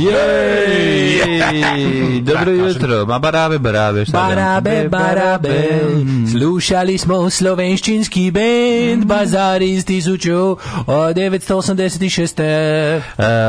Jej! Dobro jutro, ma barabe, barabe, šta da. Barabe, barabe, slušali smo slovenščinski bend mm. Bazar iz 1986. E,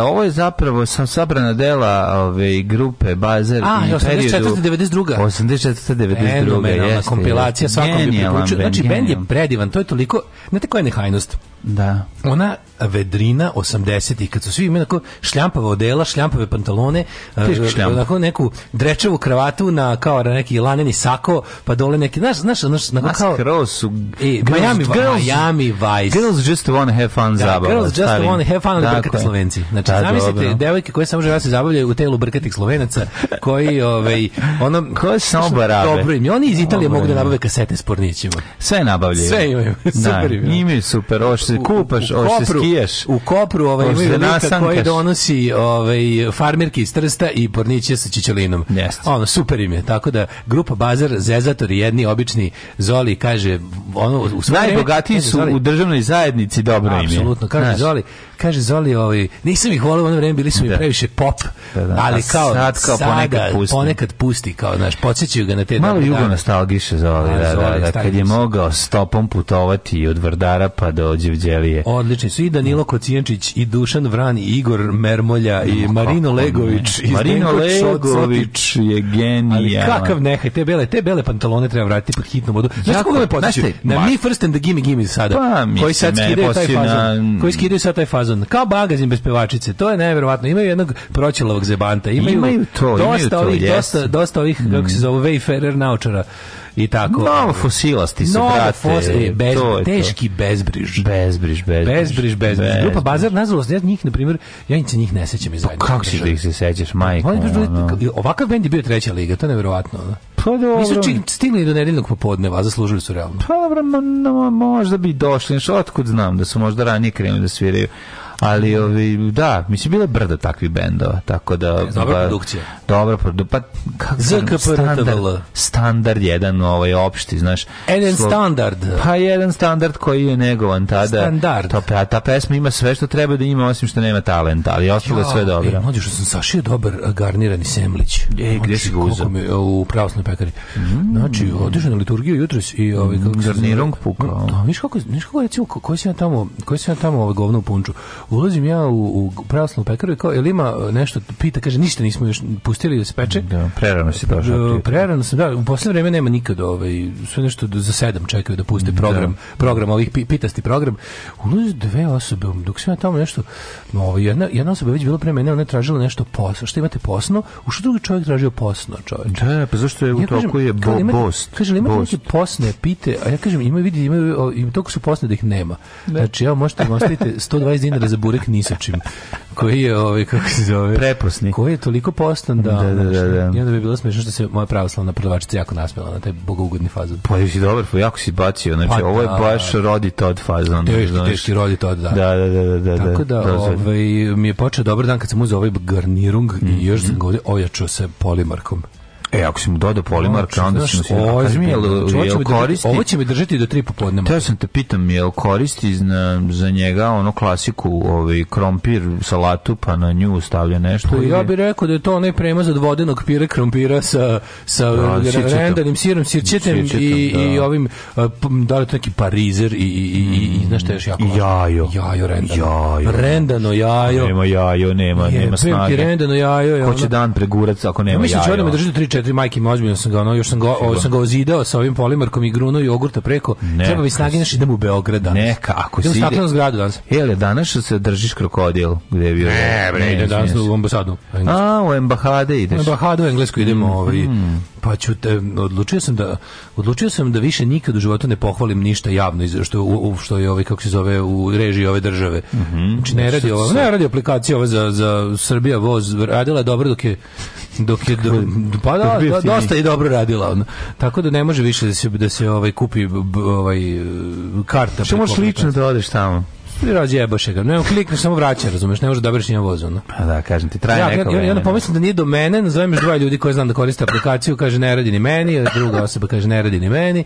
ovo je zapravo sam sabrana dela ove grupe Bazar A, i 84. 92. 84. 92. Fenomenalna kompilacija svakom bi preporučio. Znači, bend je predivan, to je toliko... Znate koja je nehajnost? Da. Ona vedrina 80-ih, kad su svi imali onako šljampave odela, šljampave pantalone, eh, šljamp. Eh, onako neku drečevu kravatu na kao na neki laneni sako, pa dole neki, znaš, znaš, znaš, na kao... Girls, su, e, Miami, girls, Miami Vice. Girls just wanna have fun da, zabava. Girls just stavim. wanna have fun, ali brkate slovenci. Znači, da, zamislite, dobro. devojke koje samo žele da se zabavljaju u telu brkatih slovenaca, koji, ovaj, ono... Koje samo barabe. Dobro im. Oni iz Italije mogu da nabave kasete s pornićima. Sve nabavljaju. Sve imaju. Da, super da, imaju. Imaju super. Ovo se kupaš, hoćeš se skijaš. U Kopru ovaj imaju lika koji donosi ovaj farmerki iz Trsta i porniće sa čičelinom. Yes. Ono super im je. Tako da grupa Bazar Zezatori, jedni obični Zoli kaže ono u najbogatiji su u državnoj zajednici dobro im je. Apsolutno kaže Zoli kaže Zoli, ovi, nisam ih volio u ono vreme, bili su mi da. previše pop, da, da. ali kao, sad, kao sada, ponekad, pusti. ponekad pusti, kao, znaš, podsjećaju ga na te... Malo jugo nostalgiše Zoli, da, da, da, kad je mogao stopom putovati od Vrdara pa do Đevđelije. Odlični su i Danilo Kocijančić, i Dušan Vran, i Igor Mermolja, i Marino Legović, i Marino Legović je genija. Ali kakav nehaj, te bele, te bele pantalone treba vratiti pod hitnom modu. Znaš koga me podsjećaju? Na mi first and the gimme gimme sada. Pa, koji sad skidaju taj fazon. Koji skidaju sad taj fazon fazon, kao bagazin bez pevačice, to je neverovatno. Imaju jednog proćelovog zebanta, imaju, imaju to, dosta imaju ovih, to, dosta, dosta ovih, mm. kako mhm. se zove, Wayfarer naučara i tako. Novo fosilasti su, Novo brate. Fosili, bez, to teški to. bezbriž. Bezbriž, bezbriž. Bezbriž, bezbriž. Pa bez Grupa Bazar, nažalost, ja njih, na primjer, ja se njih ne sećam iz zajednice. Pa kako si da ih se sećaš, majko? Ono. Ovakav bend je bio treća liga, to je nevjerovatno. Da? Pa dobro. Nisu čik, stigli do nedeljnog popodneva, zaslužili su realno. Pa dobro, no, možda bi došli, što otkud znam da su možda ranije krenuli da sviraju ali ovi, da, mislim, bile brda takvi bendova, tako da... E, dobra ba, produkcija. Dobra produkcija, pa ZKP standard, standard jedan ovaj, opšti, znaš. Jedan standard. Pa jedan standard koji je negovan tada. Standard. Ta, ta pesma ima sve što treba da ima, osim što nema talenta, ali ostalo je sve dobro. Ej, mlađe, što sam sašio dobar e, garnirani semlić. E, gde si ga uzao? E, u pravosnoj pekari. Mm. Znači, otišao na liturgiju jutros i... Ovaj, kako Garnirong pukao. Da, viš kako, viš kako recimo, koji si na tamo, koji si na tamo ovaj govno u punču? ulazim ja u, u pravoslavnu pekaru i kao, jel ima e, nešto, pita, kaže, ništa nismo još pustili da se peče. Da, prerano si došao. Pa, e, prerano sam, da, u posljednje vreme nema nikad, ovaj, sve nešto za sedam čekaju da puste program, da. program ovih, pitasti program. Ulazi dve osobe, dok sam ja tamo nešto, ovaj, jedna, jedna osoba je već bila pre mene, ona je tražila nešto posno, što imate posno, u što drugi čovjek tražio posno, čovjek. Da, pa zašto je u ja toku je bo, ima, bost. Kaže, ima neke posne pite, a ja kažem, ima vidi, ima, ima, ima toliko su posne da ih nema. Znači, evo, možete im da ostavite 120 dinara za burek ni sa čim. Koji je ovaj kako se zove? Preprosni. Koji je toliko postan da da, da, da, da. I onda bi bilo smešno što se moja pravoslavna prodavačica jako nasmela na taj bogougodni fazon. Pa je si dobar, pa jako si bacio. Znači pa, ovo je da. baš rodi Todd fazon. Da, teški, teški rodi Todd, da. Da, da, da, da, da Tako da, ovaj mi je počeo dobar dan kad sam uzeo ovaj garnirung i još sam ga ovdje ojačao se polimarkom. E, ako si mu dodao polimarka, znači, no, onda si mu si... Ozmi, jel, jel da- koristi... Ovo će mi držati do tri popodne. Teo sam te pitam, jel koristi na, za njega ono klasiku ovaj, krompir, salatu, pa na nju stavlja nešto? Pa, Ja bih rekao da je to onaj premaz od vodenog pire krompira sa, sa da, rendanim sirom, sirćetem i, da. i ovim, da li to neki parizer i, i, i, i znaš je još jako važno? Jajo. Jajo rendano. Jajo. Rendano jajo. Nema jajo, nema, je, nema snage. Rendano jajo. Je Ko će dan pregurac ako nema da jajo? Mislim će da me držati do 3 4 majke mi ozbiljno sam ga ono, još sam ga, o, sam ga ozidao sa ovim polimarkom i gruno jogurta preko. Ne, Treba mi snage naš idem u Beograd danas. Neka, ako idem si ide. zgradu danas. Jele, danas se držiš krokodil gde je bio? Ne, bre, idem danas u ambasadu. A, u embahade ideš. U embahade u englesku idemo mm. ovaj. Mm. Pa ću te, odlučio sam da odlučio sam da više nikad u životu ne pohvalim ništa javno iz što u, što je ovaj kako se zove u režiji ove države. Mm Znači ne da, radi ova ne radi aplikacija ova za za Srbija voz radila dobro dok je dok je do, pa da, do, dosta je dobro radila ono. Tako da ne može više da se da se ovaj kupi ovaj karta. Što možeš lično da odeš tamo? Razjebaše ga. Ne, klikneš samo vraća, razumeš, ne može da obriš njemu vozu. No? A pa da, kažem ti, traje ja, neko ja, ja, onda da. pomislim da nije do mene, nazovem još dva ljudi koje znam da koriste aplikaciju, kaže ne radi ni meni, a druga osoba kaže ne radi ni meni.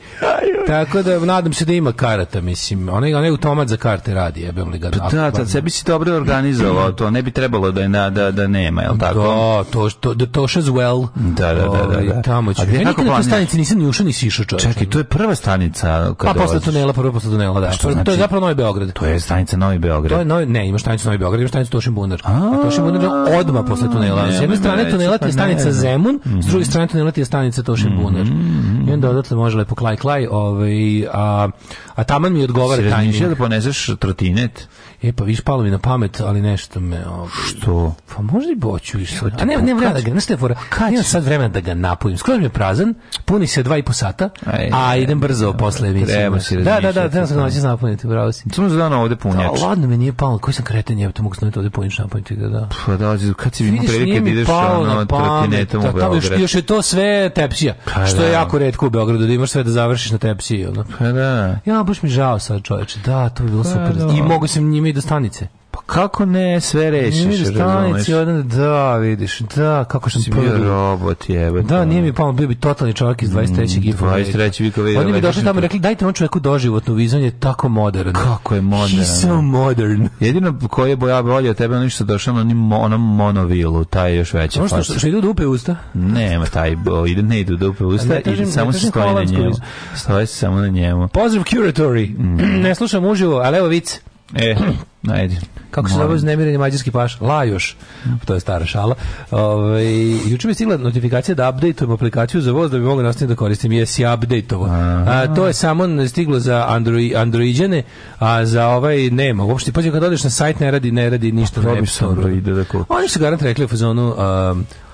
Tako da nadam se da ima karata, mislim. Onaj onaj automat za karte radi, jebem li ga. Pa da, da, da sebi si dobro organizovao, to ne bi trebalo da je da da nema, je l' tako? Da, to što da to as well. Da, da, da, da. Ovaj, da. Tamo ću. Ja nikad na stanici nisam ni ušao ni sišao, čovječe. Čekaj, to je prva stanica kada. Pa posle tunela, prva posle tunela, da. Što, znači, to je znači? zapravo Novi Beograd. To je stanica stanica Novi Beograd. To je novi, ne, ima stanicu Novi Beograd, ima stanicu Tošin Bundar. A, a Tošin Bundar je odma posle tunela. Sa jedne strane tunela pa ti je stanica Zemun, s mhm. druge strane tunela ti je stanica Tošin mhm, Bundar. Mhm. I onda odatle može lepo klaj klaj, ovaj, a, a taman mi odgovara tajming. da poneseš trotinet? E pa viš palo mi na pamet, ali nešto me... Ovaj, što? Pa možda i boću više. A ne, ne vremena da ga, znaš te fora, imam sad vremena da ga napojim. Skoro mi je prazan, puni se dva i po sata, a idem brzo posle emisije. Treba si Da, da, da, treba sam noći napuniti, bravo si. Samo za dana ovde punjač. Da, ladno mi nije palo, koji sam kreten, jebe, to mogu snaviti ovde punjač napuniti ga, da. Pa da, kad si vidim prilike da ideš na trotinetom u Beograd. Da, još, još je to sve tepsija, pa što je da. jako redko u Beogradu, da imaš sve da završiš na tepsiji. Ono. Pa da. Ja, baš mi žao sad čoveče, da, to je bilo pa super. Da. I mogu sam njime do stanice. Pa kako ne, sve rešiš. Nije do stanice, onda, da, vidiš, da, kako što si pa bio prvi. robot, jebe. Da, nije mi palo, bio bi totalni čovjek iz 23. Mm, 23. vika veka. Oni bi došli tamo i rekli, dajte on čovjeku doživotnu vizu, on je tako modern. Kako je modern. He's so modern. Jedino koji je boja bolje od tebe, ono što došao na onim, onom monovilu, taj je još veća. Ono što, što, što idu dupe usta? Nema, taj, bo, ide, ne idu dupe usta, ne, tažim, ide, samo se stoje na njemu. Stoje se samo na njemu. Pozdrav curatory. Mm. ne slušam uživo, ali evo vic. E, ajde. Kako se zove znemirenje mađarski paš? Lajoš. To je stara šala. Ove, ovaj, juče mi stigla notifikacija da updateujem aplikaciju za voz da bi mogli nastaviti da koristim. Jesi ja updateovo. A, to je samo stiglo za Android, Androidjane, a za ovaj nema. Uopšte, pa kad odeš na sajt ne radi, ne radi ništa. Ne, ne sam da Oni su garant rekli u fazonu,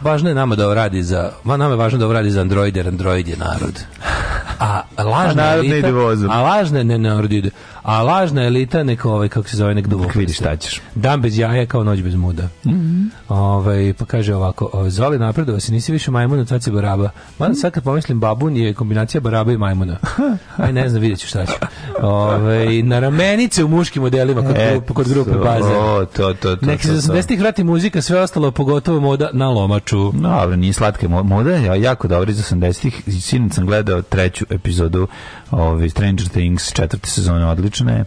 važno je nama da radi za, nama je važno da radi za Android, jer Android je narod. A lažna a elita, a lažna ne narodide. A lažna elita neka ovaj kako se zove nek duboko. Vidi šta ćeš. Dan bez jaja kao noć bez muda. Mm Ovaj pa kaže ovako, o, Zoli napredova se nisi više majmun, od sad si baraba. Mada mhm. sad kad pomislim babun je kombinacija baraba i majmuna. Aj ne znam, videću šta će. Ovaj na ramenice u muškim modelima kod e, kod grupe baze. O, to to to. Nek se za 80-ih vrati muzika, sve ostalo pogotovo moda na lomaču. No, ali nije slatke moda, ja jako dobro iz 80-ih. Sinoć sam gledao treću epizodu ovaj, Stranger Things četvrte sezone odlične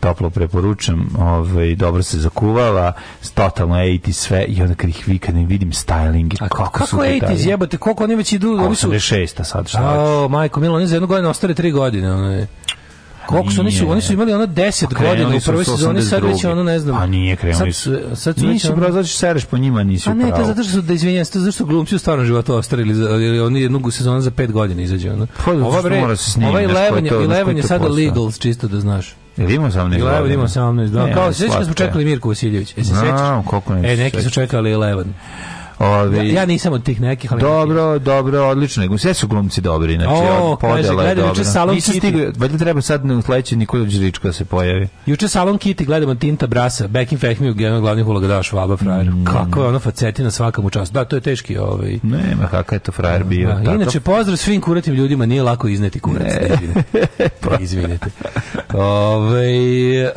toplo preporučam, ovaj, dobro se zakuvala, totalno 80 sve i onda kad ih vi kad ne vidim styling kako, kako su 80 jebote, koliko oni već idu, oni su 86 sad šta. A, majko Milo, oni za jednu godinu ostare 3 godine, onaj. Koliko su oni su oni su imali ono 10 pa godina u prvoj sezoni sad već ono ne znam. A nije krenuli. Sad sad su nisi broj zato što sereš po njima nisi pravo. A ne, to zato što da izvinjavam se, zato što glumci u starom životu ostarili ili oni jednu sezonu za 5 godina izađe ono. Pa, Ova bre, ovaj Levan je Levan je sada legals čisto da znaš. Vidimo ima 18 godina? Levan ima 18, da. Kao se sećaš smo čekali Mirko Vasiljević. E se sećaš? koliko ne. E neki su čekali Levan. Ovi, ja, ja, nisam od tih nekih, ali Dobro, dobro, odlično. Sve su glumci dobri, znači oh, podela kaže, je dobra. Salon Kitty. stigao, valjda treba sad u sledeći Nikola Điričko da se pojavi. Juče Salon Kitty gledamo Tinta Brasa, Back in Fehmi u glavnih glavnih uloga da Švaba frajer. Mm. Kako je ona facetina svakom času. Da, to je teški, ovaj. Nema, kakav je to frajer da, bio. Da, tako? Inače pozdrav svim kuratim ljudima, nije lako izneti kurac, ne. Da izvinite. Pa. Ove, ovaj, uh,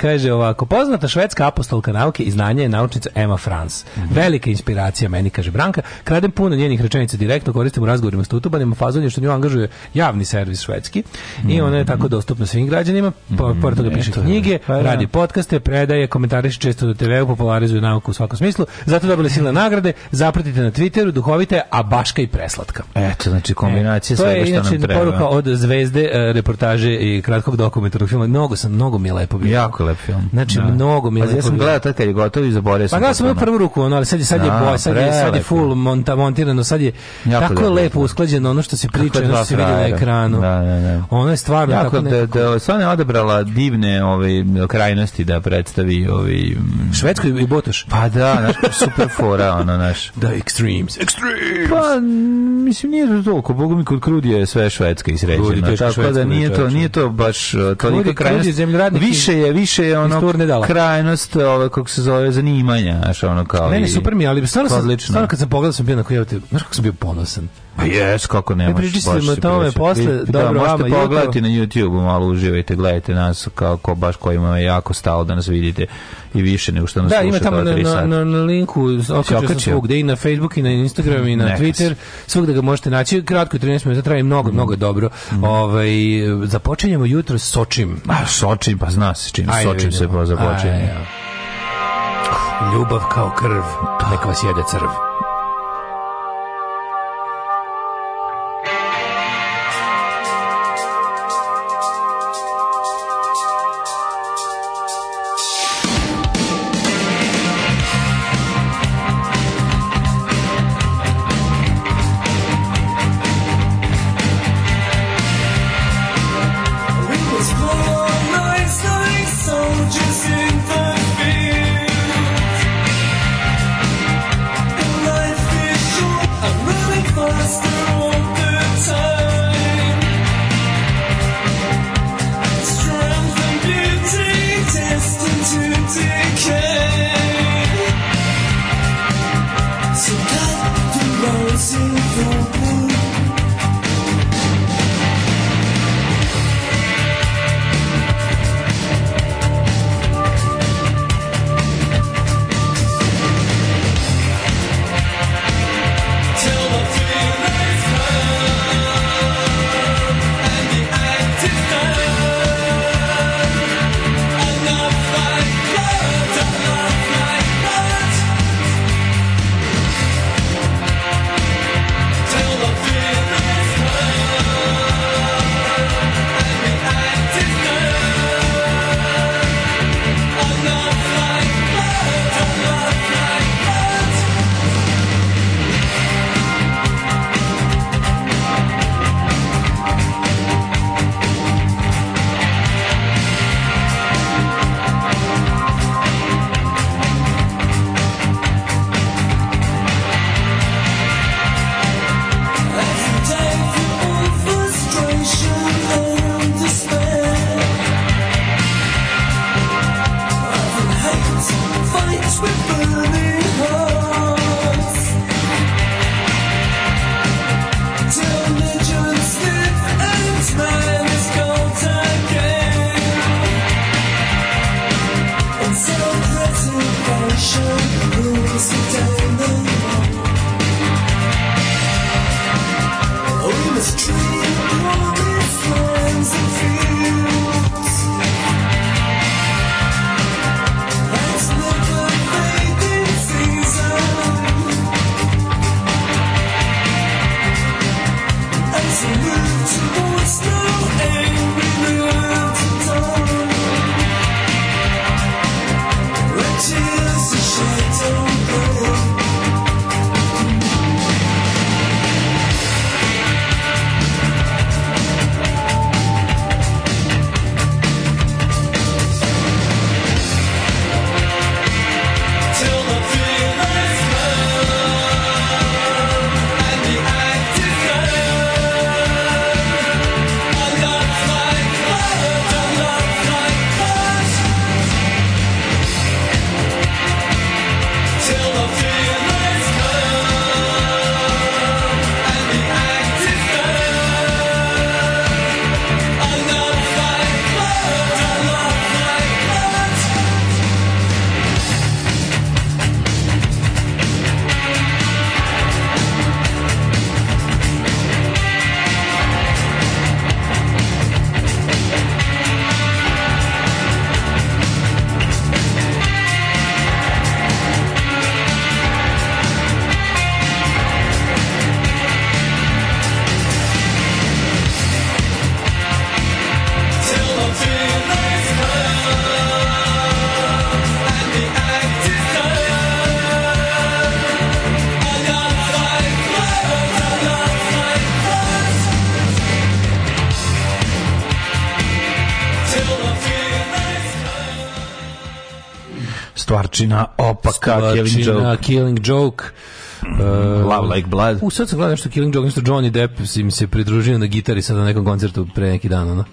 kaže ovako, poznata švedska apostolka nauke i znanja je naučnica Emma Franz. Mhm. Velika inspiracija inspiracija meni, kaže Branka. Kradem puno njenih rečenica direktno, koristim u razgovorima s tutubanima, fazon je što nju angažuje javni servis švedski i ona je tako dostupna svim građanima, po, mm. pored toga piše knjige, pa, da. radi podcaste, predaje, komentariše često do TV-u, popularizuje nauku u svakom smislu, zato dobile silne nagrade, zapratite na Twitteru, duhovite, a baška i preslatka. Eto, znači kombinacija e, svega što nam treba. To je inače poruka od zvezde, e, reportaže i kratkog dokumentarnog filma. Mnogo sam, mnogo mi je lepo bilo. Jako lep film. Znači, da. mnogo mi je pa, lepo. Ja sam gledao tad kad je gotov i zaboravio sam. Pa gledao sam u prvu ruku, ono, ali sad, sad je da kao sad je, sad je full monta, montirano, sad je jako tako je lepo usklađeno ono što se priča, ono što se vidi na ekranu. Da, da, da. Ono je stvarno jako, tako da- nekako. Da, da, Sona je odabrala divne ove, krajnosti da predstavi ovi... Mm. Švedsko i Botoš. Pa da, naš, super fora, ono, naš. Da, extremes, extremes! Pa, mislim, nije to toliko, bogu mi kod Krudi je sve švedska i sređena, tako da nije da, to, nije to baš uh, toliko krajnost. Više je, više je ono krajnost, ove, kako se zove, zanimanja, znaš, ono kao... Ne, ne, super mi, ali stvarno sam, odlično. Stvarno kad sam pogledao da sam bio na kojevati, znaš kako sam bio ponosan. Pa jes, kako ne e, možeš. Pričali smo o tome posle, Vi, dobro, da, možete pogledati jutro. na YouTubeu, malo uživajte, gledajte nas kako baš kojima je jako stalo da nas vidite i više nego što nas slušate. Da, ima tamo na, na, na, linku, okačio sam svugde i na Facebook i na Instagram i na Nekas. Twitter, svugde ga možete naći. Kratko je 13 minuta, traje mnogo, mm. mnogo dobro. Mm. Ovaj, započinjemo jutro s Sočim. A, Sočim, pa zna se čim, Sočim se pa započinje. Ljubav kao krv, neka vas jede crv. burning Stvarčina, opaka, Stvarčina, Killing Joke. Killing Joke. Uh, Love Like Blood. U, sad sam gledao nešto Killing Joke, nešto Johnny Depp mi se pridružio na gitari sada na nekom koncertu pre neki dan, ono.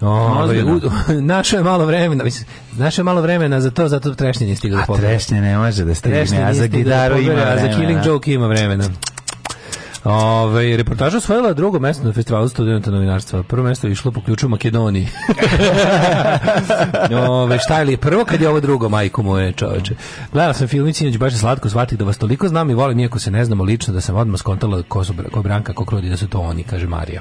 Ovaj u, našo je malo vremena, mislim, našo je malo vremena za to, zato trešnje nije stiglo da A trešnje ne može da stigne, a za gitaru da ima vremena. A za Killing Joke ima vremena. Ove, reportaža osvojila drugo mesto na festivalu studenta novinarstva. Prvo mesto je išlo po ključu Makedoniji. Ove, šta je li prvo kad je ovo drugo, majko moje čoveče. Gledala sam film i baš slatko shvatih da vas toliko znam i volim, iako se ne znamo lično, da sam odmah skontala ko, su, ko Branka, ko Krudi, da su to oni, kaže Marija.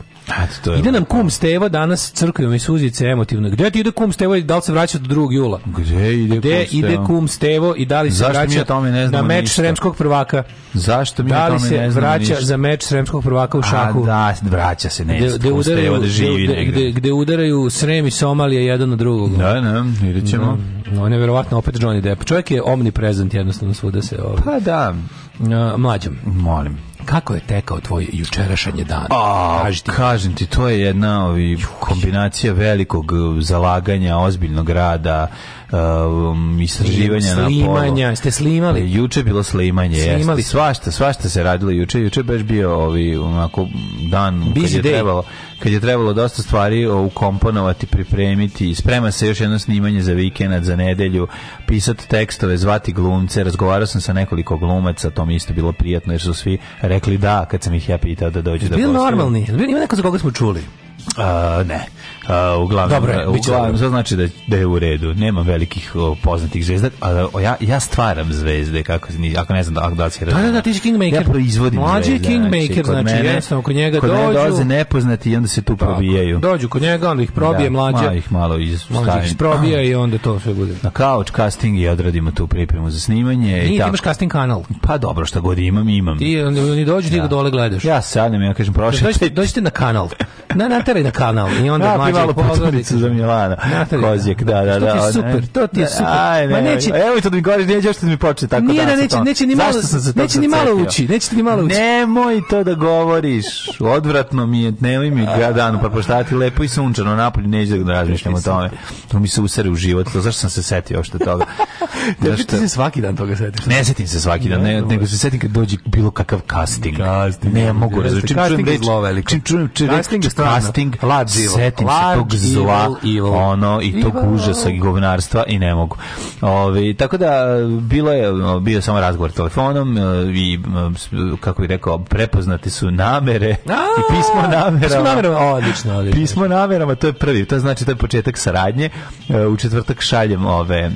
To je Ide nam kum Stevo danas, crkaju mi suzice emotivno. Gde ti ide kum Stevo i da li se vraća do 2. jula? Gde ide, Gde kum, ide kum Stevo i da li se Zašto vraća tome ne na meč ništa? sremskog prvaka? Zašto mi da li se vraća ništa? za meč meč sremskog prvaka u šahu. A, da, vraća se ne. Gde, gde udaraju, da živi gde, gde, gde, udaraju Srem i Somalija jedan na drugog. Da, da, vidjet ćemo. Da. No, on je verovatno opet Johnny Depp. Čovjek je omniprezent jednostavno svuda se. Ovaj. Pa da. Mlađom. Molim. Kako je tekao tvoj jučerašnji dan? A, ti. Kažem ti, to je jedna ovi kombinacija velikog zalaganja, ozbiljnog rada, um, istraživanja na polu. Slimanja, ste slimali? E, juče bilo slimanje, slimali jeste. Svašta, svašta se radilo juče. Juče je baš bio ovi, onako, dan Busy kad je, day. trebalo, kad je trebalo dosta stvari ukomponovati, pripremiti. Sprema se još jedno snimanje za vikend, za nedelju, pisati tekstove, zvati glumce. Razgovarao sam sa nekoliko glumaca, to mi isto bilo prijatno jer su svi rekli da kad sam ih ja pitao da dođu da gostuju. Bili normalni, ima neko za koga smo čuli? Uh, ne. Uh, uglavnom, dobro, je, uglavnom to znači da, da je u redu. Nema velikih uh, poznatih zvezda, a uh, ja, ja stvaram zvezde, kako, ako ne znam da, ako da se Da, da, da, ti si Kingmaker. Ja proizvodim Mlađi zvezde. Znači, kingmaker, znači, kod znači jednostavno, kod njega kod dođu. Kod dolaze nepoznati i onda se tu probijaju. Dođu kod njega, onda ih probije da, mlađe. Ma ih malo iz, Mlađe ih probija i onda to sve bude. Na couch casting i odradimo tu pripremu za snimanje. Nije, i tako. imaš casting kanal. Pa dobro, šta god imam, imam. Ti, oni dođu, ti ga da. dole gledaš. Ja sadnem, ja kažem, prošle. Dođite na kanal. Na, nateraj na kanal i onda malo potpunica za Milana. Kozjek, da, da, da. To ti je da, super, to ti je da, super. Da, aj, neće... Evo i to mi govoriš, neće još mi počne tako nije, da neće, neće ni malo, neće ni malo ući, neće ni malo ući. Nemoj to da govoriš, odvratno mi je, nemoj mi ga danu, pa poštati lepo i sunčano napolje, neće da razmišljam o tome. To mi se usere u život, to zašto sam se setio uopšte toga. Da što se svaki dan toga setiš. Ne setim se svaki dan, ne, nego se setim kad dođe bilo kakav casting. casting Ne mogu razumjeti. Čim čujem reč, čim čujem reč casting, setim tog zla, evil, evil. ono, i evil. tog užasa i govnarstva i ne mogu. Ovi, tako da, bilo je, bio samo razgovor telefonom e, i, kako bih rekao, prepoznate su namere A, i pismo namera. Pismo namera, odlično, odlično. Pismo namera, to je prvi, to znači to je početak saradnje. E, u četvrtak šaljem ove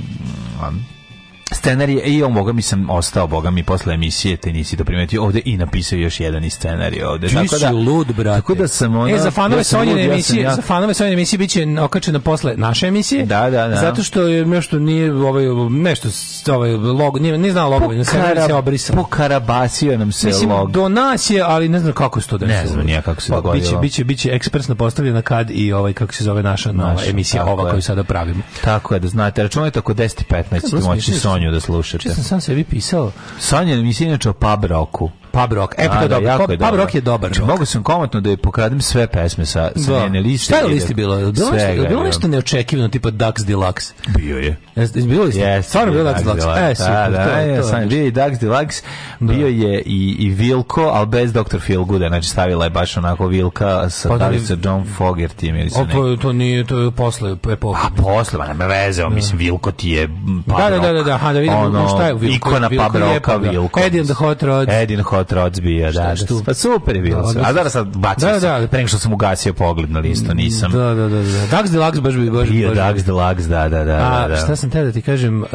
scenarije i ja boga mi sam ostao boga mi posle emisije te nisi to primetio ovde i napisao još jedan i scenarij ovde tako da lud brate tako da sam ona e za fanove ja Sonjine ja emisije ja... za fanove Sonjine emisije biće okačena posle naše emisije da da da zato što je nešto nije ovaj nešto ovaj log nije ne znam logo na scenarij se obrisao karabasio nam se Mislim, log do nas je ali ne znam kako se to desilo ne znam nije kako se pa, dogodilo biće biće biće ekspresno postavljena kad i ovaj kako se zove naša nova emisija ova koju sada pravimo tako je da znate računajte oko 10 15 moći Sonju da slušate. Če sam sam sebi pisao? Sonja mi se inače o pub roku pub rock. E, pa to da, je dobro. Pub, pub rock je dobar. Znači, mogu sam komotno da je pokradim sve pesme sa, sa da. njene liste. Šta je da listi bilo? Bilo, svega, nešto, bilo nešto neočekivano, tipa Dax Deluxe? Bio je. Bilo je? Yes, Stvarno bio Dax Deluxe. E, da, super. Da, to, je, to sam znači. bio i Dax Deluxe, bio je i, i Vilko, ali bez Dr. Feelgooda. Znači, stavila je baš onako Vilka sa pa, da, John Fogerty. Ili sa to, to nije, to je posle epoke. A posle, ma nema veze, da. mislim, Vilko ti je pub da, rock. Da, da, da, da, da vidimo ono, šta je Vilko. Ikona pub rocka, Vilko. Eddie and the Hot Rods. Eddie and the Hot vatra odbija, da, da. Pa super je bilo. Da, da. a danas da, sad bacio da, da. da. pre nego što sam ugasio pogled na listu, mm, nisam. Da, da, da. da. Dags de Lags baš bi baš bio. Dags de Lags, da, da, da. A da, da. šta sam te da ti kažem, um,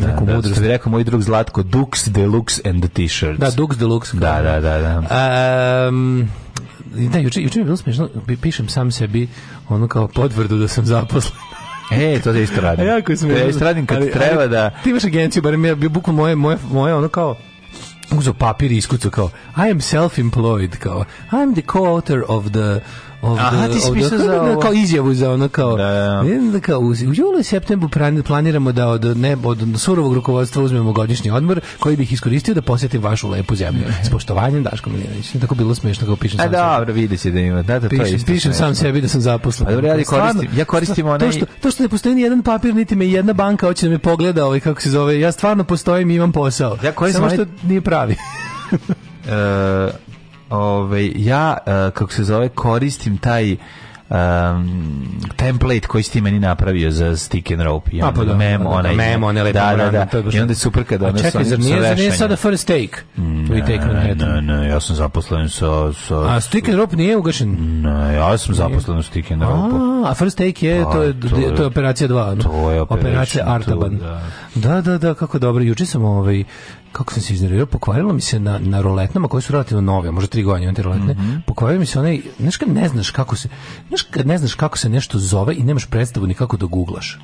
da, neku da, mudrost. Da, bi rekao moj drug Zlatko, Dux Deluxe and the T-shirts. Da, Dux Deluxe. Da, da, da, da. Um, da, juče, juče mi je bilo smiješno, pišem sam sebi ono kao potvrdu da sam zaposlen. E, to je isto radim. A Ja isto radim kad ali, treba ali, da... Ti imaš agenciju, barem ja, bukvalno moje, moje, moje ono kao uzeo papir i iskucao kao I am self-employed, kao I'm the co-author of the ovde, Aha, ti si ovde, kao, za ovo. kao izjavu za ono kao da, da. da, da kao u, u julu i septembru planiramo da od ne od surovog rukovodstva uzmemo godišnji odmor koji bih iskoristio da posjetim vašu lepu zemlju. S poštovanjem Daško Milinović. Tako bilo smešno kao pišem sam. A dobro, vidi se da ima. Da, da, to je Pišem sam sebi da sam zaposlen. A dobro, ja koristim, ja koristim onaj to što to što ne postoji ni jedan papir niti me jedna banka hoće da me pogleda, ovaj kako se zove. Ja stvarno postojim i imam posao. Ja koristim Samo što nije pravi. uh, Ove, ovaj, ja, e, kako se zove, koristim taj um, template koji ste meni napravio za stick and rope. I onda pa, da, mem, da, da, onaj, memo, one lepo da, da, da. I onda je super kad ono čekaj, zar nije, zar nije sada first take? Mm, ne, take ne, ne, ne, ja sam zaposlen sa... sa a stick and rope nije ugašen? Ne, ja sam zaposlen u stick and rope. A, a first take je, pa, to je, to je, to je operacija 2, no? To je operacija, operacija Artaban. Da. da, da, da, kako dobro. Juče sam ovaj, kako sam se iznervirao, pokvarilo mi se na, na roletnama koje su relativno nove, možda tri godine imam te roletne, mm -hmm. pokvarilo mi se onaj, znaš kad ne znaš kako se, znaš kad ne znaš kako se nešto zove i nemaš predstavu ni kako da googlaš.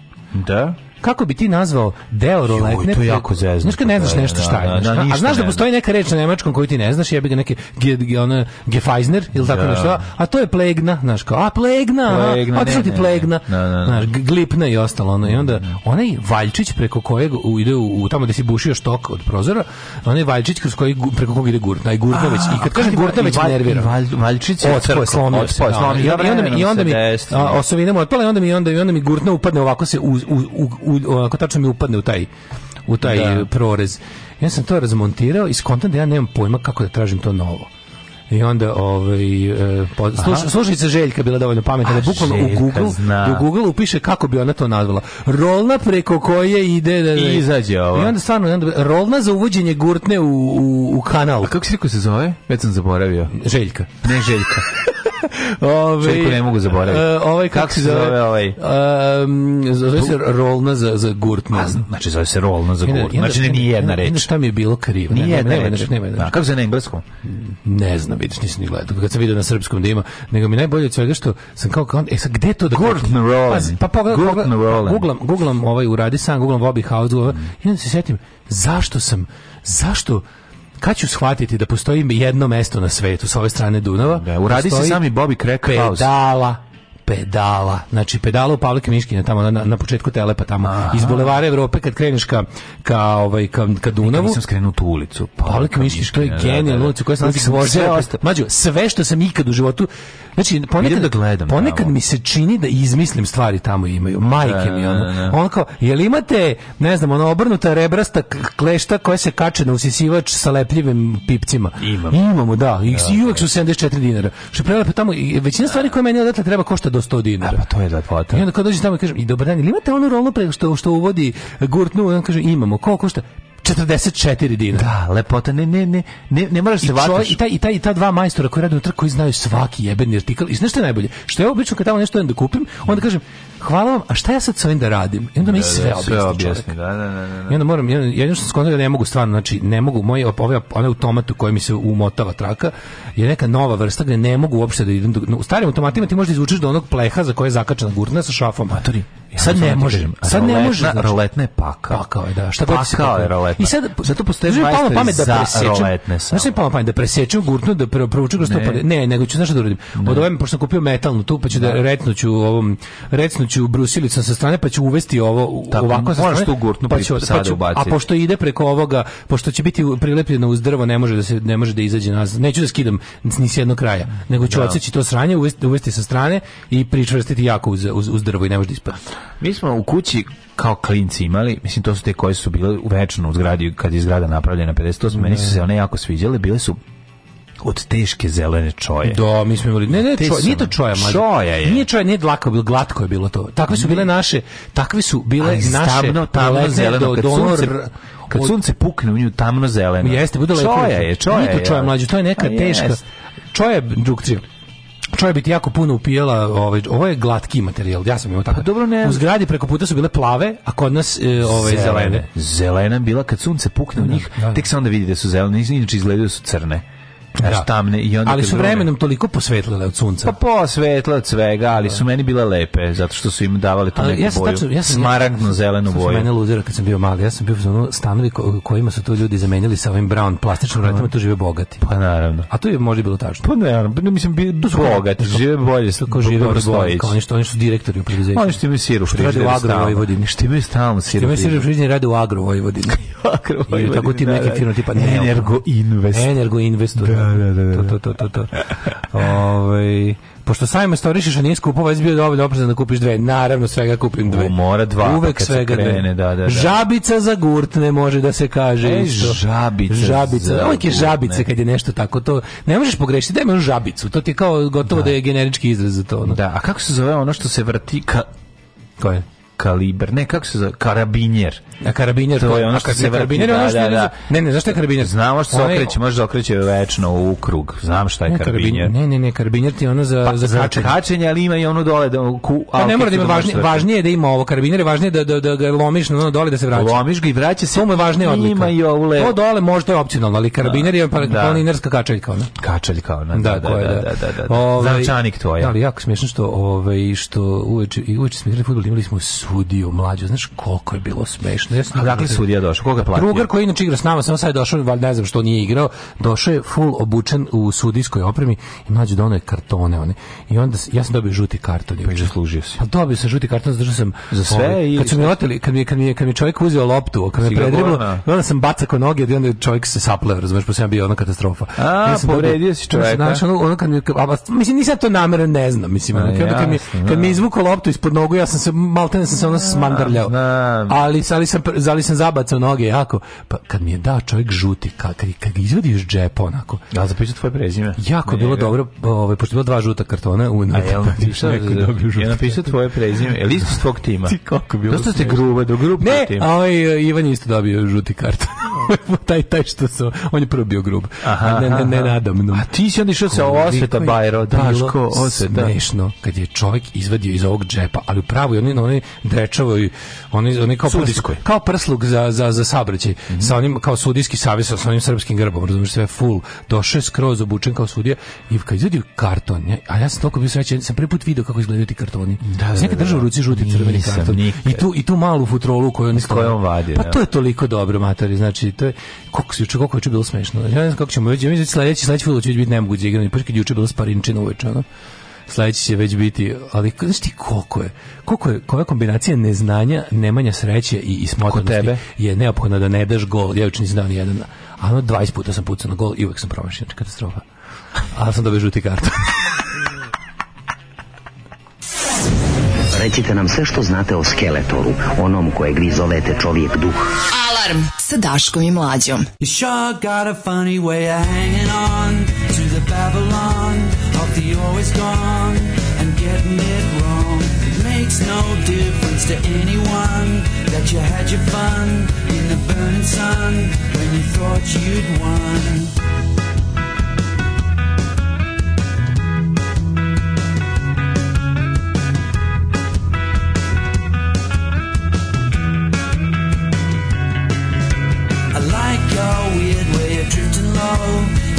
Da kako bi ti nazvao deo roletne? to je jako zezno. Znaš ne znaš da, nešto da, šta je. Da, a znaš da, da postoji neka reč na nemačkom koju ti ne znaš, jebi ga neke ge, ge, ona, gefeizner ili tako nešto, a to je plegna, znaš kao, a plegna, a, a ti plegna, znaš, glipna i ostalo. Ono. I onda onaj valjčić preko kojeg ide u, tamo gde se bušio štok od prozora, onaj valjčić kroz koji, preko kog ide gurt, taj gurtaveć. I kad kaže gurtaveć me nervira. Valjčić je crko, slomio se. I onda mi, i onda mi, osovina mu otpala i onda mi, onda mi gurtna upadne ovako se u, u, u, onako tačno mi upadne u taj u taj da. prorez. Ja sam to razmontirao i skontam da ja nemam pojma kako da tražim to novo. I onda ovaj e, po, sluša, Željka bila dovoljno pametna da bukvalno u Google, zna. Da u Google upiše kako bi ona to nazvala. Rolna preko koje ide da, da I da. izađe ovo. I onda stvarno onda, rolna za uvođenje gurtne u, u, u kanal. A kako se rekao se zove? Već sam zaboravio. Željka. Ne Željka. Čekaj, ne mogu zaboraviti. Uh, ovaj, kako, se zove ovaj? Um, zove se rolna za, za Gurtman. gurtnu. znači, zove se rolna za gurtnu. Znači, ne, nije jedna reč. Ne, šta mi je bilo krivo. Nije jedna reč. A kako se na engleskom? Ne znam, vidiš, nisam ni gledao. Kad sam video na srpskom da ima, nego mi najbolje od svega što sam kao, kao e sad, gde to da... Gurtnu pa, rollen. Pa, pa pogledam, pa, pogledam, pa, googlam, googlam ovaj, uradi sam, guglam Bobby House, i onda se setim, zašto sam, zašto, kad ću shvatiti da postoji jedno mesto na svetu sa ove strane Dunava? Da, uradi se sami Bobby Crack Pedala pedala. Znači pedala u Pavle Kemiškina tamo na, na početku Telepa tamo Aha. iz bulevara Evrope kad kreneš ka ka ovaj ka, ka Dunavu. Sam skrenuo tu ulicu. Pa, Pavle Kemiškin što je da, genijalno, da, da, da. koja sam se Mađo, sve što sam ikad u životu Znači, ponekad, da gledam, ponekad mi se čini da izmislim stvari tamo imaju. Majke da, mi da, ono. Da, ono kao, jel imate, ne znam, ona obrnuta rebrasta klešta koja se kače na usisivač sa lepljivim pipcima? Imamo. Imamo, da. I, da, uvek su 74 dinara. Što prelepo tamo, većina stvari koje meni odatle treba košta do 100 dinara. A, pa to je lepota. Pa I onda kad dođem tamo i kažem, i dobar dan, jel imate ono rolno prego što, što uvodi gurtnu? I on kaže, imamo. Koliko košta? 44 dinara. Da, lepota, ne, ne, ne, ne, ne moraš se vataš. I, taj, i, taj, I ta dva majstora koji rade u trku i znaju svaki jebeni artikal. I znaš što je najbolje? Što ja obično kad tamo nešto da kupim, onda kažem, hvala vam, a šta ja sad sa ovim da radim? I onda mi da, sve, da, sve objasni, da, da, da, da. I onda moram, jedno što skonio da ne mogu stvarno, znači ne mogu, moj ovaj, onaj automat u koji mi se umotava traka je neka nova vrsta gde ne mogu uopšte da idem, do, no, u starim automatima ti možda izvučeš do onog pleha za koje je zakačena gurna sa šafom. Matori, ja sad ne može. Sad ne može. Znači. Roletna je paka. Pakao je, da. Šta pakao se pakao je I sad, zato postoje znači, majstori pamet da presečem, roletne samo. Znači, palo pamet da presečem gurtnu, da prouču kroz to. Ne, nego ću, znaš da uradim. Od ove, pošto sam kupio metalnu tu, pa ću da retnuću ovom, retnu gurnuću brusilicom sa strane pa ću uvesti ovo Tako, ovako sa strane. gurtnu pa ću, pa ću, A pošto ide preko ovoga, pošto će biti prilepljeno uz drvo, ne može da se ne može da izađe nazad. Neću da skidam ni s jednog kraja, nego ću da. odseći to sranje, uvesti, uvesti sa strane i pričvrstiti jako uz, uz, uz drvo i ne može da ispada. Mi smo u kući kao klinci imali, mislim to su te koje su bile u u zgradi kad je zgrada napravljena 58, ne. meni su da. se one jako sviđale, bile su od teške zelene čoje. Da, mi smo imali. Ne, ne, čoja, nije to čoja, mlađe. Čoja je. Nije čoja, nije dlako, bilo glatko je bilo to. Takve su bile naše, takve su bile Ali naše. Stabno, tamno, zeleno, kad sunce, kad sunce pukne u nju tamno zeleno. Jeste, bude lepo. Čoja je, čoja je. Nije to čoja, mlađe, to je neka pa teška. Čoja je drugčija čovjek biti jako puno upijela ovaj ovo je glatki materijal ja sam imao tako pa dobro ne u zgradi preko puta su bile plave a kod nas e, ove zelene zelena bila kad sunce pukne u da, njih da, da. tek se onda vidi da su zelene inače izgledaju da su crne da. tamne i onda ali su vremenom druge... toliko posvetlile od sunca pa posvetle od svega ali su meni bile lepe zato što su im davali tu neku ja sam, boju tačno, ja sam, smaragdno zelenu boju mene ludira kad sam bio mali ja sam bio u stanovi ko, kojima su to ljudi zamenili sa ovim brown plastičnim vratima no. tu žive bogati pa naravno a to je možda bilo tačno pa naravno pa, mislim bi tu su bogati žive bolje su kao žive bolje kao oni što oni su direktori u preduzeću oni što imaju siru rade u agro Vojvodini što imaju stalno siru imaju siru Vojvodini rade u agro Vojvodini agro Vojvodini tako ti neke da, firme tipa Energo Invest Energo Invest da da, da, da, da, da. To, to, to, to. Ove, ovaj, pošto sajma storišeš, a nije skupovao, ovaj bio ovdje oprezan da kupiš dve. Naravno, svega kupim dve. U, mora dva, pa Uvek svega krene, da, da, da. Žabica za gurt ne može da se kaže. E, isto. žabica, žabica. Za Uvijek žabice kad je nešto tako. To, ne možeš pogrešiti, daj me žabicu. To ti je kao gotovo da, da je generički izraz za to. Ono. Da, a kako se zove ono što se vrti ka... Koje? kaliber, ne kako se zove, karabinjer. A karabinjer, to je ono što se karabinjer, da, ono da, da. Ne, da. ne, zašto je karabinjer? Znamo što se okreće, može da okreće večno u krug. Znam šta je ne, karabinjer. Ne, ne, ne, karabinjer ti je ono za pa, za, za kačenje. kačenje, ali ima i ono dole da ku, pa ne mora da ima važnije, važnije da ima ovo karabinjer, je da, da, da ga da lomiš na ono dole da se vraća. Lomiš ga i vraća se. To mu je važnije odlika. Ima i ovu levu. To dole možda je opcionalno, ali karabinjer je pa da. planinarska kačaljka ona. Kačaljka ona. Da, da, da, da, da. Ovaj, Zamčanik tvoj. Da, ali jako smiješno što ovaj što uveče i uveče smo igrali fudbal, imali smo sudiju mlađu, znaš koliko je bilo smešno. Ja sam dakle sudija došao, koga plaća? Drugar koji inače igra s nama, samo sad je došao, val ne znam što nije igrao, došao je full obučen u sudijskoj opremi i mlađu donao je kartone one. I onda ja sam dobio žuti karton. Pa zaslužio se. Pa dobio sam žuti karton, zadržao sam za sve ovaj, i kad su mi oteli, kad mi kad mi kad mi čovjek uzeo loptu, kad me predriblo, onda sam bacao noge i onda čovjek se sapleo, razumješ, pa sam bio ona katastrofa. A, ja sam povredio se čovjeka. Znaš, ono, ono kad mi, a, mislim, nisam to namerno ne znam, mislim, a, kad, jasno, kad, mi, kad da. mi izvukao loptu ispod nogu, ja sam se, malo ne sam se ono da, smandarljao. Da. Ali, ali, sam, ali sam zabacao noge jako. Pa kad mi je dao čovjek žuti, kad, kad, kad ga izvadi iz džepa onako. Da, zapišu tvoje prezime. Jako je bilo dobro, ovaj, pošto je bilo dva žuta kartona. U, A jel napisao, je napisao tvoje prezime, je li iz tvog tima? kako bilo? Dosta ste gruba, do gruba ne, tim. Ne, ovaj, Ivan je isto dobio žuti karton. taj, taj što su, on je prvo bio grub. Aha, ne, ne, ne nadam. A ti si onda išao sa osveta Bajro, Daško, osveta. Smešno, kad je čovjek izvadio iz ovog džepa, ali u pravu je on je onaj Drečavoj, oni oni kao sudijskoj. Prsluk, kao prsluk za za za saobraćaj. Mm -hmm. Sa onim kao sudijski savez sa onim srpskim grbom, razumiješ sve full. Došao skroz obučen kao sudija i kad izvadi karton, ne? a ja sam toliko bio srećan, sam prvi put video kako izgledaju ti kartoni. Da, da, da, da. držao u ruci žuti crveni karton. Nikad. I tu i tu malu futrolu koju oni koju on vadi. Pa da. to je toliko dobro, matori, znači to je kako se juče kako je bilo smešno. Ja ne znam kako ćemo, ja mislim da sledeći sledeći fudbal će biti nemoguće igrati, pa kad juče bilo sparinčina uveče, no? sledeći će već biti, ali znaš ti koliko je, koliko je, koja kombinacija neznanja, nemanja sreće i ismotanosti je neophodna da ne daš gol, ja još nisam dao ni jedan, a ono 20 puta sam pucao na gol i uvek sam promašio, znači katastrofa. A sam dobio žuti kartu. Recite nam sve što znate o Skeletoru, onom koje grizovete čovjek duh. Alarm sa Daškom i Mlađom. You sure got a funny way of hanging on to the Babylon the always gone and getting it wrong. It makes no difference to anyone that you had your fun in the burning sun when you thought you'd won. drifting low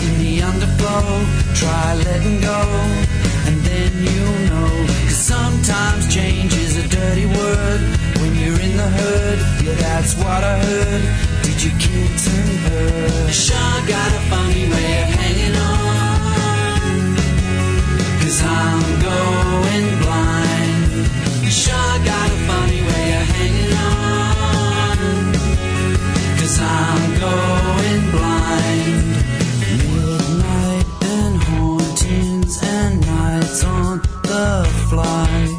in the underflow Try letting go, and then you'll know. Cause sometimes change is a dirty word. When you're in the hood. yeah, that's what I heard. Did you to her? Sure got a funny way of hanging on. Cause I'm butterfly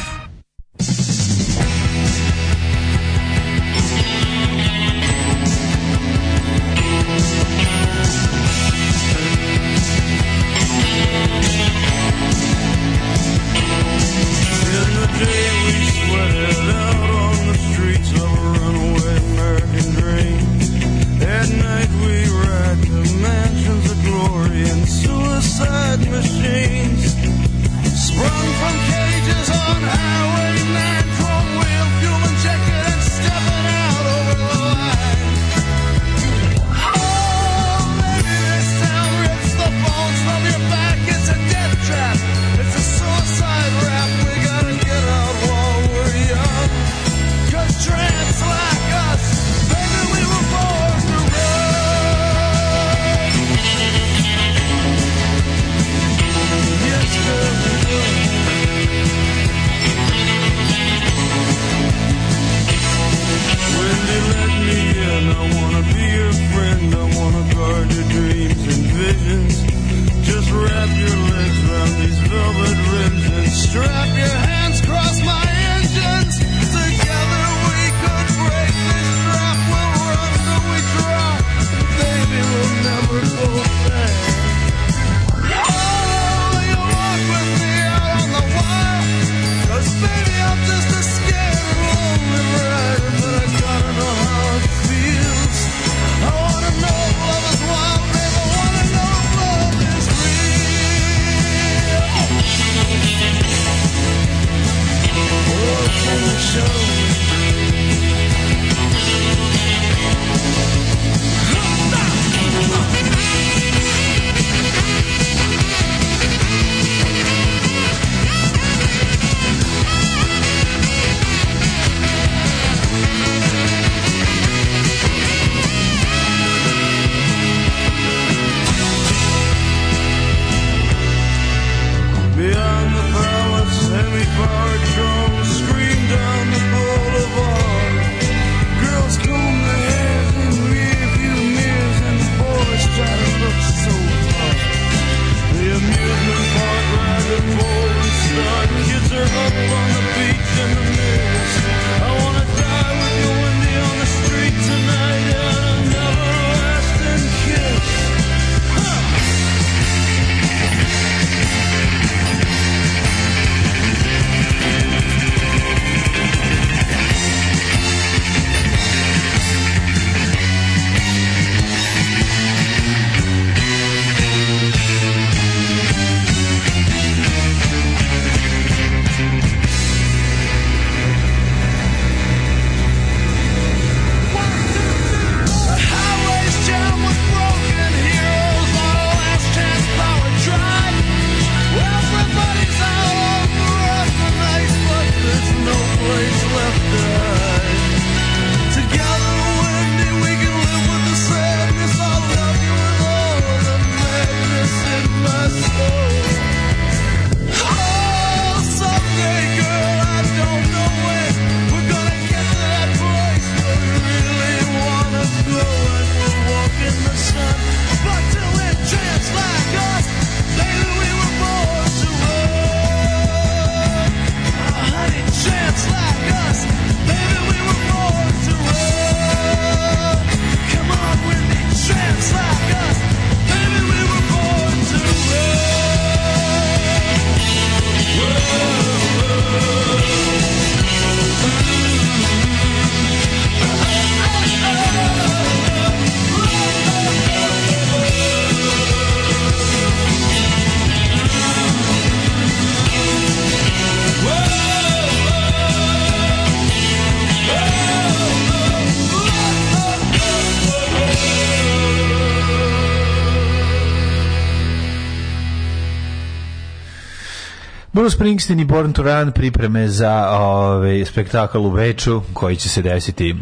Springsteen i Born to Run pripreme za ovaj spektakl u Beču koji će se desiti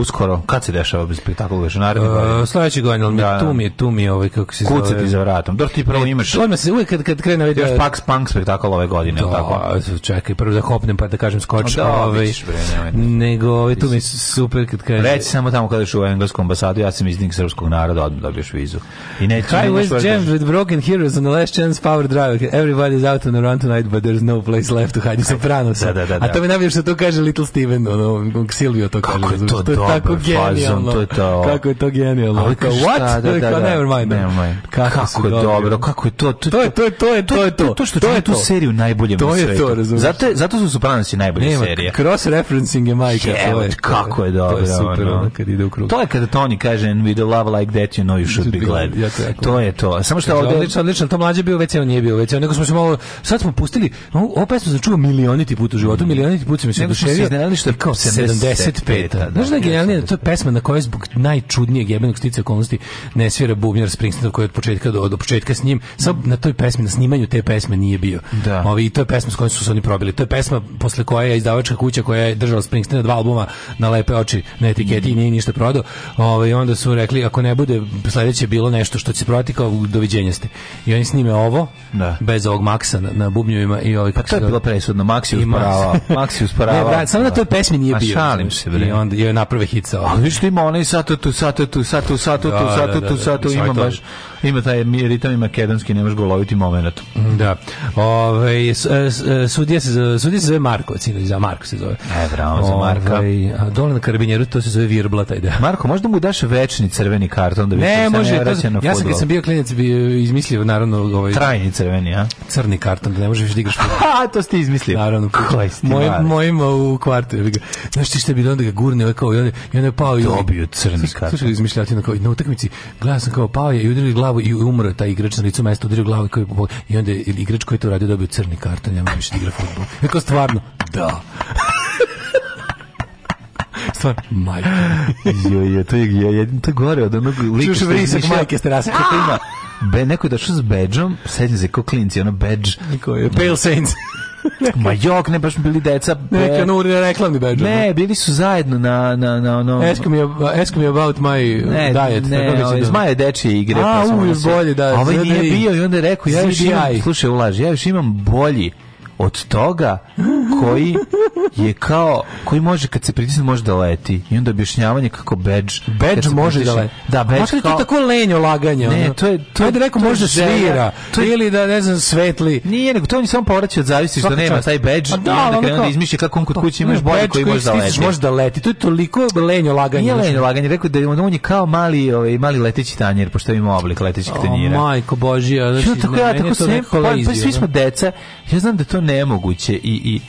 uskoro. Kad se dešava bez spektakl u naredne uh, Sledeće godine, ali da, da, da. tu mi tu mi ovaj, kako se zove. Kucati za vratom. Dobro ti prvo e, imaš... Odmah se uvek kad, kad krene... Ovaj, još Pax Punk spektakl ove godine, da, tako? čekaj, prvo da hopnem pa da kažem skoč. Da, ovaj, Nego, ovaj, tu mi super kad kaže Reci samo tamo kada u engleskom ambasadu, ja sam iznik srpskog naroda, odmah dobiješ vizu. I ne, High was Jam with broken heroes on the last chance power drive. Everybody's out on the run tonight, but there's no place left to hide. Soprano da, da, da, da. A to mi najviše što to kaže Little Steven, ono, Silvio to kaže. Kako je to, tako genijalno. to je to. Kako je to genijalno. Ali da, da, kao, what? Da, da, da, da. Never mind. Never mind. Kako, kako je dobro, kako je to. To, to, je, to, je, to, je, to, je to. To što čini tu seriju najbolje na svetu. To je to, razumiješ. Zato, zato su Sopranos najbolje Nema, serija. Cross-referencing je majka. Jevot, kako je dobro. To je super, ono, kad ide u krug. To je kada Tony kaže, with a love like that, you know you should be glad. To je to. Samo što ovdje... Odlično, odlično, to mlađe bio već, on nije bio već, on. nego smo se malo... Sad smo pustili, ovo pesmu sam čuo milioniti put u životu, mm. milioniti put sam se oduševio. Nego smo se iznenali što je kao 75. Da. Znaš da je najgenijalnije da to je pesma na kojoj zbog najčudnijeg jebenog stica okolnosti ne svira bubnjar Springsteenov koji od početka do, do početka s njim. Sad na toj pesmi, na snimanju te pesme nije bio. Da. Ovi, I to je pesma s kojom su se oni probili. To je pesma posle koje je izdavačka kuća koja je držala Springsteena dva albuma na lepe oči na etiketi i nije ništa prodao. i onda su rekli ako ne bude sledeće bilo nešto što će se prodati kao doviđenja ste. I oni snime ovo da. bez ovog Maksa na, na bubnjevima i ovaj kako pa to je bilo presudno Maksi usparava. Maksi usparava. Ne, brat, samo na toj pesmi nije bio. Šalim se, bre. I onda je napravio prve hitsove. Ali što ima onaj satu tu, satu tu, satu, tu, da, da, satu tu, da, satu, tu, satu, satu ima baš Ima taj ritam i makedonski, ne možeš ga uloviti moment. Da. Ove, sudija, se, sudija se zove Marko, cinovi za Marko se zove. E, bravo, za Marka. Ove, a dole na karabinjeru to se zove Virbla, taj da. Marko, možda mu daš večni crveni karton da bi ne, se može, ne vraća na Ja sam kad sam bio klinac bi eh, izmislio, naravno... Ovaj, Trajni crveni, a? Crni karton, da ne možeš da igraš. Ha, to ste izmislio. Naravno, moj, mojima eh, u kvartu. Znaš ti što bi onda ga gurne, ovaj kao, i onda je pao i... Dobio crni karton. Slušaj, izmišljatina kao, na utakmici, gledam sam kao, pao je i udarili glavu glavu i umro taj igrač na licu mesta, udario glavu koji i onda je igrač koji je to radio dobio crni karton, ja mislim da igra fudbal. Rekao stvarno, da. Stvar, majke. jo, jo, to je, je, je, to je gore od onog lika što je izmišljao. majke ste rasa, kako ima. Be, neko je došao s bedžom, sedni se ko klinci, ono bedž. Ko je? Pale Saints. Ma jok, ne baš bili deca. Neka no reklamni bedžer. Ne, bili su zajedno na na na ono. Ask me, ask me about my ne, diet. Ne, ne, ovaj, zmaje dečije igre. A, pa u, bolje da. Ovo ovaj nije da bio i onda je rekao ja još imam, slušaj, ulaži, ja još imam bolji od toga koji je kao koji može kad se pritisne može da leti i onda objašnjavanje kako badge badge može da leti da badge kao, je to tako lenjo laganje ne ono. to je to je da neko može da svira to je, ili da ne znam svetli nije nego to oni samo povraća od zavisi što nema taj badge pa da, i onda da kao, da izmišlja kako on kod pa kuće imaš bolje koji može da leti može da leti to je toliko lenjo laganje nije znači. lenjo laganje rekao da on je kao mali ovaj mali leteći tanjir pošto ima oblik letećih tanjira majko božija znači tako ja tako sve pa, pa svi da. smo deca ja znam da to nemoguće i, i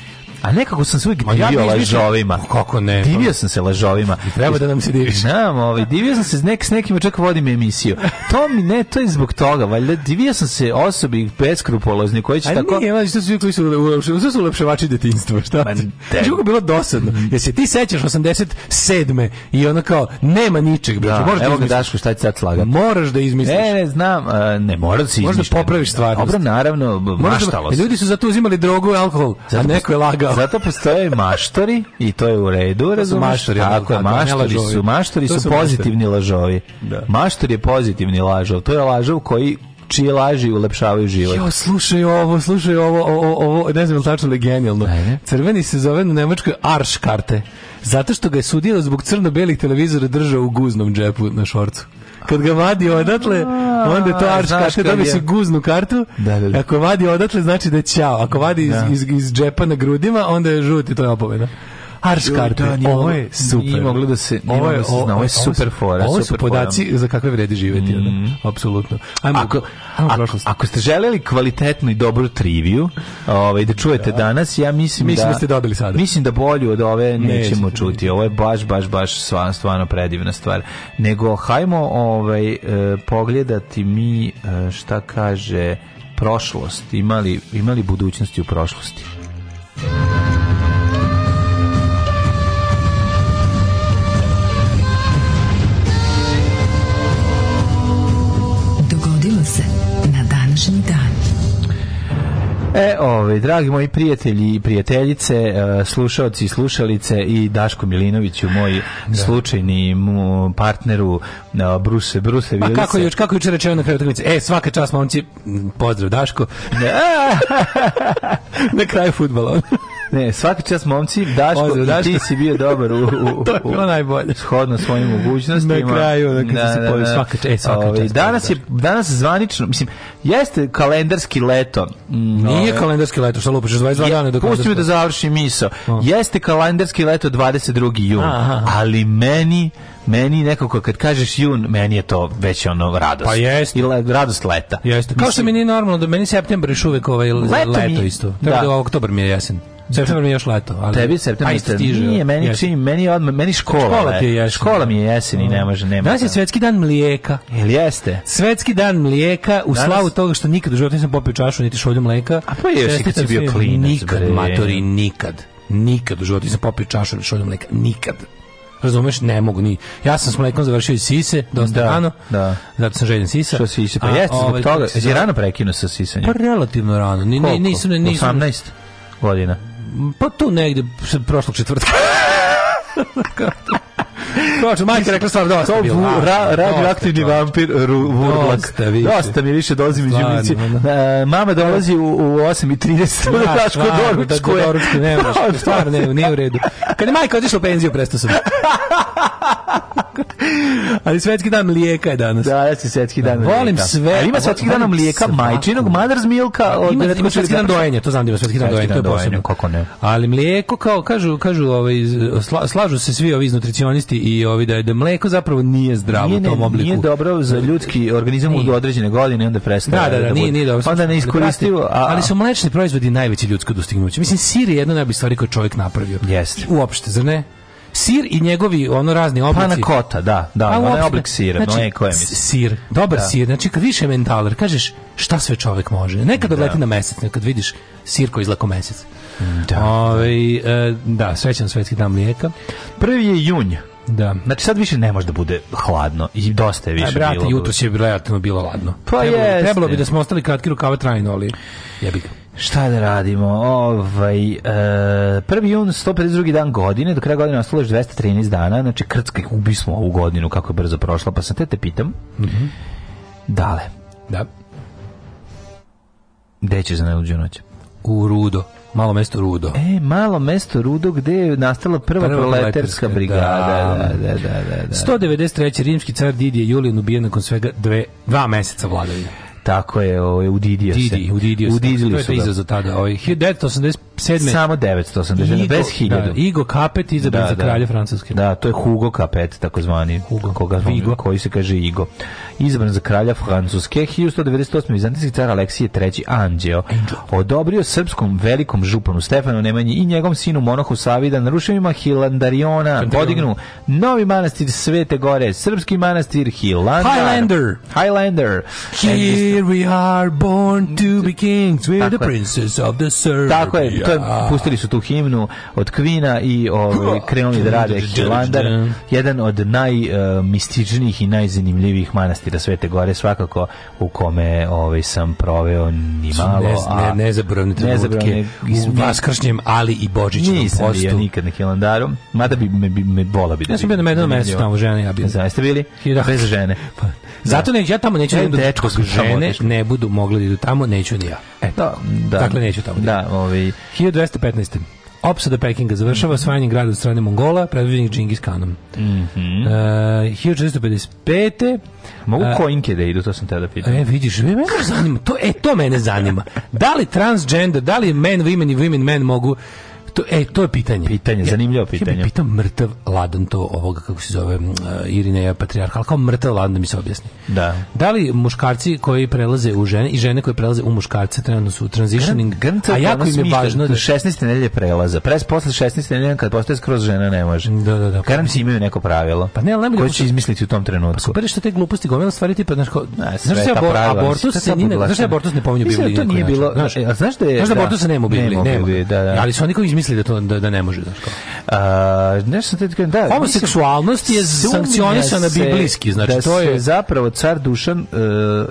A nekako sam se uvijek divio ovaj lažovima. Kako ne? Divio sam se lažovima. I treba da nam se diviš. Znam, ovaj, divio sam se s, nek, s nekim, čak vodim emisiju. To mi ne, to je zbog toga, valjda divio sam se osobi beskrupulozni koji će A tako... A nije, što su, koji su, su ulepševači detinstva, šta? Pa, te... bilo dosadno. Mm. Jer se ti sećaš 87. i ona kao, nema ničeg, da, da možeš evo da Daško, šta ti sad slagat? Moraš da izmisliš. Ne, ne, znam, ne, mora da se izmisliš. Možda popraviš stvarnost. Dobro, naravno, da- maštalo se. Ljudi su zato uzimali drogu i alkohol, a neko je lagao. Zato postoje maštori i to je u redu, razumeš? Maštori, tako je, maštori su, maštori su, su pozitivni lažovi. Da. Maštor je pozitivni lažov, to je lažov koji čije laži ulepšavaju život. Jo, slušaj ovo, slušaj ovo, ovo, ovo ne znam li tačno, ali genijalno. Ajde. Crveni se zove na nemačkoj Arš karte, zato što ga je sudila zbog crno-belih televizora držao u guznom džepu na šorcu kad ga vadi odatle, onda je to arš karta, dobi se guznu kartu. Da, da, da. Ako vadi odatle, znači da je ćao. Ako vadi iz, da. iz, iz džepa na grudima, onda je žuti, to je opomena. Ars karte. Da, ovo je super. Nije moglo da se, nije ovo je, da se zna, ovo je super fora. Ovo su podaci forum. za kakve vredi živeti. Mm. Apsolutno. Ajmo, ako, ajmo ako, ako ste želeli kvalitetnu i dobru triviju ovaj, da čujete da. danas, ja mislim, mislim da... da ste dobili sada. Mislim da bolju od ove nećemo Neće da čuti. Ovo je baš, baš, baš stvarno, stvarno predivna stvar. Nego, hajmo ovaj, e, pogledati mi e, šta kaže prošlost, imali, imali budućnosti u prošlosti. E, ovaj, dragi moji prijatelji i prijateljice, e, slušaoci i slušalice i Daško Milinoviću, moj da. slučajni mu partneru e, Bruse, Bruse Pa kako juč, kako juče rečeno na kraju utakmice? E, svaka čast momci, pozdrav Daško. na kraju fudbala. Ne, svaki čas momci, Daško, Ozir, Daško. ti si bio dobar u, u, to je bilo najbolje. shodno svojim mogućnostima. Na kraju, na, da, da, se da, da, svaka, e, svaka Ovi, ovaj, čast. Danas je, danas zvanično, mislim, jeste kalendarski leto. Mm, nije kalendarski leto, šta lupaš, 22 je, dana do Pusti me da završi miso. Oh. Jeste kalendarski leto 22. jun, aha. ali meni meni nekako kad kažeš jun, meni je to već ono radost. Pa jest. I radost leta. Jeste. Kao što mi nije normalno, da meni septembar još uvek ovaj leto, leto mi, isto. Tako da. da oktobar mi je jesen. Septembar mi je još leto, ali tebi septembar pa stiže. Nije, meni jesen. čini, meni od meni škola. Škola ti je jesen. Škola mi je jeseni, i ne da. može, nema. Danas je svetski dan mlijeka. Jel jeste? Svetski dan mlijeka u Danas... slavu toga što nikad u životu nisam popio čašu niti šolju mlijeka. A pa je još kad si bio klinac, nikad, matori, nikad. Nikad u životu nisam popio čašu niti šolju mlijeka, nikad razumeš, ne mogu ni. Ja sam s mlekom završio iz sise, dosta da, rano. Da. Zato sam željen sisa. Što sise? Pa jeste zbog ovaj, toga. Jesi rano prekinuo sa sisanjem? Pa relativno rano. Ni, Koliko? Nisam, nisam, 18 godina. Pa tu negde, prošlog četvrtka. Kaže majka rekla stvar dosta da to Vu, Ra, radioaktivni vampir ru, vurlak. Dosta, mi više dolazi među mici. mama dolazi u, u 8.30 da daš kod Da doručku ne možeš, stvarno da, da, ne, nije u redu. Kad majka otišla u penziju, prestao sam. Ali svetski dan mlijeka je danas. Da, ja se svetski da. dan. Volim mlijeka. sve. Ali ima svetski dan mlijeka, majčinog, mother's milka, od ima, ima svetski dan dojenja, to znam da ima svetski dan dojenja, to je posebno. Kako ne? Ali mlijeko kao kažu, kažu ovaj slažu se svi ovi nutricionisti i ovi da je da mlijeko zapravo nije zdravo nije, u tom obliku. Nije dobro za ljudski organizam u određene godine, onda prestaje. Da, da, da, da nije, nije dobro. Pa onda da ne iskoristivo, ali su mlečni proizvodi najveći ljudsko dostignuće. Mislim sir je jedna najbolja stvar koju čovjek napravio. Jeste. Uopšte, zar ne? sir i njegovi ono razni pa oblici. Pana kota, da, da, ono je oblik sira, znači, no je Sir, dobar da. sir, znači kad više mentaler, kažeš šta sve čovjek može. Nekad da. leti na mesec, nekad vidiš sir koji izlako mesec. Mm, da, Ove, ovaj, e, da srećan svetski dan mlijeka. Prvi je junj. Da. Znači sad više ne može da bude hladno i dosta je e, više Aj, brate, bilo. Jutros je relativno bilo hladno. Pa trebalo, jeste. trebalo bi da smo ostali kratki rukave trajno, ali jebi ga. Šta da radimo? Ovaj, e, 1. jun, 152. dan godine, do kraja godine ostalo još 213 dana, znači krcka ubismo ovu godinu, kako je brzo prošla, pa sam te te pitam. Mm -hmm. Dale. Da. Gde ćeš za najluđu noć? U Rudo. Malo mesto Rudo. E, malo mesto Rudo gde je nastala prva, prva proletarska brigada. Da. Da, da, da, da, da. 193. rimski car Didije Julijan ubijen nakon svega dve, dva meseca vladavine. Tako je, ovaj udidio se. Udidio, udidio se. Udidio se. To je izazov tada. Ovaj 1985 7. Samo 980, bez 1000. Da, da, Igo Kapet izabran da, za da. kralja da. Francuske. Da, to je Hugo Kapet, takozvani, Hugo. Koga Vigo. koji se kaže Igo. Izabran za kralja Francuske, 1198. Vizantijski car Aleksije III. Anđeo odobrio srpskom velikom županu Stefanu Nemanji i njegovom sinu Monahu Savida, narušio ima Hilandariona, podignu novi manastir Svete Gore, srpski manastir Hilandar. Highlander. Highlander. Here we are born to be kings, we're the princes of the Serbia. Tako je, puta dakle, pustili su tu himnu od Kvina i ovaj krenuli da rade Hilandar, jedan od najmističnijih i najzanimljivijih manastira Svete Gore svakako u kome ovaj sam proveo ni malo a ne nezaboravne trenutke u vaskršnjem ali i božićnom postu. bio nikad na Hilandaru, mada bi me me bola bi. Da ja sam bio na mednom mesecu tamo žene ja bio. Zaista bili? Bez žene. pa Zato ne ja tamo neću da dečko žene ne budu mogli da idu tamo, neću ni ja. E, da, da. Dakle neću tamo. Da, da ovaj 1215. Opsada Pekinga završava mhm. osvajanjem grada od strane Mongola, predvođenih Džingis Kanom. Mm -hmm. uh, 1455. Mogu uh, e, kojinke da idu, to sam teda pitao. E, vidiš, mene zanima, to, e, to mene zanima. Da li transgender, da li men, women i women men mogu To, e, to je pitanje. Pitanje, zanimljivo pitanje. Ja, ja pitam mrtav ladan to ovoga, kako se zove, uh, Irineja patrijarha, kako mrtav ladan da mi se objasni. Da. Da li muškarci koji prelaze u žene i žene koje prelaze u muškarce trenutno su transitioning, Grant, a jako im je važno da... 16. nedelje prelaza, Pre posle 16. nedelje kad postaje skroz žena ne može. Da, da, da. Karam si imaju neko pravilo. Pa ne, ne mogu. Koje će da- izmisliti u tom pa trenutku. Pa super što te gluposti gomila stvari tipa, znaš, kao, ne, se abor, abortus se nije, znaš se abortus ne pominju u da Bibliji. Znaš, e, znaš da je... Znaš da, da abortus nema u Bibliji, nema. Da, da. E, ali su oni koji misli da to da, da ne može, znaš kao. ne nešto te kažem, da. Homoseksualnost je sankcionisana biblijski, da znači da to je zapravo car Dušan uh,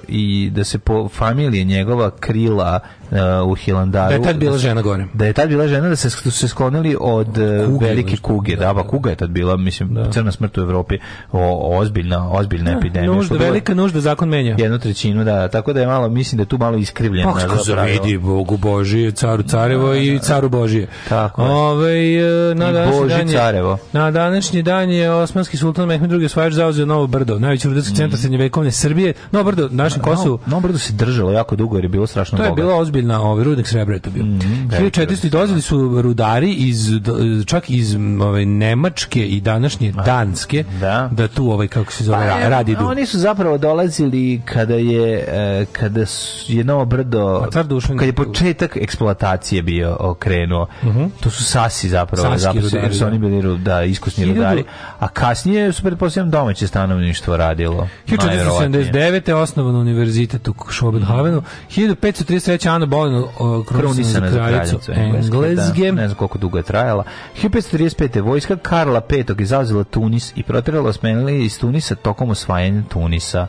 i da se po familije njegova krila Uh, u Hilandaru. Da je tad bila žena gore. Da je tad bila žena, da se, su se sklonili od uh, kuge, velike kuge. Da, ba, da, pa da. kuga je tad bila, mislim, da. crna smrt u Evropi, o, ozbiljna, ozbiljna da, epidemija. Nužda, bila, velika nužda, zakon menja. Jednu trećinu, da, tako da je malo, mislim da tu malo iskrivljeno. Pa, kako se vidi, Bogu Božije, caru Carevo da, da, i da. caru Božije. Tako je. Ove, e, na I Boži dan Carevo. Na današnji dan je osmanski sultan Mehmed II. osvajač zauzeo Novo Brdo, najveći rudarski centar mhm. srednjevekovne Srbije. Novo Brdo, našem Kosovu. Novo, Brdo se držalo jako dugo jer je bilo strašno to je bilo ozbiljna, ovaj rudnik srebra je to bio. Mm, 1400 dozvali su rudari iz čak iz ovaj Nemačke i današnje Danske da, da tu ovaj kako se zove pa, radi du. Oni su zapravo dolazili kada je e, kada su, je Novo Brdo kad je početak eksploatacije bio okrenuo. Mm -hmm. To su Sasi zapravo, Saski zapravo rudari, jer su da. oni bili da iskusni Hiljadu... rudari, a kasnije su pretpostavljam domaće stanovništvo radilo. 1479. osnovan univerzitet u Schopenhavenu, 1533. Mhm. Ana boleno krunisana za kraljicu Engleske. Da, ne znam koliko dugo je trajala. 1535. vojska Karla V. izazila Tunis i protirala osmenili iz Tunisa tokom osvajanja Tunisa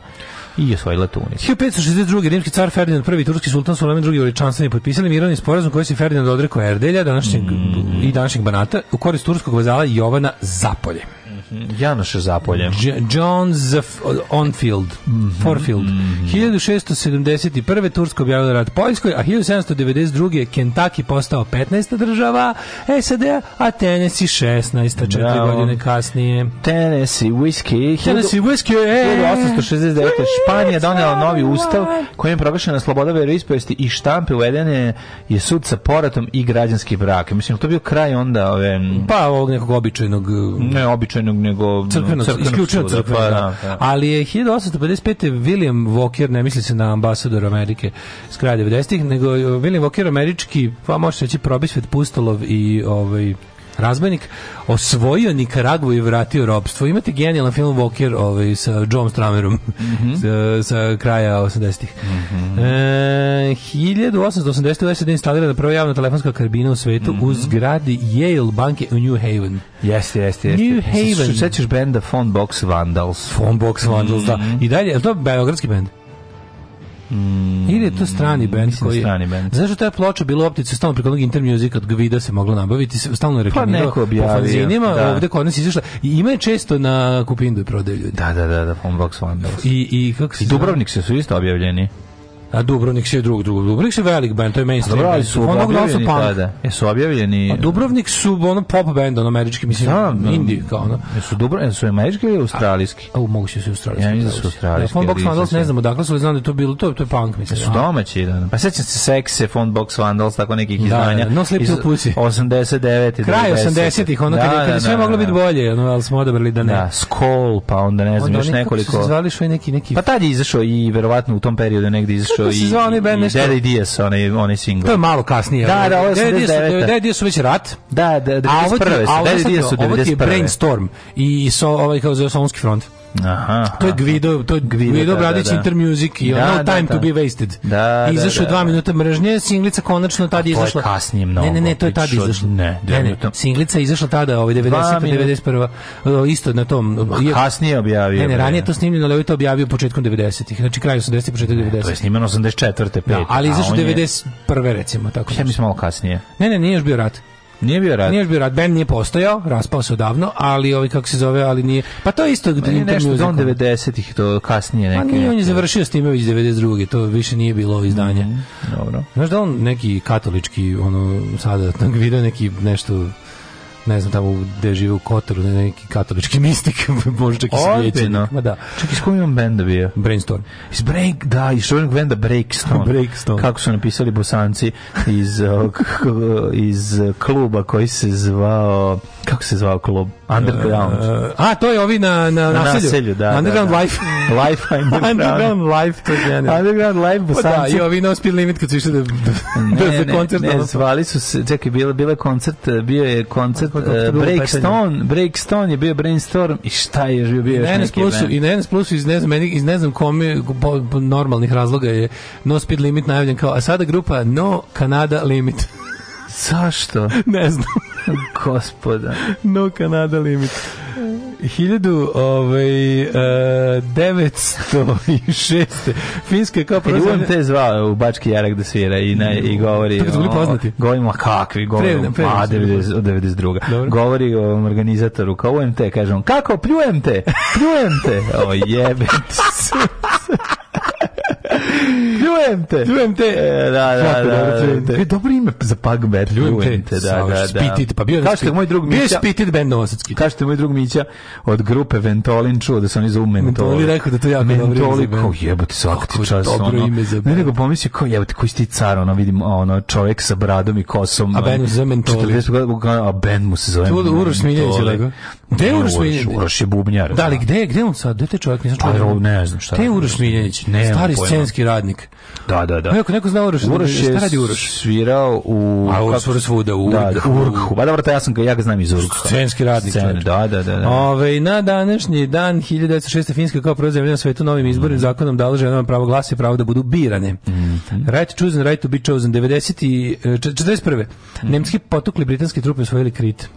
i osvojila Tunis. 1562. rimski car Ferdinand I, turski sultan Suleman II veličanstveni potpisali mirovni sporazum koji se Ferdinand odrekao Erdelja današnjeg, mm. i današnjeg Banata u korist turskog vazala Jovana Zapolje. Janoša Zapolje. John Zaf Onfield, mm Forfield. 1671. Mhm. Tursko objavilo rat Poljskoj, a 1792. Kentucky postao 15. država sed a Tennessee 16. četiri godine kasnije. Tennessee Whiskey. Tennessee whisky, e! 1869. Španija donela novi ustav kojim je proglašena sloboda veroispovesti i štampe uvedene je sud sa poratom i građanski brak. Mislim, to bio kraj onda ove... Pa ovog nekog običajnog... Ne, običajnog nego crkveno, crkveno isključeno crkveno, pa, da. da, da. ali je 1855. William Walker, ne misli se na ambasador Amerike s kraja 90-ih, nego William Walker američki, pa možete reći Probisvet Pustolov i ovaj razbojnik, osvojio Nikaragvu i vratio robstvo. Imate genijalan film Walker ovaj, sa John Stramerom mm -hmm. sa, sa, kraja 80-ih. Mm -hmm. e, 1880. u SAD instalirana prva javna telefonska karbina u svetu mm -hmm. u zgradi Yale banke u New Haven. Jeste, jeste, jeste. New Haven. Sećaš benda Phone Box Vandals. Phone Box Vandals, mm -hmm. da. Mhm. I dalje, je to beogradski bend? Mm, Ili je to strani band da koji strani band. Zašto da ta ploča bilo optica stalno preko Inter Music od Gvida se mogla nabaviti, stalno je reklamirao pa po fanzinima, da. ovde kod nas izašla i ima je često na Kupindu i prodaju ljudi. Da, da, da, da, Box Vandals. I, i kako se I Dubrovnik se su isto objavljeni. A Dubrovnik se drug drug. Dubrovnik se velik band, to je mainstream. Dobro, ali su objavljeni Jesu objavljeni... A Dubrovnik su ono pop band, ono američki, mislim, Znam, da, da. indie, kao ono. Jesu, Dubro, su američki ili australijski? Au, mogu se su australijski. Ja mislim da su australijski. Da, Fondbox Box Vandals ne znam odakle su, ali znam da to bilo, to, je, to je punk, mislim. Su domaći, da. Pa sećam se Sexe, Fondbox Vandals, tako nekih izdanja. Da, no Sleep to Pussy. 89. Kraj 80-ih, ono kad je sve moglo biti bolje, ono, ali smo odabrali da ne. Da, Skol, pa onda ne znam, još nekoliko... neki neki. Pa tad je izašao i verovatno u tom periodu negde izašao izašao i, i, i Daddy Diaz, onaj, onaj single. To je malo kasnije. Da, da, ovo je 89. Daddy Diaz su već rat. Da, da, da, Daddy Diaz su 91. Ovo ti je Brainstorm i so, ovaj, kao da, Solonski front. Aha, to je Gvido, to je Gvido, Gvido da, da Bradić da, da. Inter Music i da, No da, Time da. to da. be wasted. Da, da izašao da, da, 2 minuta mržnje, singlica konačno tada izašla. To je kasnije mnogo. Ne, ne, ne, to je tada izašla. Ne, ne, ne, singlica je izašla tada, ovaj 90 91 isto na tom. Kasnije objavio. Ne, ne, ranije to snimljeno, ali je to objavio početkom 90-ih. Znači kraj 80-ih, početak 90-ih. To je snimljeno 84. 5. Da, ali izašao 91 recimo, tako. Ja mislim malo kasnije. Ne, ne, nije još bio rat. Nije bio rat. Nije bio rat, band nije postojao, raspao se davno, ali ovaj kako se zove, ali nije. Pa to je isto gde pa je nešto do 90-ih, to kasnije pa neke. Pa nije, on je završio s time već 92. To više nije bilo izdanje. Mm, dobro. Znaš da on neki katolički ono sada da video neki nešto ne znam tamo gde žive u Kotoru, neki katolički mistik, možda čak i svećenik. Ma da. Čak i s kojim imam benda bio? Brainstorm. Iz Break, da, iz šovenog benda Breakstone. Breakstone. Kako su napisali bosanci iz, iz kluba koji se zvao, kako se zvao klub? Underground. E, a, to je ovi na, na, na naselju. naselju da, da underground da, da. Life. life underground. underground Life, to je genijalno. Underground Life, Bosanci. Pa da, i ovi No Speed Limit kad su išli da, da-, da-, da, ne, za koncert. Ne, ne, zvali su se, čekaj, bilo, bilo koncert, e, bio je koncert pa, pa, pa, uh, e, Breakstone, Breakstone je bio Brainstorm i šta je bio, bio još neki plusu, I na NS Plusu iz ne znam, iz ne znam komi, po, po, normalnih razloga je No Speed Limit najavljen kao, a sada grupa No Canada Limit. Zašto? ne znam. Gospoda. No Canada Limit. 1000 ovaj uh, e, 906 Finska je kao prva zemlja... te zvao u Bački Jarak da svira i, na, i govori... Tako su bili poznati. Govori, ma kakvi, govori, Prevna, prevna, 92. Dobro. Govori ovom organizatoru, kao UMT, kaže kako, pljujem te, pljujem te. O, jebe, Pljujem te. Pljujem te. E, da, da, da. Pljujem da, te. Da. Dobro ime za pugbear. Pljujem te, da, da, da. Spitit, pa bio Kažete moj drug Mića. Bio Spitit bend Novosadski. Kažete moj drug Mića od grupe Ventolin čuo da se oni zovu Mentoli. Mentoli rekao da to ja Mentoli, kao jebote svaki čas. Dobro ime za Ne nego pomisli kao jebote koji ti car, ono vidim ono čovjek sa bradom i kosom. A Ben mu se zove Mentoli. A Ben mu se zove. Tu Uroš Miljević, Gde Uroš Miljenić? Uroš je bubnjar. Da, ali da. gde, gde on sad? Gde te čovjek? Nisam čuo. Pa, ne znam šta. Te da Uroš Miljenić, stari scenski radnik. Da, da, da. Pa ako neko zna Uroš, Uroš je radi Uroš? Svirao u... A Uroš svira svuda, u, da, u Urghu. Pa da, dobro, ja sam ga, ja ga znam iz Urgha. Scenski radnik. Scen, da, da, da. da. Ove, na današnji dan 1906. Finjska kao prva zemlja na svetu novim izbornim mm. zakonom dala ženama pravo glasa i pravo da budu birane. Mm. Right to chosen, right to be chosen. 90 i, 41. Mm. Nemski potukli britanske trupe osvojili Krit.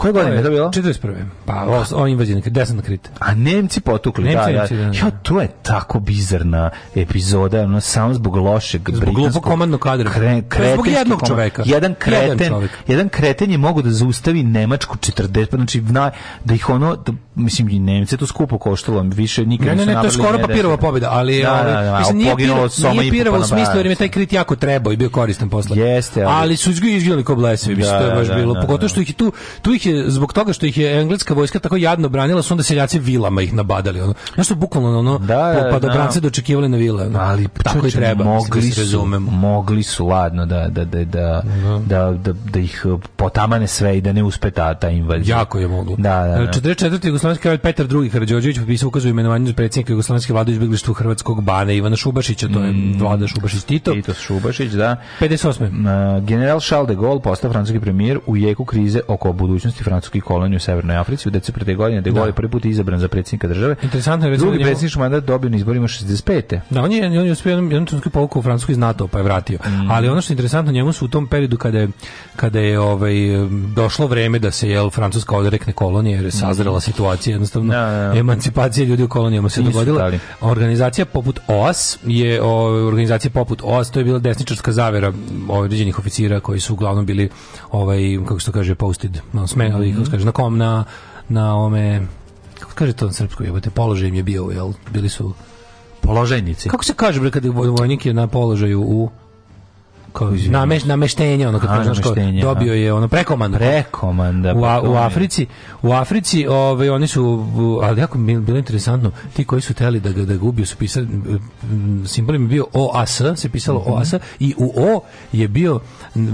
Koje godine je to bilo? 41. Pa o, o invaziji na Krit. A Nemci potukli, Nemci, da, da, Nemci, da, da. Jo, to je tako bizarna epizoda, ono samo zbog lošeg zbog britanskog komandnog kadra. Kre, kreten, zbog jednog čoveka. Jedan kreten, jedan, čovek. jedan kreten je mogao da zaustavi Nemačku 40, znači na, da ih ono da, mislim i Nemce to skupo koštalo, više nikad ne, ne, ne, ne, to je skoro papirova pobjeda, ali da, da, da, mislim, nije poginulo Soma i u smislu jer im je taj Krit jako trebao i bio koristan posle. Jeste, ali, ali su izgledali kao blesavi, mislim, da, to je baš da, bilo. Pogotovo što ih tu tu ih je zbog toga što ih je engleska vojska tako jadno branila, su onda seljaci vilama ih nabadali. Ono. Znaš što bukvalno ono, da, pa da, da. no. dočekivali da na vile. Ono. Ali tako čoče, i treba, da mogli su, mogli su ladno da, da, da, da, da, da, da, ih potamane sve i da ne uspe ta, ta invazija. Jako je moglo. Da, da, e, da. 44. Jugoslovenski kralj Petar II. Hrađođević popisao ukaz o imenovanju predsjednika Jugoslovenske vlade izbjeglištvu Hrvatskog bana Ivana Šubašića, to je mm. vlada Šubašić Tito. Tito Šubašić, da. 58. E, general Charles de Gaulle postao francuski premijer u jeku krize oko budućnosti napusti francusku koloniju u Severnoj Africi u decembru te godine, De da. Gaulle prvi put izabran za predsjednika države. Interesantno je recimo drugi predsjednički mandat dobio na izborima 65. Da, on je on je uspio jednom trenutku povuku u Francusku iz NATO, pa je vratio. Mm. Ali ono što je interesantno njemu su u tom periodu kada je kada je ovaj došlo vreme da se jel Francuska odrekne kolonije, jer je sazrela mm. situacija jednostavno ja, da, ja, da, ja. emancipacija ljudi u kolonijama se dogodila. Dali. Organizacija poput OAS je o, organizacija poput OAS to je bila desničarska zavera određenih oficira koji su uglavnom bili ovaj kako se to kaže posted, no, smen, ali mm -hmm. kako kažeš, na kom, na, na ome, kako kaže to na srpskom jebote, položaj im je bio, jel, bili su... Položajnici. Kako se kaže, bre, kad vojnik je na položaju u kao nameš, nameštenje, ono kad A, kao, da. dobio je ono prekomanda. Prekomanda. U, pa u Africi, u Africi, ovaj oni su ali jako mi bilo interesantno, ti koji su teli da ga da ga ubiju su pisali simbol im bio OAS, se pisalo mhm. OAS i u O je bio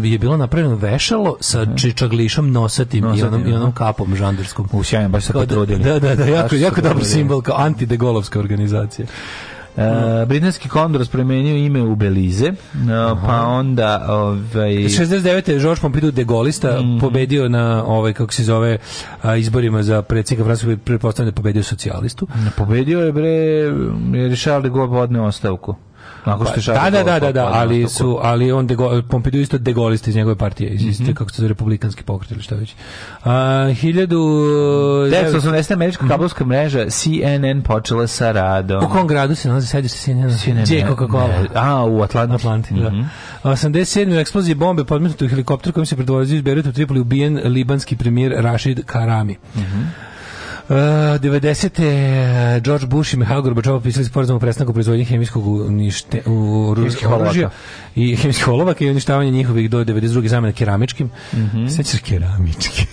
je bilo napravljeno vešalo sa mhm. čičaglišom nosatim, nosatim i onom i onom mhm. kapom žandarskom. U sjajan baš se da- potrudili. Da, da, da, jako jako dobar simbol kao antidegolovska organizacija. Uh, britanski kondor spremenio ime u Belize, uh, pa onda ovaj 69. Georges Pompidou de Gaulista mm. pobedio na ovaj kako se zove a, izborima za predsjednika Francuske pretpostavljam da pobedio socijalistu. pobedio je bre je Richard de Gaulle odneo ostavku. Onako što je pa, da, da, da, da, da, da, da pa, ali da, su ali on dego, Pompidou isto degolista iz njegove partije, iz iste mhm. kako se republikanski pokret ili šta već. A 1000 1980 američka mhm. kablovska mreža CNN počela sa radom. U kom gradu se nalazi sedište CNN? CNN. Gdje Coca-Cola? A, u Atlanti. Atlanti, da. 87. Mhm. eksplozije bombe podmetnute u helikopter kojim se predvozio iz Beiruta u Tripoli ubijen libanski premijer Rashid Karami. Mhm. Uh, e, 90. E, George Bush i Mihail Gorbačov pisali sporazum o prestanku proizvodnje hemijskog unište, u ruskih oružja i hemijskih olovaka i uništavanje njihovih do 92. zamena keramičkim. Mm -hmm. Sećaš keramički?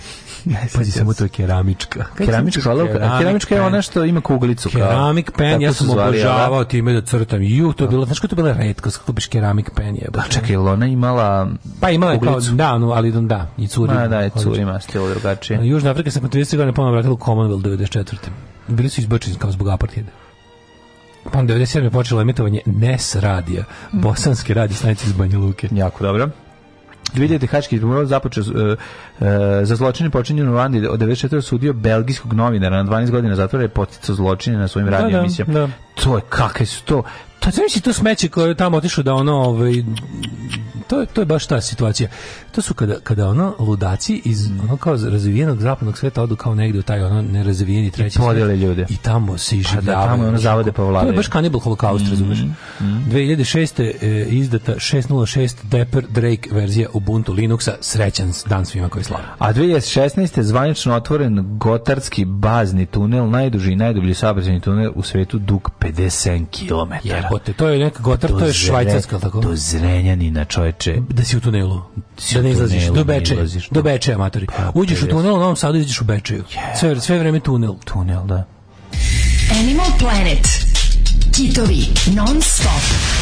Pazi samo to je keramička. keramička olovka, keramik keramička je ona što ima kuglicu. Keramik pen, ja sam da? obožavao time da crtam. Ju, to je da. bilo, znaš kako to bila retkost, kako biš keramik pen je. Pa da, čekaj, ona imala Pa imala je kao, da, no, ali da, i curi. Ma da, je curi, ima stilo drugačije. Južna Afrika se po 30 godina ponovno vratila u Commonwealth 94. Bili su izbačeni kao zbog apartheida. Pa 97. je počelo emitovanje NES radija, mm. bosanske radije stanice iz Banja Luke. Jako dobro. 2000. Haški tribunal započeo uh, uh, za zločine počinjene u Ruandi od 94. sudio belgijskog novinara na 12 godina zatvora je poticao zločine na svojim da, radnim da, emisijama. Da. To je kakve su to to znači to smeće koje je tamo otišlo da ono ovaj to je to je baš ta situacija to su kada, kada ono ludaci iz mm. ono kao razvijenog zapadnog sveta odu kao negde u taj ono nerazvijeni treći svet. I ljude. I tamo se iživljavaju. Pa da, tamo ono zavode pa vlade. To je baš kanibal holokaust, mm, razumeš? Mm. 2006. E, izdata 606 Depper Drake verzija Ubuntu Linuxa. Srećan dan svima koji slavi. A 2016. zvanično otvoren Gotarski bazni tunel, najduži i najdublji saobraćajni tunel u svetu dug 50 km. Jebote, to je neka Gotar, to, to je Švajcarska, tako? Do Zrenjanina, čoveče. Da si u tunelu. Da ne izlaziš, do Beče, do Beče, amatori. Uđeš u tunel, u Novom Sadu izađeš u Bečeju. Sve, sve vreme tunel. Tunel, da. Animal Planet. Kitovi non stop.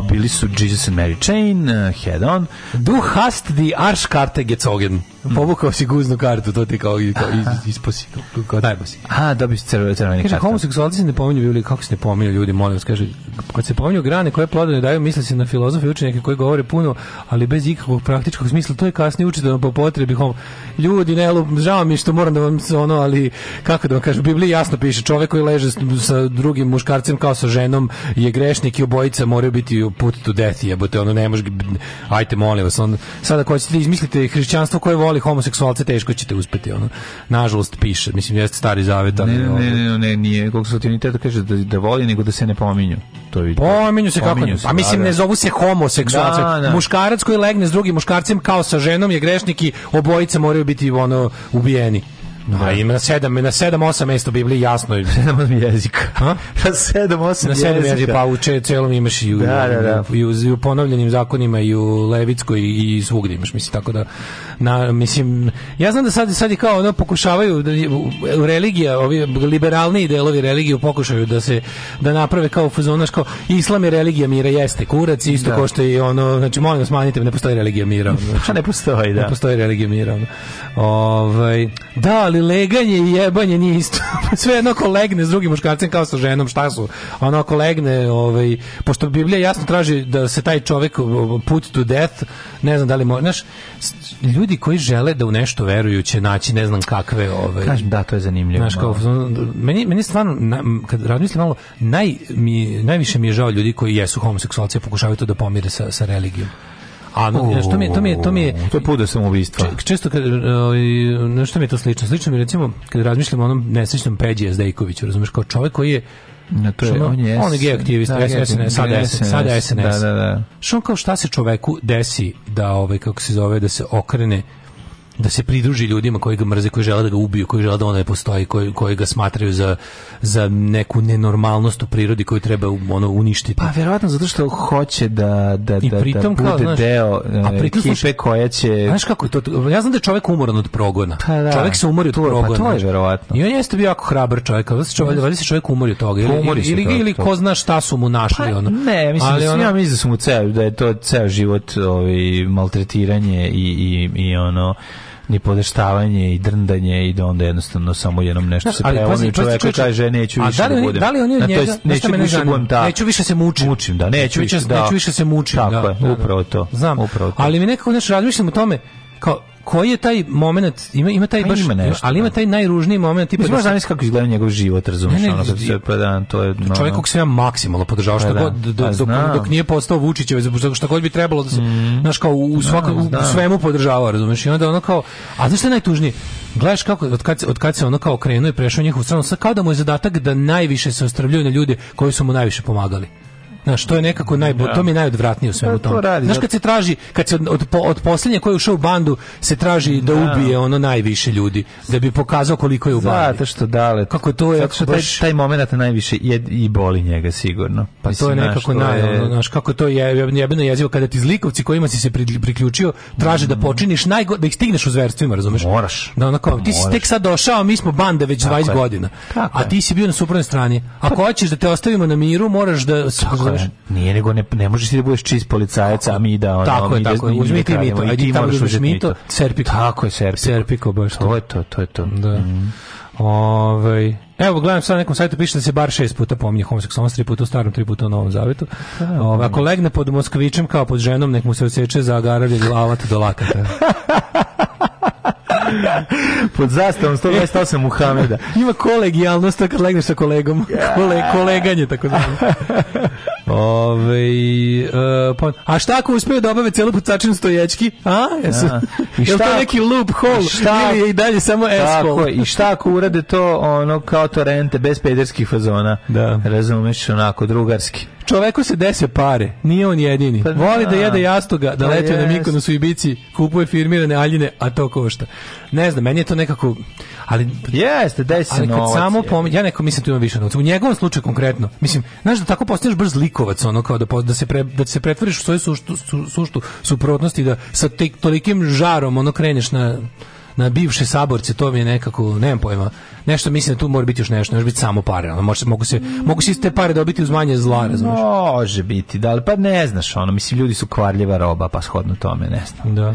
bili su Jesus and Mary Chain, uh, Head On. Du hast die Arschkarte gezogen. Mm. Povukao si guznu kartu, to ti kao, kao isposi. Kao si. A, dobio si crveni kartu. Kaže, homoseksualci se ne pominju bili, kako se ne pominju ljudi, molim vas, kaže, kad se pominju grane koje plodove daju, misle se na filozofe i učenjake koji govore puno, ali bez ikakvog praktičkog smisla, to je kasnije učitano po potrebi homo ljudi, ne, žao mi što moram da vam se ono, ali kako da vam kažem, u Bibliji jasno piše, čovjek koji leže sa drugim muškarcem kao sa ženom je grešnik i obojica moraju biti u put to death, jebote, ono ne može, ajte molim vas, on, sada ko ćete da izmislite hrišćanstvo koje voli homoseksualce, teško ćete uspeti, ono, nažalost piše, mislim, jeste stari zavet, ali... Ne, ne, ne, ne, nije, koliko satiniteta da kaže da, da voli, nego da se ne pominju. To je pominju se kako, se, a pa mislim, da, ne zovu se homoseksualce, muškarac koji legne s drugim muškarcem kao sa ženom je grešnik i obojica moraju moraju biti ono ubijeni. Da. A i na 7 na 7 8 mesto Biblije jasno je jezika. Ha? Na 7 8 na 7 jezika pa uče celom imaš i u, da, da, da. I, u, i u ponovljenim zakonima i u Levitskoj i, i svugdje imaš mislim tako da na mislim ja znam da sad sad i kao ono pokušavaju da, religija ovi liberalni delovi religije pokušaju da se da naprave kao fuzonaš kao islam je religija mira jeste kurac isto da. kao što i ono znači molim vas manite ne postoji religija mira znači, ne postoji da ne postoji religija mira ovaj da ali leganje i jebanje nije isto. Sve jedno ko legne s drugim muškarcem kao sa ženom, šta su? Ono ako legne, ovaj, pošto Biblija jasno traži da se taj čovjek put to death, ne znam da li može, ljudi koji žele da u nešto veruju će naći ne znam kakve Ovaj, Kažem da to je zanimljivo. Znaš kao da. meni meni stvarno na, kad razmislim malo naj mi najviše mi je žao ljudi koji jesu homoseksualci i pokušavaju to da pomire sa sa religijom. A no, što mi je, to mi je, to mi je to je pudo sam Često kad ovaj, na što mi je to slično? Slično mi recimo kad razmišljam o onom nesrećnom Peđi Jazdejkoviću, razumeš, kao čovek koji je na to je on je on je gej aktivist, da, SNS, sada SNS, sada SNS. Da, da, da. Što kao šta se čoveku desi da ovaj kako se zove da se okrene da se pridruži ljudima koji ga mrze, koji žele da ga ubiju, koji žele da on ne postoji, koji, koji ga smatraju za, za neku nenormalnost u prirodi koju treba ono uništiti. Pa verovatno zato što hoće da da I pritom, da, da bude kao, znaš, deo a e, pritom kipe koja će Znaš kako to ja znam da je čovjek umoran od progona. Pa da, čovjek se umori od to, pa progona. Pa to je verovatno. I on jeste bio jako hrabar čovek. ali se čovjek, valjda se čovjek umori od toga ili umori ili, ili, ili ko zna šta su mu našli pa, ono. Ne, mislim ali da, ono, ja mislim da su mu ceo da je to ceo život ovaj maltretiranje i i i ono ni podeštavanje i drndanje i da onda jednostavno samo jednom nešto se prelomi čovjek i kaže neću više da, da, li, budem. Da li oni od njega, to neću više budem ta. Neću više se mučim. Mučim, da, neću, više, da. neću više da. se mučim. Tako da, je, da, da, upravo to. Znam, upravo to. Ali mi nekako nešto razmišljam o tome, kao koji je taj moment ima ima taj pa baš ima nešto, ali ima da. taj najružniji moment tipa Mislim, da znaš kako izgleda njegov život razumiješ ono kad se pa da to je no, čovjek kog se ja maksimalno podržavao što pa da. god pa dok, dok nije postao Vučićev ovaj, zato što god bi trebalo da se mm. znaš kao u svakom u svemu podržavao razumiješ i onda ono kao a znaš šta je najtužnije Gledaš kako od kad, od kad se ono kao krenuo i prešao njihovu stranu, sad kao da mu je zadatak da najviše se ostrvljuje na ljude koji su mu najviše pomagali. Na što je nekako naj ja. Da. to mi je najodvratnije u svemu da, tome. To Znaš da. kad se traži, kad se od od, od posljednje koji je ušao u bandu se traži da ja. ubije ono najviše ljudi da bi pokazao koliko je u bandi. Zato što dale. Kako to je? Zato što baš... taj, taj momenat najviše je, i boli njega sigurno. Pa to je nekako naj, je... Ono, naš, kako to je jebeno jezivo kada ti zlikovci kojima si se priključio traže mm. da počiniš naj da ih stigneš u zverstvima, razumeš? Moraš. Da onako, ti si tek sad došao, mi smo banda već Tako 20 je. godina. Tako a ti si bio na suprotnoj strani. Ako pa- hoćeš da te ostavimo na miru, moraš da razumeš? Nije nego ne, ne možeš ti da budeš čist policajac, a mi da ono... Tako je, da tako je, uzmi da ti mito, ajde tamo da uzmiš mito, Serpiko. Tako je, Serpiko. Serpiko, baš to. To je to, to je to. Da. Mm. Ove, ovaj, evo, gledam sad na nekom sajtu, piše da se bar šest puta pominje homoseksualnost, tri puta u starom, tri puta u novom zavetu. Da, Ove, ovaj, ako legne pod Moskvićem kao pod ženom, nek mu se oseče za agaravlje glavata do lakata. Pod zastavom 128 Muhameda. Ima kolegijalnost kad legneš sa kolegom. Kole, koleganje, tako da. Ove, uh, e, pa, a šta ako uspeju da obave celu pucačinu stoječki? A? Jesu, a I šta, je to neki loophole? Šta, ili je i dalje samo s I šta ako urade to ono kao torrente, bez pederskih fazona? Da. Razumeš, onako, drugarski. Čoveku se dese pare, nije on jedini. Pa, Voli da, da. jede jastoga, da pa leti na Mikonosu i Bici, kupuje firmirane aljine, a to košta. Ne znam, meni je to nekako... Ali, Jeste, desi se novac. Samo je. ja neko mislim tu ima više novca. U njegovom slučaju konkretno. Mislim, znaš da tako postaneš brz liko Markovac, ono kao da, da se, pre, da se pretvoriš u svoju suštu, su, suštu suprotnosti, da sa te, tolikim žarom ono kreneš na na bivše saborce, to mi je nekako, nemam pojma, nešto mislim da tu mora biti još nešto, može biti samo pare, ono, može, mogu se, mogu se iste pare dobiti uz manje zla, razumiješ? Može biti, da, ali pa ne znaš, ono, mislim, ljudi su kvarljiva roba, pa shodno tome, ne znam. Da.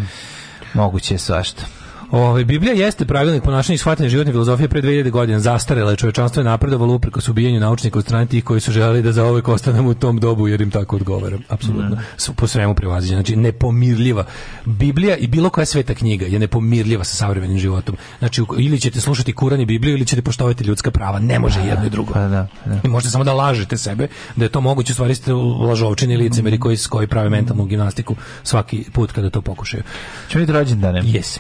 Moguće je svašta. Ove, ovaj, Biblija jeste pravilnik ponašanja i shvatanja životne filozofije pre 2000 godina. Zastarela je čovečanstvo je napredovalo su ubijanju naučnika od strane tih koji su želeli da zaovek ostanemo u tom dobu jer im tako odgovara. Apsolutno. Mm. Po svemu prevaziđena. Znači nepomirljiva. Biblija i bilo koja sveta knjiga je nepomirljiva sa savremenim životom. Znači ili ćete slušati Kuran i Bibliju ili ćete poštovati ljudska prava. Ne može da, jedno i drugo. Pa, da, pa da. I možete samo da lažete sebe da je to moguće, u stvari ste lažovčini licemeri koji koji prave mentalnu gimnastiku svaki put kada to pokušaju. Čujete rođendane? Jesi.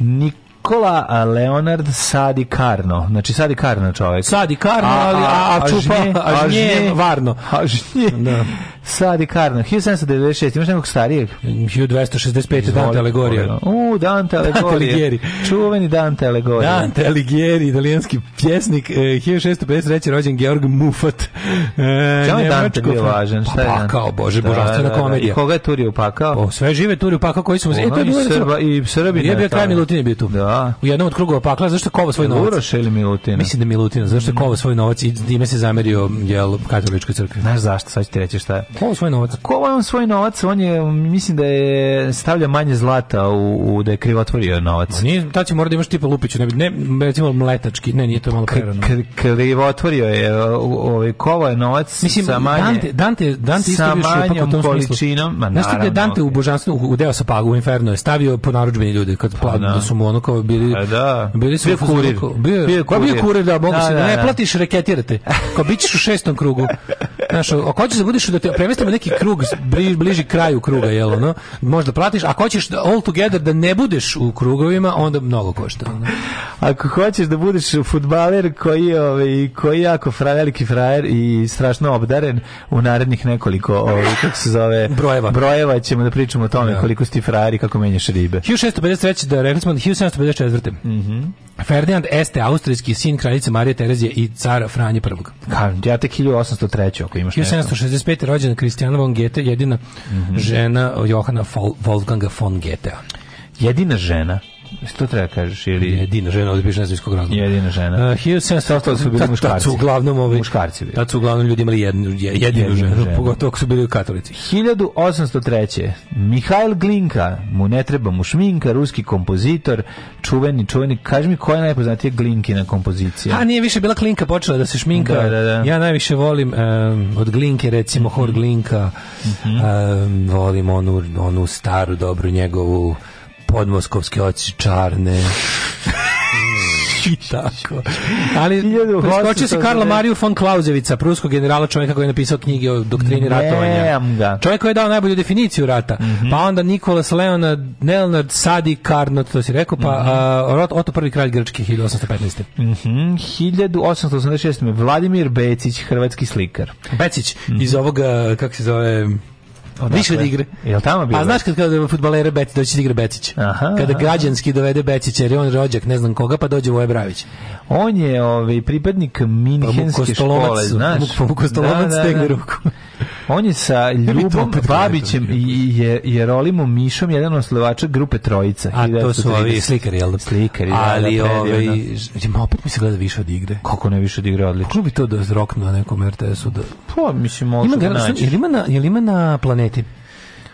Nikola Leonard Sadi Karno. Znači Sadi Karno čovjek. Sadi Karno, ali a, a, a, čupa, a, žnje, a žnje, varno. A žnje. Da. Sadi Karno, 1796, imaš nekog starijeg? 1265. Dante Alegorija. U, Dante Alegorija. Čuveni Dante Alegorija. Dante Alighieri, italijanski pjesnik, eh, 1653. rođen Georg Muffat. Eh, Čemu je pa, Dante bio važan? Pa, pakao, bože, da, božanstvena da, da. komedija. I koga je Turi upakao? Po, sve žive Turi upakao koji smo... E, to je bilo, Srba, I Srbina. Nije bio kraj Milutina bio tu. Da. U jednom od krugova pakla, zašto kova svoj novac? Uroš ili Milutina? Mislim da Milutina, zašto mm. kova svoj novac i time se zamerio jel, katoličkoj crkvi. Znaš zašto, sad ću ti reći šta je. Ko svoj novac? Ko on svoj novac? On je, mislim da je stavlja manje zlata u, u da je krivotvorio novac. No, nije, tad će mora da imaš tipa Lupiću, ne, ne, recimo mletački, ne, nije to malo prerano. krivotvorio je, ovaj, kova je novac mislim, sa manje... Dante, Dante, Dante isto bio šupak u količinom, Ma, naravno, Znaš ti da Dante u božanstvu, u deo sa pagu, u Inferno, je stavio po naručbeni ljude, kad pa, pa, da. da su mu ono kao bili... A, pa da. Bili su bio kurir. Bio, bio, pa kurir. bio kurir, da, mogu da, se, da, da, ne da. platiš, reketirate. Kao bit ćeš u šestom krugu. Znaš, ako hoćeš da budeš da te premestimo neki krug bliži, bliži kraju kruga, jel ono? Možda pratiš, ako hoćeš all together da ne budeš u krugovima, onda mnogo košta. Ono. Ako hoćeš da budeš futbaler koji je ovaj, koji jako fra, veliki frajer i strašno obdaren u narednih nekoliko ovaj, kako se zove brojeva. brojeva ćemo da pričamo o tome ja. Da. koliko si ti frajer i kako menjaš ribe. 1653 da rekli smo da 1754. Mhm. Mm Ferdinand Este, austrijski sin kraljice Marije Terezije i cara Franje I. Kažem, ja tek 1803. ako imaš 1765. rođen Kristijana von Goethe, jedina mm -hmm. žena Johana Wolfganga von Goethe. Jedina žena? Što treba da kažeš? Ili... Jedina žena od bivšeg nezavinskog razloga. Jedina žena. Uh, 1700 su bili muškarci. Tad su uglavnom, ovi, muškarci bili. Tad su uglavnom ljudi imali jednu, jedinu, jedinu ženu, ženu, pogotovo ako su bili katolici. 1803. Mihajl Glinka, mu ne treba mu šminka, ruski kompozitor, čuveni, čuveni, kaži mi koja je najpoznatija Glinkina kompozicija? A nije više bila Glinka, počela da se šminka. Da, da, da. Ja najviše volim um, od Glinke, recimo, hor mhm. Glinka, mm -hmm. um, volim onu, onu staru, dobru njegovu podmoskovske oči čarne. I tako. Ali preskočio se Karla Mariju von Klauzevica, pruskog generala čovjeka koji je napisao knjige o doktrini ratovanja. Ga. Čovjek koji je dao najbolju definiciju rata. Mm -hmm. Pa onda Nikolas Leonard, Leonard Sadi Carnot, to si rekao, pa mm -hmm. uh, Oto prvi kralj Grčki, 1815. Mm -hmm. 1886. Vladimir Becić, hrvatski slikar. Becić, mm -hmm. iz ovoga, kako se zove Odakle? Više od igre. Jel tamo bilo? A znaš kad kada fudbalere Beci doći da igra Becić. kada građanski dovede Becića, jer je on rođak, ne znam koga, pa dođe Voje Bravić. On je ovaj pripadnik pa Minhenske pa škole, znaš. Vuk Kostolovac da, da, da. ruku. On je sa Ljubom Babićem i je, Jerolimom Mišom, jedan od slovača grupe Trojica. A to su ovi slikari, jel da? Slikari, da, Ali da, ovaj, ma opet mi se gleda više od igre. Kako ne više od igre, odlično. Kako bi to da zroknu na nekom RTS-u? Da... Pa, mislim, može da naći. Jel ima na, jel ima na planeti?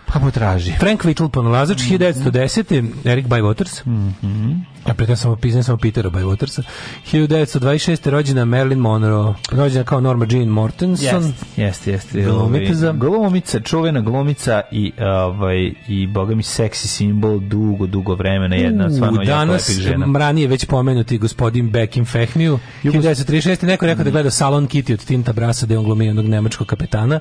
Pa potraži. Frank Whittle, ponalazač, mm -hmm. 1910. Eric Bywaters. Mm -hmm. Ja pritom sam opisao sam Petera by Watersa. 1926. rođena Marilyn Monroe. Rođena kao Norma Jean Mortenson. Jeste, jeste. Yes, Glomica. Ovaj, glumica, čuvena glomica i, ovaj, i boga mi seksi simbol dugo, dugo vremena. Jedna od stvarno danas, jako lepih žena. Ranije već pomenuti gospodin Beckin in 1936. Neko rekao da gleda Salon Kitty od Tinta Brasa, da je on glumio jednog nemačkog kapetana.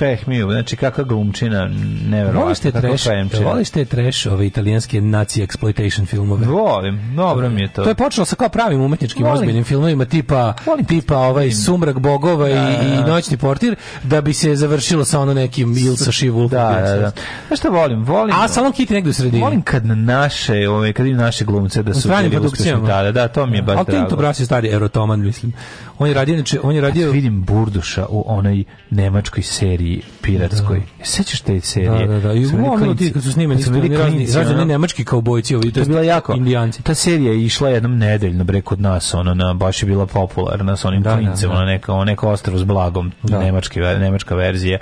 Beck in znači kakva glumčina, nevjerovatno. Voliš te trash, voliš te trash ove italijanske nacije exploitation filmove filmove. Volim, dobro mi je to. To je počelo sa kao pravim umetničkim volim. ozbiljnim filmovima tipa volim. tipa ovaj Sumrak bogova da, da, i, i da. Noćni portir da bi se završilo sa ono nekim Ilsa Šivul. Da, da, da. Znaš šta volim? Volim. A Salon Kit negde u sredini. Volim kad naše, ovaj kad im naše glumce da su bili uspešni. Da, da, da, to mi je baš drago. Al Tinto Brass je stari erotoman, mislim. On je radio, znači, on je radio... vidim Burduša u onoj nemačkoj seriji piratskoj. Da. Sećaš te serije? Da, da, da. I u ono ti kad su snimeni, razni, razni nemački kaubojci, ovi, to je bila tako? Indijanci. Ta serija je išla jednom nedeljno bre kod nas, ona na baš je bila popularna sa onim da, da klincem, da, da. ona neka, ona neka ostrvo s blagom, da. nemački, nemačka verzija.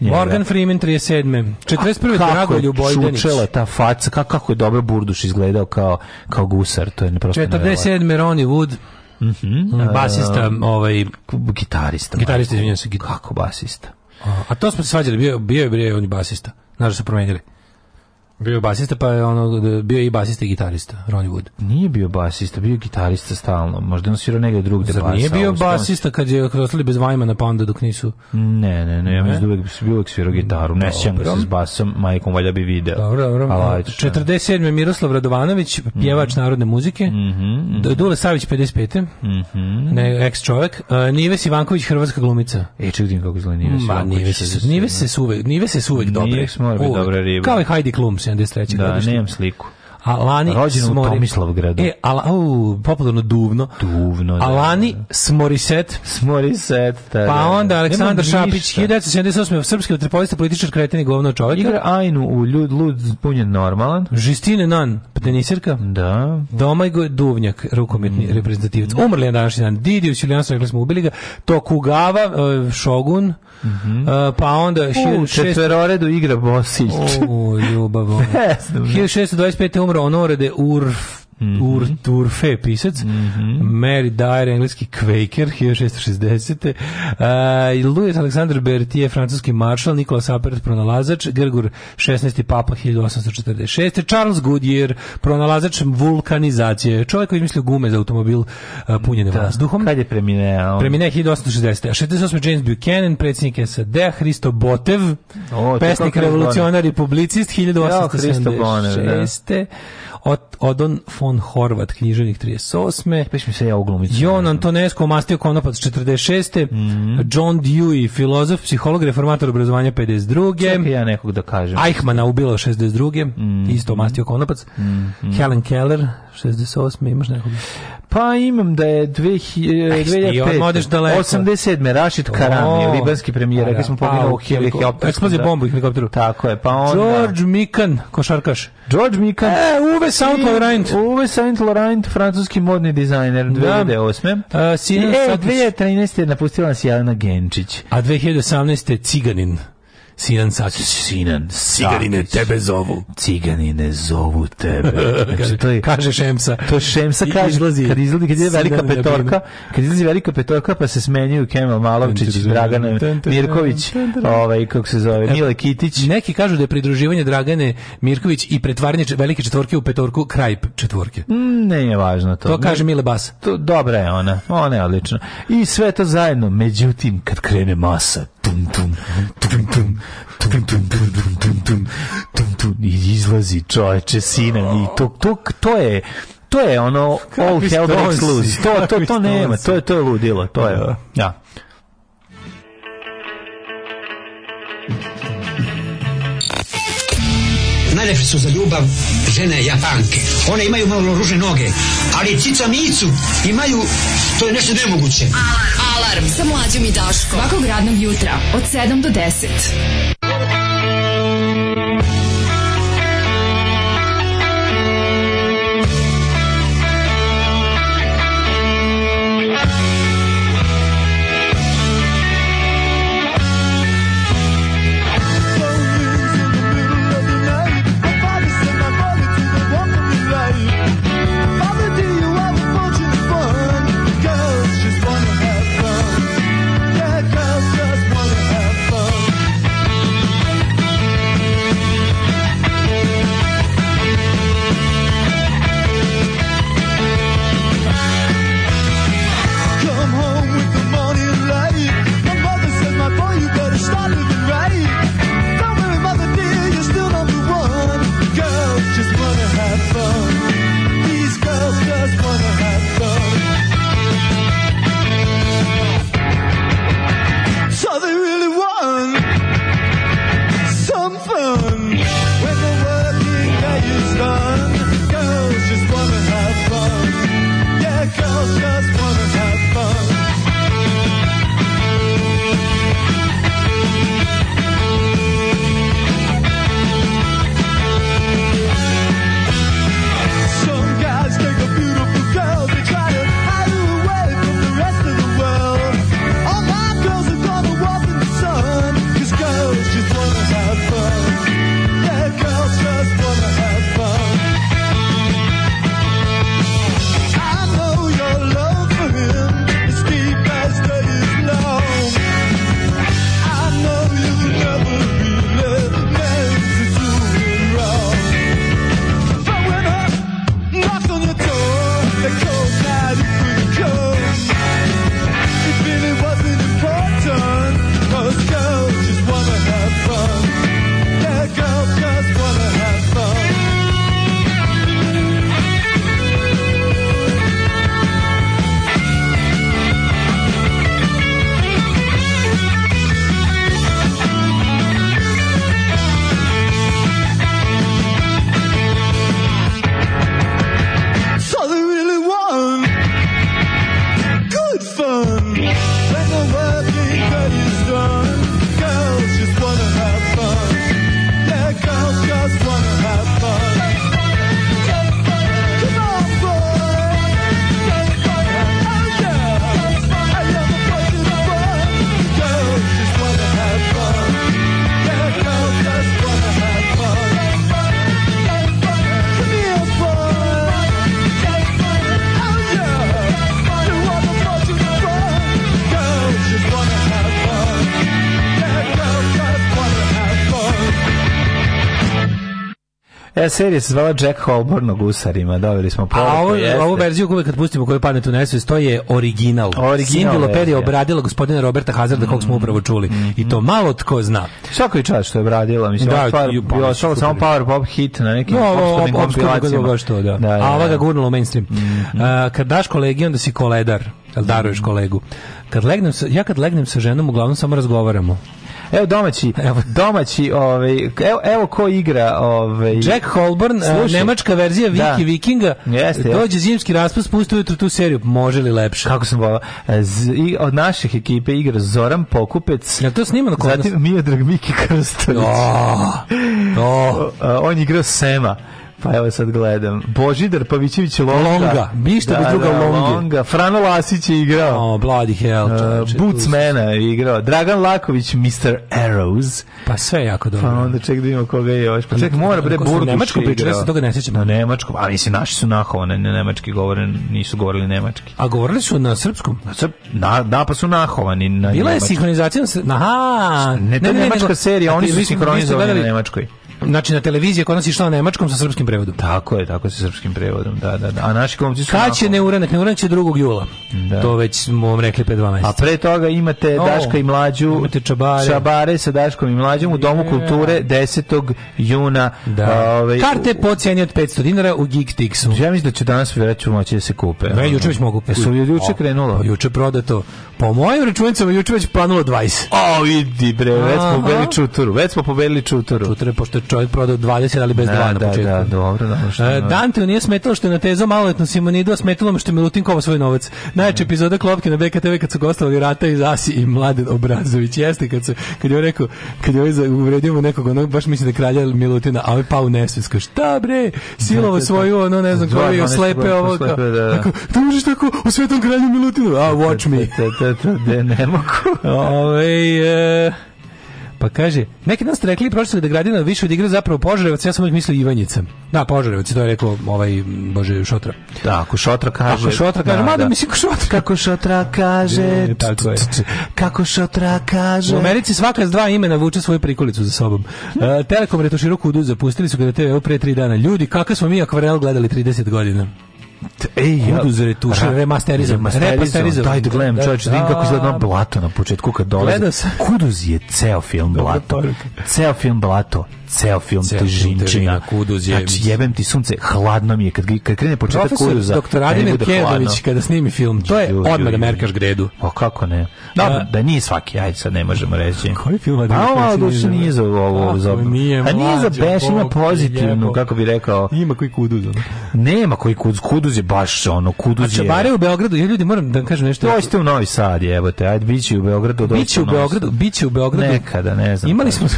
Njega. Morgan Freeman 37. 41. Dragoljub Bojdenić. Kako je ta faca, kako, kako je dobro Burduš izgledao kao, kao gusar, to je neprosto 47. Ronnie Wood. Mhm. Mm Basista, ovaj... Gitarista. Gitarista, izvinjam se. Git... Kako basista? A, a to smo se svađali, bio, bio je bio, on basista. Znaš da su promenili. Bio basista, pa je ono, bio i basista i gitarista, Ronnie Wood. Nije bio basista, bio gitarista stalno. Možda on svirao negdje drugde Zar basa, pa nije bio basista kad je ostali bez Vajmana, pa onda dok nisu... Ne, ne, ne, ja mislim da uvijek, uvijek svirao gitaru. Ne sjećam ga se s basom, majkom valja bi video. Dobro, dobro. Ali, da. 47. Miroslav Radovanović, mhm. pjevač mm -hmm. narodne muzike. Mm -hmm. Dule Savić, 55. Mm -hmm. Ne, ex čovjek. Uh, e, Nives Ivanković, hrvatska glumica. E, čekaj da kako zove Nives Ma, Ivanković. Nives, da Nives se suvek, Nives se suvek dobre. Nives mora biti dobra riba. Kao i Heidi Klum, 73. Da, godište. nemam sliku. A lani rođen E, a, u, popularno duvno. Duvno, da. Alani da, da. Smoriset. Smoriset, da. Pa da, onda Aleksandar Šapić, 1978. Srpski vaterpolista, političar, kreten i govno čovjeka. Igra Ainu u Lud Lud, Punjen, Normalan. Žistine Nan, tenisirka. Da. Domajgo Duvnjak, rukometni mm. reprezentativac. Umrli je na današnji dan. Didiju Čilijansu, rekli smo, ubili ga. Tokugava, e, Šogun. Mm -hmm. pa onda... U, šest... četveroredu igra Bosić. O, ljubav. 1625. umrli Amro de Urf Mm -hmm. Turfe, pisac, mm -hmm. Mary Dyer, engleski Quaker, 1660. Uh, Louis Alexander Berthier, francuski maršal, Nikola Apert, pronalazač, Grgur, 16. papa, 1846. Charles Goodyear, pronalazač vulkanizacije, čovjek koji mislio gume za automobil uh, punjene da. vazduhom. Kad je preminuo? Preminuo 1860. A 68. James Buchanan, predsjednik SAD, Hristo Botev, o, pesnik, revolucionar i publicist, 1876. Ja, Od, Odon von Horvat, književnik 38. Piš mi se ja u glumicu. Jon Antonesko, mastio konopac 46. Mm -hmm. John Dewey, filozof, psiholog, reformator obrazovanja 52. Čekaj ja nekog da kažem. Eichmana ubilo 62. Mm -hmm. Isto mastio konopac. Mm -hmm. Helen Keller, 68. Imaš nekog? Pa imam da je 2005. 87. Rašid Karami, oh, libanski premijer, kada smo pa, poginuli u helikopteru. Eksplozija bombu u helikopteru. Tako je, pa onda... George Mikan, košarkaš. George Mikan. E, uve Saint Laurent. Uwe Saint Laurent, francuski modni dizajner, 2008. Da. Uh, Sina, e, 2013. E, je napustila nas Jelena Genčić. A 2018. Ciganin. Sinan Sač. Sinan Sačić. Ciganine tebe zovu. Ciganine zovu tebe. Znači, kaže, to je, kaže Šemsa. To Šemsa kaže, izlazi, kad izlazi, kad je velika petorka, kad izlazi velika petorka pa se smenjuju Kemal Malovčić, Dragana Mirković, ovaj, kako se zove, Mile Kitić. Neki kažu da je pridruživanje Dragane Mirković i pretvaranje velike četvorke u petorku kraj četvorke. Mm, ne je važno to. To kaže Mile Bas. To, dobra je ona, ona je odlična. I sve to zajedno, međutim, kad krene masa, tum, tum, tum, tum, tum, tum, tum, tum, tum, tum, tum, tum, tum, i izlazi čoveče, sine, i to, to, to je, to je ono all hell breaks loose. To, to, to nema, to je, to je ludilo, to je, ja. Da. Da. Najlepše su za ljubav žene japanke. One imaju malo ruže noge, ali Cica Micu imaju, to je nešto nemoguće. Alarm, alarm, sa mlađom i Daškom. Svakog radnog jutra, od 7 do 10. E, serija se zvala Jack Holborn o gusarima, dobili smo poruku. A ovo, ovu verziju uvek kad pustimo koju padne tu nesvest, to je original. Original Loperi je obradila gospodina Roberta Hazarda, mm. kog smo mm, upravo čuli. Mm. I to mm. malo tko zna. Svako je čast što je obradila, mislim, da, stvar pa, bila samo power pop hit na nekim no, obskurnim kompilacijama. Što, da. Da, da, A ova da. ga gurnula u mainstream. Mm. Uh, kad daš kolegi, onda si koledar. Jel daruješ kolegu? Kad legnem sa, ja kad legnem sa ženom, uglavnom samo razgovaramo. Evo domaći, evo domaći, ovaj evo, evo ko igra, ovaj Jack Holborn, Slušaj, nemačka verzija da. Viki da. Vikinga. Jeste, dođe zimski raspust, pusti ujutru tu seriju, može li lepše? Kako se zove? I od naših ekipe igra Zoran Pokupec. Ja to snimano kod Zatim Miodrag Miki Krstović. Oh, oh. On igrao Sema. Pa evo sad gledam. Božidar Pavićević Longa. Longa. Bišta da, bi druga da, Longi. Longa. Frano Lasić je igrao. O, bloody hell. Uh, e, Bootsmana je igrao. Dragan Laković, Mr. Arrows. Pa sve jako dobro. Pa onda ček da vidimo koga je još. Pa ček, mora bre Burduš. Nemačko pričali, ja se toga ne sjećam. Na nemačkom, ali si naši su nahovane, ne nemački govore, nisu govorili nemački. A govorili su na srpskom? Na srp, na, da, pa su nahovani na Bila je sinhronizacija na... Aha! Ne, to ne, nemačka serija, oni su sinhronizovani na nemačkoj. Znači na televiziji kod nas išla na nemačkom sa srpskim prevodom. Tako je, tako sa srpskim prevodom. Da, da, da. A naši komci su Kad će neuranak, neuranak će 2. jula. Da. To već smo vam rekli pre dva meseca. A pre toga imate o, Daška i Mlađu, imate Čabare. Čabare sa Daškom i Mlađom u Domu kulture 10. juna. Da. Ove, ovaj, Karte po cijeni od 500 dinara u Geek Tixu. Ja mislim da će danas vjerojatno moći da se kupe. Da, juče već mogu. Jesu juče krenulo. Pa juče prodato. Po mojim računicama juče već planulo 20. O, vidi bre, već smo pobedili čuturu. Već smo pobedili čuturu. Čuture pošto čovjek prodao 20, ali bez da, na da, početku. Da, dobro, da, što... E, Dante nije smetalo što je natezao maloletno Simonido, a smetalo mu što je Milutinkovo svoj novac. Najče epizoda klopke na BKTV kad su gostovali Rata iz Asi i Mladen Obrazović. Jeste, kad, su, kad je on rekao, kad je ovaj uvredio mu nekog, onog, baš mislim da je kralja Milutina, a ovaj pao u nesveska. Šta bre, silovo svoju, ono, ne znam, koji je oslepe ovo. Kao, da. Tako, ti možeš tako u svetom kralju Milutinu, a watch me. Da, ne mogu. Ove, e, Pa kaže, neki nas ste rekli pročitali da gradina više od igra zapravo Požarevac, ja sam uvijek mislio Ivanjica. Da, Požarevac, to je rekao ovaj, bože, Šotra. Da, ako Šotra kaže... Ako Šotra da, kaže, da, mada da. mislim Šotra. Kako Šotra kaže... Tako je. Kako Šotra kaže... U Americi svaka s dva imena vuče svoju prikolicu za sobom. E, Telekom retoširu kudu zapustili su ga na TV pre tri dana. Ljudi, kakav smo mi akvarel gledali 30 godina. Ej, ja, Uduz retuša, remasterizovan. Remasterizovan. Daj da gledam, čovječe, da vidim kako izgleda ono blato na početku kad dolazi. Kuduz je ceo film blato. Ceo film blato ceo film ceo težinčina. Kuduz je. Znači, jebem ti sunce, hladno mi je. Kad, kad krene početak Profesor, kuduza, doktor Adine Kedović kada snimi film, to je odmah da merkaš gredu. Pa kako ne? Dobro, da nije svaki, ajde sad ne možemo reći. Koji film pa Adine Kedović? A ovo duše nije za ovo. Za, nije a nije za Beš, ima pozitivnu, kako bi rekao. Ima koji kuduz. Nema koji kuduz, kuduz je baš ono, kuduz je. A čabare u Beogradu, ja ljudi moram da vam kažem nešto. Dođite u Novi Sad, jebote, ajde, biće u Beogradu. Biće u Beogradu, biće u Beogradu. Nekada, ne znam. Imali smo,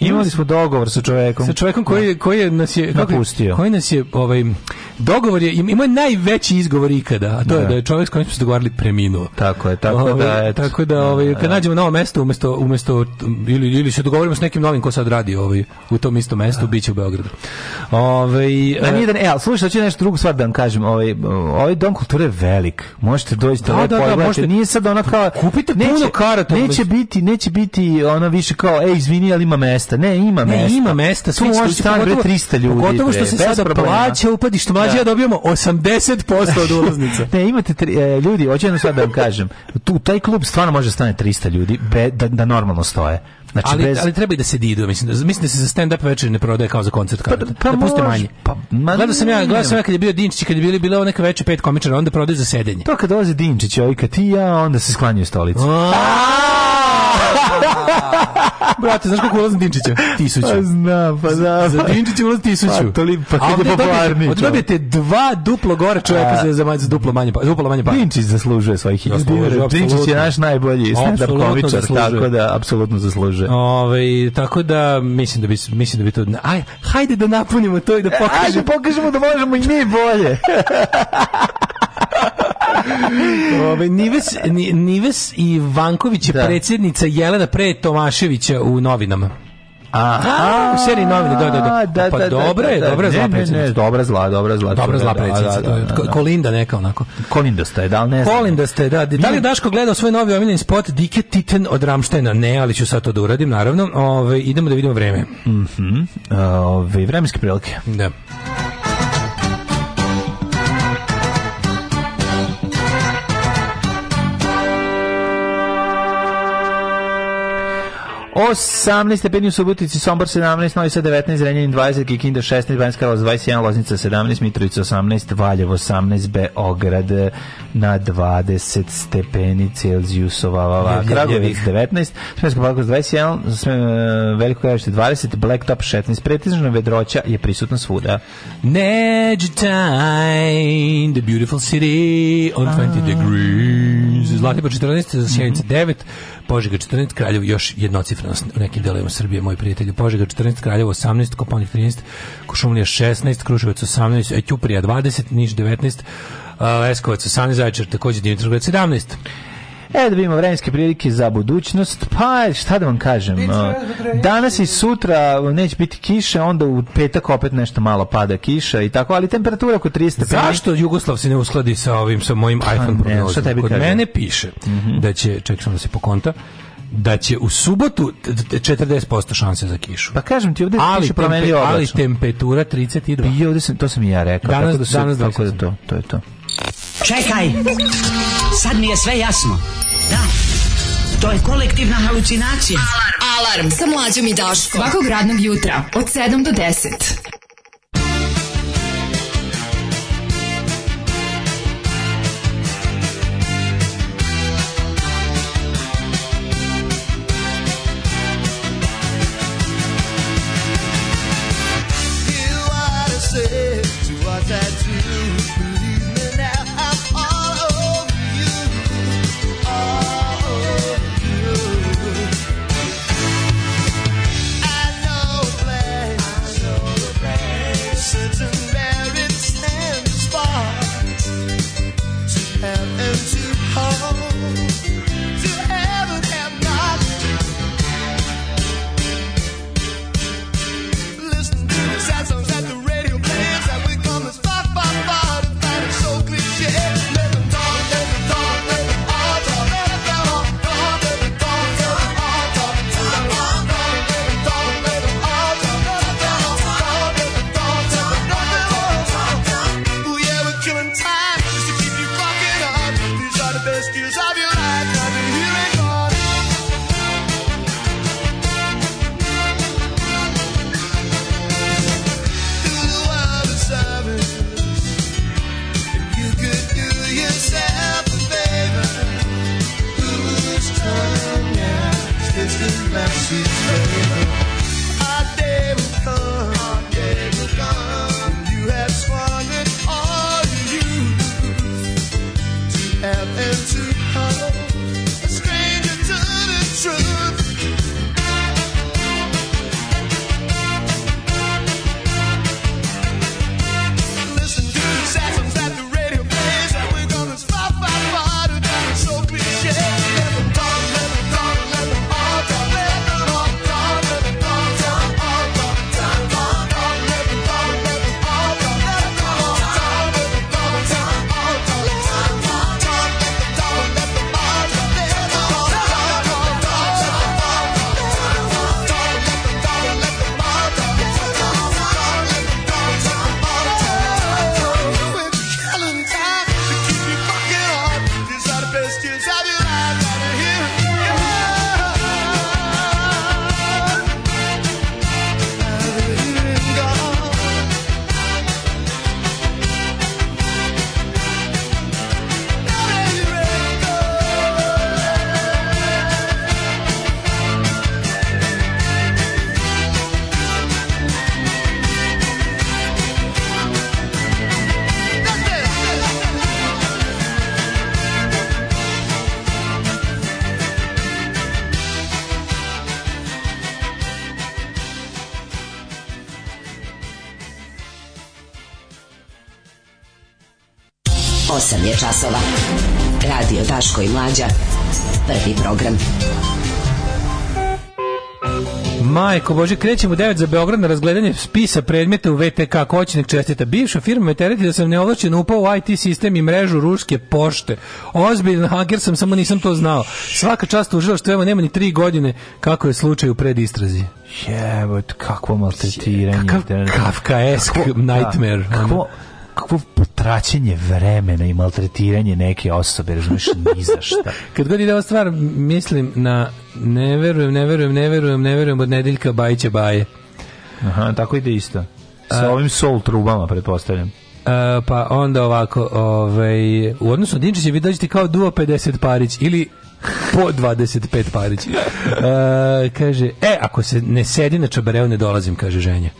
imali smo dogovor sa čovjekom. Sa čovjekom koji, da. koji nas je napustio. Koji, nas je ovaj dogovor je ima najveći izgovor ikada, a to da. da. je da je čovjek s kojim smo se dogovarali preminuo. Tako je, tako ove, ovaj, da eto. Tako da ovaj kad da. nađemo novo mesto umjesto umjesto ili ili se dogovorimo s nekim novim ko sad radi ovaj u tom istom mestu da. biće u Beogradu. Ovaj e- da nije da e, al slušaj, hoćeš nešto drugo stvar da vam kažem, ovaj ovaj dom kulture je velik. Možete doći da, da, da, da, možete, nije sad ona kao kupite puno karata. Neće biti, neće biti ona više kao ej, izvini, ali ima mesta. Ne, ima ne, mesta ima mesta, tu može stan bre 300 ljudi. Gotovo što se sada plaća upadište, mlađi da. ja dobijamo 80% od ulaznice. ne, imate tri, e, ljudi, hoću jedno sad da vam kažem. Tu taj klub stvarno može da stane 300 ljudi be, da, da normalno stoje. Znači, ali, bez... ali treba i da se didu, mislim, da- mislim da se za stand up večer ne prodaje kao za koncert karta. Pa, pa da manje. Pa, ma, gledao sam ja, gledao sam ja kad je bio Dinčić, kad je bili bilo neka veče pet komičara, onda prodaje za sedenje. To kad dolaze Dinčić, ovi kad ti ja, onda se sklanjaju stolice. Brate, znaš koliko ulazim Dinčića? Tisuću. Zna, pa da. Za Dinčića ulazim tisuću. Pa, toli, pa kad je popularni. Od dobijete dva duplo gore čoveka za, za, za duplo manje, pa. duplo manje para. Dinčić zaslužuje svojih hiljada dinara. Dinčić je naš najbolji stand-up komičar, tako da, apsolutno zaslužuje. Ove, tako da, mislim da bi, mislim da bi to... Aj, hajde da napunimo to i da e, pokažemo. Ajde, pokažemo da možemo i mi bolje. Ove, Nives, Nives i Vanković je da. predsjednica Jelena pre Tomaševića u novinama. Aha, u seriji novine, da, da, da. da pa da, da, dobra je, dobra zla predsjednica. Dobra zla, dobra zla. Dobra zla predsjednica. da, da, Kolinda neka onako. Kolindasta je, da li ne znam. Kolindasta je, da. Da li Daško gledao svoj novi omiljeni spot Dike Titen od Ramštajna? Ne, ali ću sad to da uradim, naravno. Ove, idemo da vidimo vreme. Mhm. Ove, vremenske prilike. Da. 18 stepeni u Subotici, Sombor 17, Novi Sad 19, Renjanin 20, Kikinda 16, Banjska Karlovac 21, Loznica 17, Mitrovica 18, Valjevo 18, Beograd eh, na 20 stepeni Celzijusova, Vava, Kragovic 19, Smenska Palkost 21, Sme, eh, Veliko Kragovište 20, Blacktop 16, pretižna vedroća je prisutna svuda. Neđetajn, the beautiful city on 20 ah. degrees, Zlatibor 14, Sjenica 9, Požega 14, Kraljevo još jednocifrano u nekim delovima Srbije, moji prijatelji. Požega 14, Kraljevo 18, Koponik 13, Košumlija 16, Kruševac 18, Ćuprija 20, Niš 19, uh, Leskovac 18, Zaječar takođe Dimitrovgrad 17. E, da vidimo vremenske prilike za budućnost. Pa, šta da vam kažem? Danas i sutra neće biti kiše, onda u petak opet nešto malo pada kiša i tako, ali temperatura oko 300. Zašto Jugoslav se ne uskladi sa ovim, sa mojim pa iPhone prognozom? Kod kažem? mene piše mm -hmm. da će, čekam sam da se pokonta, da će u subotu 40% šanse za kišu. Pa kažem ti ovde ali piše tempe, Ali temperatura 32. I ovde sam, to sam i ja rekao. Danas, tako da danas, danas tako da to, to je to. Čekaj! Sad mi je sve jasno. Da, to je kolektivna halucinacija. Alarm, alarm, sa mlađom i Daško. Svakog radnog jutra, od 7 do 10. You are the to us Daško i Mlađa. Prvi program. Majko Bože, krećemo u 9 za Beograd na razgledanje spisa predmeta u VTK koćnik čestita. Bivša firma me tereti da sam neovlačeno upao u IT sistem i mrežu ruske pošte. Ozbiljan haker sam, samo nisam to znao. Svaka čast užila što evo nema ni tri godine kako je slučaj u predistrazi. Jebot, kakvo maltretiranje. Kakav Kafkaesk nightmare. Da, kako, kakvo potraćenje vremena i maltretiranje neke osobe, razumiješ, ni za šta. Kad god ide ova stvar, mislim na ne verujem, ne verujem, ne verujem, ne verujem od nedeljka Bajića Baje. Aha, tako ide isto. Sa ovim sol trubama, pretpostavljam. Uh, pa onda ovako, ovaj, u odnosu na Dinčića vi dođete kao duo 50 parić ili po 25 parić. Uh, kaže, e, ako se ne sedi na čabareu, ne dolazim, kaže ženja.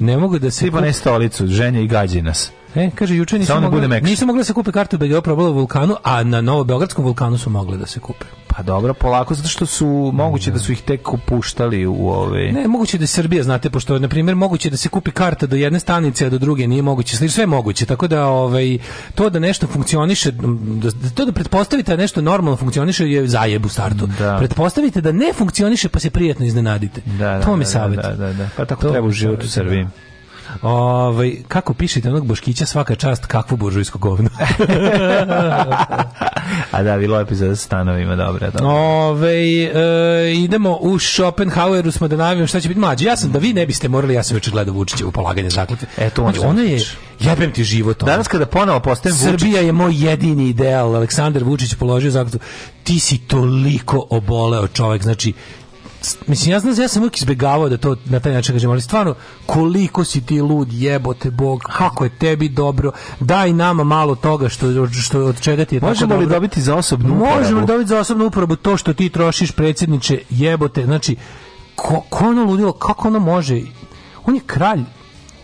Ne mogu da se... Tipa ne stolicu, ženja i gađi nas. E, kaže, juče nisam da mogla, nisam mogla da se kupe karte u BGO probala u vulkanu, a na Novobeogradskom vulkanu su mogle da se kupe. Pa dobro, polako, zato što su, moguće da su ih tek upuštali u ove... Ne, moguće da je Srbija, znate, pošto, na primjer, moguće da se kupi karta do jedne stanice, a do druge nije moguće, slično, sve je moguće, tako da ovaj, to da nešto funkcioniše, da, da, to da pretpostavite da nešto normalno funkcioniše je zajeb u startu. Da. Pretpostavite da ne funkcioniše, pa se prijatno iznenadite. Da, da, to mi da, savjet. Da, da, da, Pa tako to, treba u životu Srbiji. Ovaj kako pišete onog Boškića svaka čast kakvo buržujsko govno. A da, bilo epizoda sa stanovima, dobro. dobro. Ove, ovaj, e, idemo u Schopenhaueru, smo da najavimo šta će biti mlađi. Ja sam, da vi ne biste morali, ja sam već gledao Vučića u polaganje zakletve. Eto, to on znači, ona je, jebem ti život. Ona. Danas kada ponovo postajem Vučić... Srbija je moj jedini ideal. Aleksandar Vučić položio zakletvu. Ti si toliko oboleo čovjek, znači mislim ja znam ja sam uvijek izbegavao da to na taj način kažem, ali stvarno koliko si ti lud, jebote bog, kako je tebi dobro. Daj nama malo toga što što od čega ti je Možemo tako li dobro. dobiti za osobnu uporabu? Možemo li dobiti za osobnu uporabu to što ti trošiš predsjedniče, jebote. Znači ko, ko ono ludilo, kako ono može? On je kralj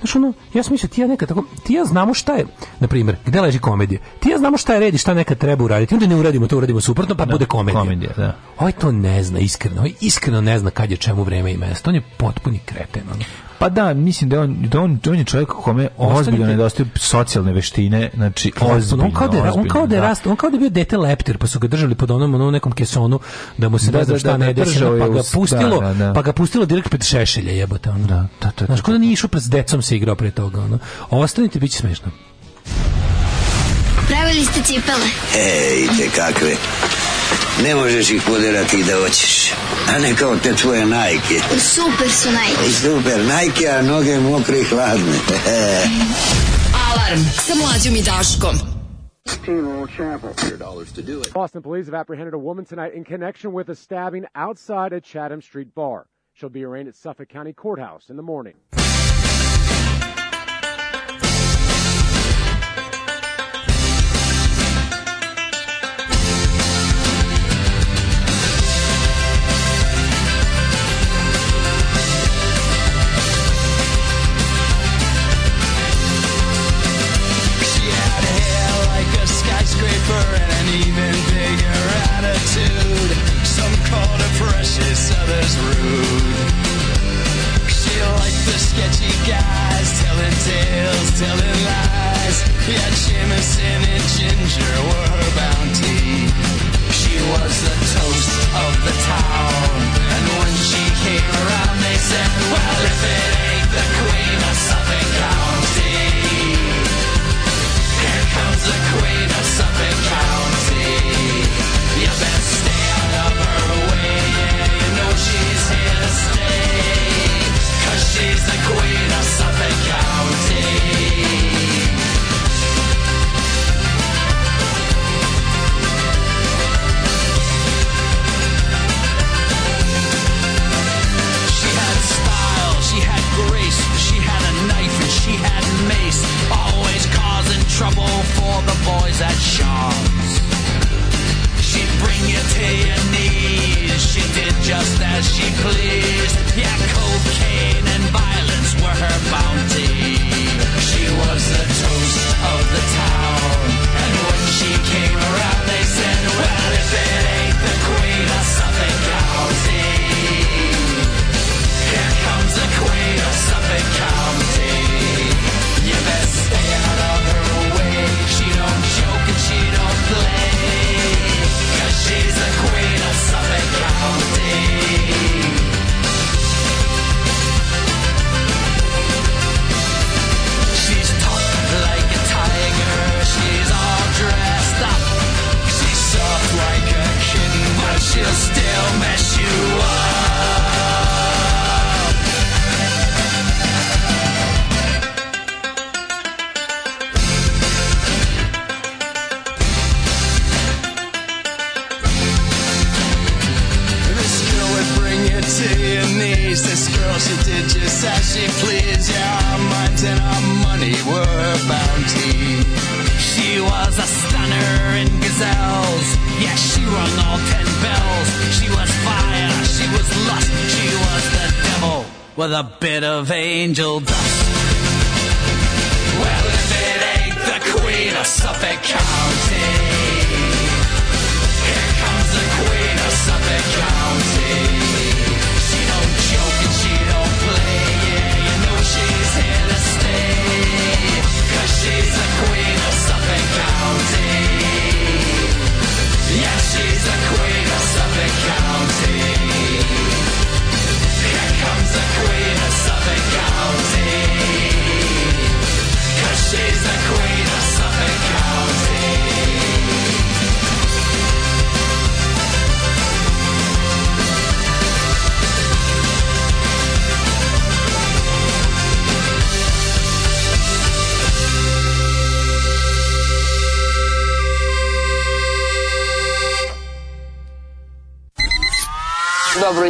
Znaš, ono, ja sam mislio, ti ja nekad tako, ti ja znamo šta je, na primjer, gde leži komedija, ti ja znamo šta je red i šta nekad treba uraditi, onda ne uradimo to, uradimo suprotno, pa da, bude komedija. komedija da. Ovo ovaj to ne zna, iskreno, ovo ovaj iskreno ne zna kad je čemu vreme i mesto, on je potpuni kreten. Ono. Pa da, mislim da on, da on, da on je čovjek kome ozbiljno nedostaju socijalne veštine, znači ozbiljno. On kao da, ozbiljno, on kao da, je da da. rast, on kao da je bio dete leptir, pa su ga držali pod onom, onom nekom kesonu, da mu se da, ne znam šta da, ne desi, pa ga pustilo, da, da. pa ga pustilo direkt pred šešelje jebote. Ono. Da, da, da, Znaš, kod da nije išao pred decom se igrao pre toga. Ono. Ostanite, bit će smešno. Pravili ste cipele. Ej, te kakve. Ne možeš ih poderati da hoćeš. A ne kao te tvoje najke. Super su najke. Super najke, a noge mokre i hladne. Alarm sa mlađom i Daškom. Boston police have apprehended a woman tonight in connection with a stabbing outside a Chatham Street bar. She'll be arraigned at Suffolk County Courthouse in the morning. treasure were her bounty. She was the toast of the town. And when she came around, they said, Well, if it ain't the queen of Suffolk County, here comes the queen of Suffolk County. You best stay out of her way. You know she's here to stay. Cause she's the queen trouble for the boys at Shaw's. She'd bring you to your knees. She did just as she pleased. Yeah, cocaine and violence were her bounty. pleased. This girl, she did just as she pleased. Yeah, our minds and our money were her bounty. She was a stunner in gazelles. Yeah, she rung all ten bells. She was fire, she was lust, she was the devil with a bit of angel dust. Well, if it ain't the queen of Suffolk County, here comes the queen of Suffolk County.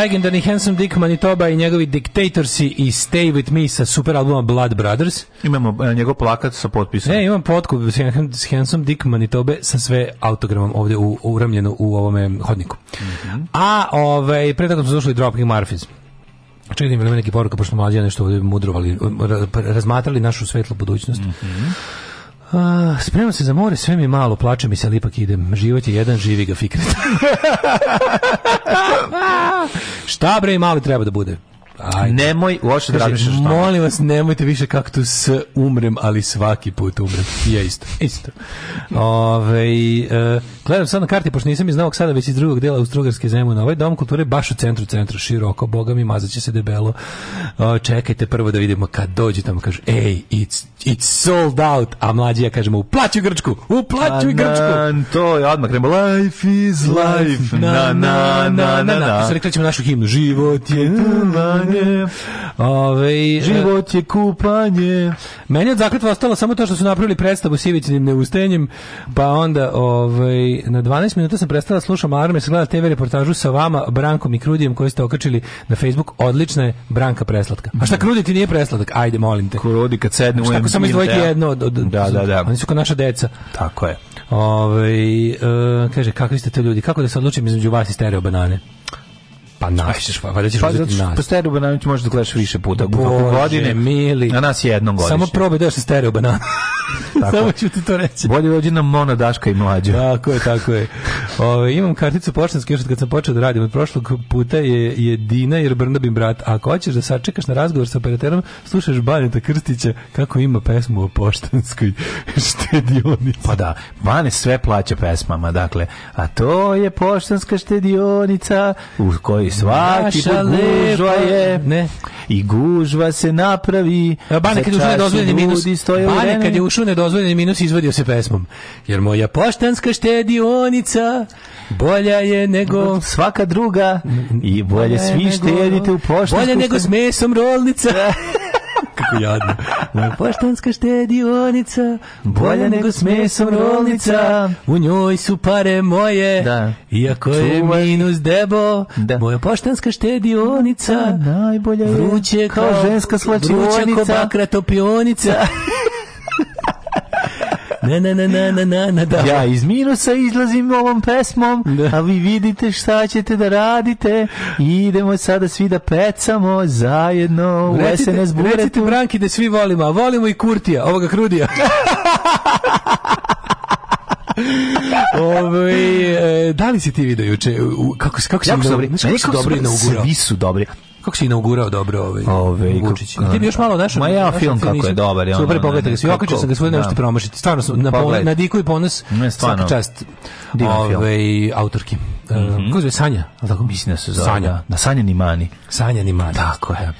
Legendarni Handsome Dick Manitoba i njegovi Dictatorsi i Stay With Me sa super albuma Blood Brothers. Imamo uh, njegov plakat sa potpisom. Ne, imam potkup s Handsome Dick Manitobe sa sve autogramom ovde u, uramljeno u ovome hodniku. Mm -hmm. A ovaj, pre toga smo slušali Dropkick Murphys. Čekaj, da ima neki poruka, pošto mlađe nešto ovde mudrovali, razmatrali našu svetlu budućnost. Mm -hmm. A, spremam se za more, sve mi malo, plačem i sad ipak idem. Život je jedan, živi ga fikret. Šta bre, mali treba da bude. Ajde. Nemoj uopšte da razmišljaš o Molim vas, nemojte više kaktus umrem, ali svaki put umrem. ja isto. isto. Ove, e, gledam sad na karti, pošto nisam iz Novog Sada, već iz drugog dela u Strugarske zemlje. Na ovaj dom kulture baš u centru centra, široko. Boga mi, mazat će se debelo. O, čekajte prvo da vidimo kad dođe tamo. Kažu, ej, it's, it's sold out. A mlađi ja kažemo, uplaćuj Grčku! Uplaćuj Grčku! Na, to je odmah kremo. Life is life. Na, na, na, na, na. na. Sada krećemo našu himnu. Život je... Na, na, kupanje. Ove, e, Život je kupanje. Meni je zakletva ostalo samo to što su napravili predstavu s Ivićinim neustenjem, pa onda ovaj, na 12 minuta sam prestala da slušam alarm i gledala TV reportažu sa vama, Brankom i Krudijem koji ste okačili na Facebook. Odlična je Branka preslatka. A šta Krudi ti nije preslatak? Ajde, molim te. Krudi kad sedne u Šta ako samo izdvojiti jedno od, od, da, da, da. Oni su kao naša deca. Tako je. Ove, e, kaže, kakvi ste te ljudi? Kako da se odlučim između vas i stereo banane? Pa nas. Pa ćeš, pa da ćeš pa, uzeti nas. Pa stereo bananović možeš da gledaš više puta. Bože, godine, mili. Na nas jednom godišnje. Samo probaj da još stereo bananović. Samo ću ti to reći. Bolje dođi nam Mona Daška i mlađa. Tako je, tako je. Ove, imam karticu poštanske još od kad sam počeo da radim. Od prošlog puta je, je Dina jer Brnabin brat. Ako hoćeš da sačekaš na razgovor sa operaterom, slušaš Baneta Krstića kako ima pesmu o poštanskoj štedionici. Pa da, Bane sve plaća pesmama, dakle. A to je poštanska štedionica u kojoj i svaki put gužva je, ne, i gužva se napravi. E, Bane kad je ušao nedozvoljeni minus, Bane kad je ušao nedozvoljeni minus, izvadio se pesmom. Jer moja poštanska štedionica bolja je nego svaka druga i bolje svi štedite u poštansku. Bolje nego s mesom rolnica. Kako jadno. Moja poštanska štedionica, bolja nego s mesom rolnica, u njoj su pare moje, da. iako je minus debo, da. moja poštanska štedionica, da, najbolja je, vruće kao, kao ženska slačionica, vruće kao bakra topionica. Da. na, na, na, na, na, na, na, da. Ja iz minusa izlazim ovom pesmom, da. a vi vidite šta ćete da radite. Idemo sada svi da pecamo zajedno recite, u SNS buretu. Recite Branki da svi volimo, a volimo i Kurtija, ovoga Krudija. Ove, e, da li si ti video juče? Kako, kako, kako, kako sam, dobro, dobro, dobro, dobro, dobro, dobro, dobro, dobro, kako si inaugurao dobro ovaj Ove, Vučić. Ti bi još malo našao. Ma ja film kako nisam, je dobar, on. Super pogledaj ga, svi okačio sam ga svoj nešto da. promašiti. Stvarno sam na pogled, na diku i ponos. Svaka čast. Ove ovaj, autorki. Mm -hmm. Kako se Sanja? Tako mislim da se zove. Sanja, da. na Sanja Nimani. Sanja Nimani. Tako je.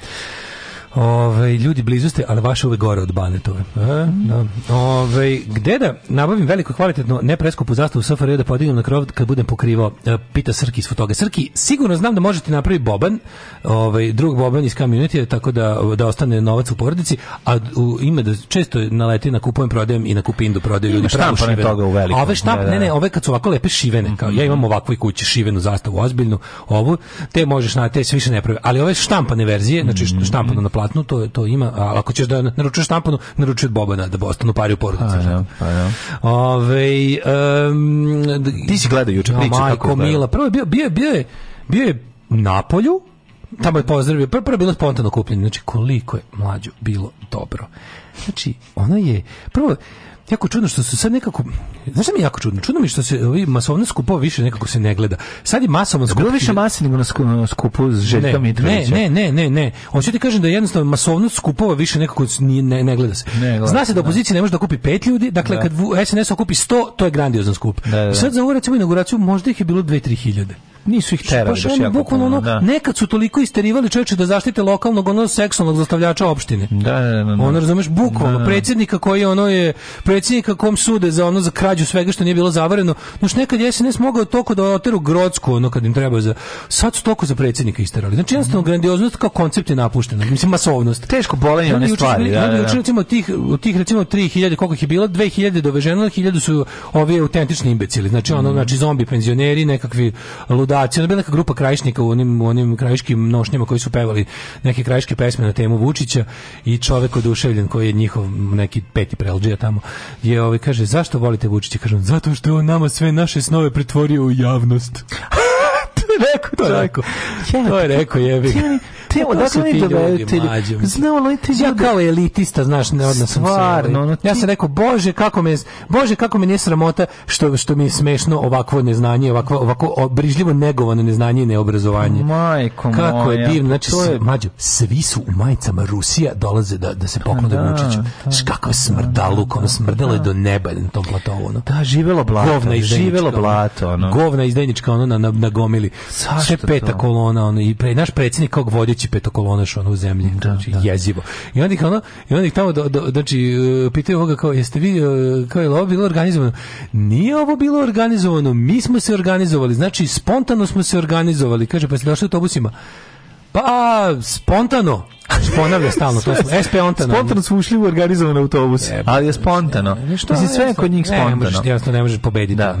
Ove, ovaj, ljudi blizu ste, ali vaše uvek gore od Banetove. E, da. Ove, ovaj, gde da nabavim veliko kvalitetno, ne zastavu SFRJ da podignem na krov kad budem pokrivao? E, pita Srki iz Fotoga. Srki, sigurno znam da možete napraviti boban, ovaj, drug boban iz community tako da, da ostane novac u porodici, a u, ime da često naleti na kupujem, prodajem i na kupindu prodaju ljudi pravu šivenu. Toga u velikom, ove štamp, da, da. ne, ne, da. ove kad su ovako lepe šivene, mm -hmm. kao ja imam ovakvu i kući šivenu zastavu, ozbiljnu, ovu, te možeš na te se više ne pravi. Ali ove štampane verzije, znači mhm. štampano na platnu, to, to ima, a ako ćeš da naručuješ štampanu, naruči od Bobana da ostanu pari u Pa Ja, da, pa ja. Da. Ove, um, Ti si gledao juče priču majko, kako Mila, prvo je bio, bio, bio, je, bio je Napolju, tamo je pozdravio, prvo, prvo je bilo spontano kupljenje, znači koliko je mlađo bilo dobro. Znači, ona je, prvo, jako čudno što su sad nekako znaš šta mi je jako čudno čudno mi što se ovi masovni skupo više nekako se ne gleda sad je masovno da skupo bilo više mase nego na skupu s Željkom Mitrovićem ne ne ne ne ne on što ti kažem da jednostavno masovno skupova više nekako ne, ne, ne gleda se ne, gleda, zna se da, da opozicija ne može da kupi pet ljudi dakle da. kad SNS okupi 100 to je grandiozan skup da, da, da. sad za ovu recimo inauguraciju možda ih je bilo 2-3 nisu ih terali baš jako bukvalno ono, da. nekad su toliko isterivali čoveče da zaštite lokalnog ono seksualnog zlostavljača opštine da, da, da, da, ono razumeš bukvalno da, predsjednika koji ono je predsjednika kom sude za ono za krađu svega što nije bilo zavareno znači nekad jesi ne mogao toliko da oteru grodsku ono kad im treba za sad su toliko za predsjednika isterali znači jednostavno grandioznost kao koncept je napuštena mislim masovnost teško bolenje one stvari da, da, da, recimo tih tih recimo 3000 koliko ih je bilo 2000 doveženo 1000 su ovi autentični imbecili znači ono mm. znači zombi penzioneri nekakvi lud ludaci, ona je bila neka grupa krajišnika u onim, u onim krajiškim nošnjama koji su pevali neke krajiške pesme na temu Vučića i čovek oduševljen koji je njihov neki peti prelđija tamo je ovaj kaže zašto volite Vučića kažem zato što je on nama sve naše snove pretvorio u javnost to je rekao, to je rekao. Ja, to je rekao, jebi te, odakle oni doveditelji? Znao, oni te Ja kao elitista, znaš, ne odnosno Stvarno, ovaj. ono, ti... Ja sam rekao, bože, kako me, bože, kako me nije sramota što, što mi je smešno ovakvo neznanje, ovakvo, ovako brižljivo negovano neznanje i neobrazovanje. Majko Kako je divno, znači, je... mađo, svi su u majicama Rusija dolaze da, da se pa poklone da, Vučiću. Da, znaš, da, kakva da, smrdaluk, ono smrdelo je do neba na tom platovu. Ono. Da, živelo blato. Govna živelo blato. Ono. Govna izdajnička, ono, na, na, na gomili. Sve peta kolona, ono, i pre, naš predsednik kao vodeći najveći petokolonaš ono u zemlji, da, znači, da. jezivo. I onda ih ono, i onda ih tamo, do, do, znači, e, pitaju ovoga kao, jeste vi, e, kao je ovo bilo organizovano? Nije ovo bilo organizovano, mi smo se organizovali, znači, spontano smo se organizovali, kaže, pa ste došli autobusima? Pa, spontano, Ponavlja stalno to. SP spontano Spontano su ušli u organizovan autobus, ne, ali je spontano. Što Mislim, sve je kod njih spontano. Ne, možeš, jasno, ne možeš pobediti. Da.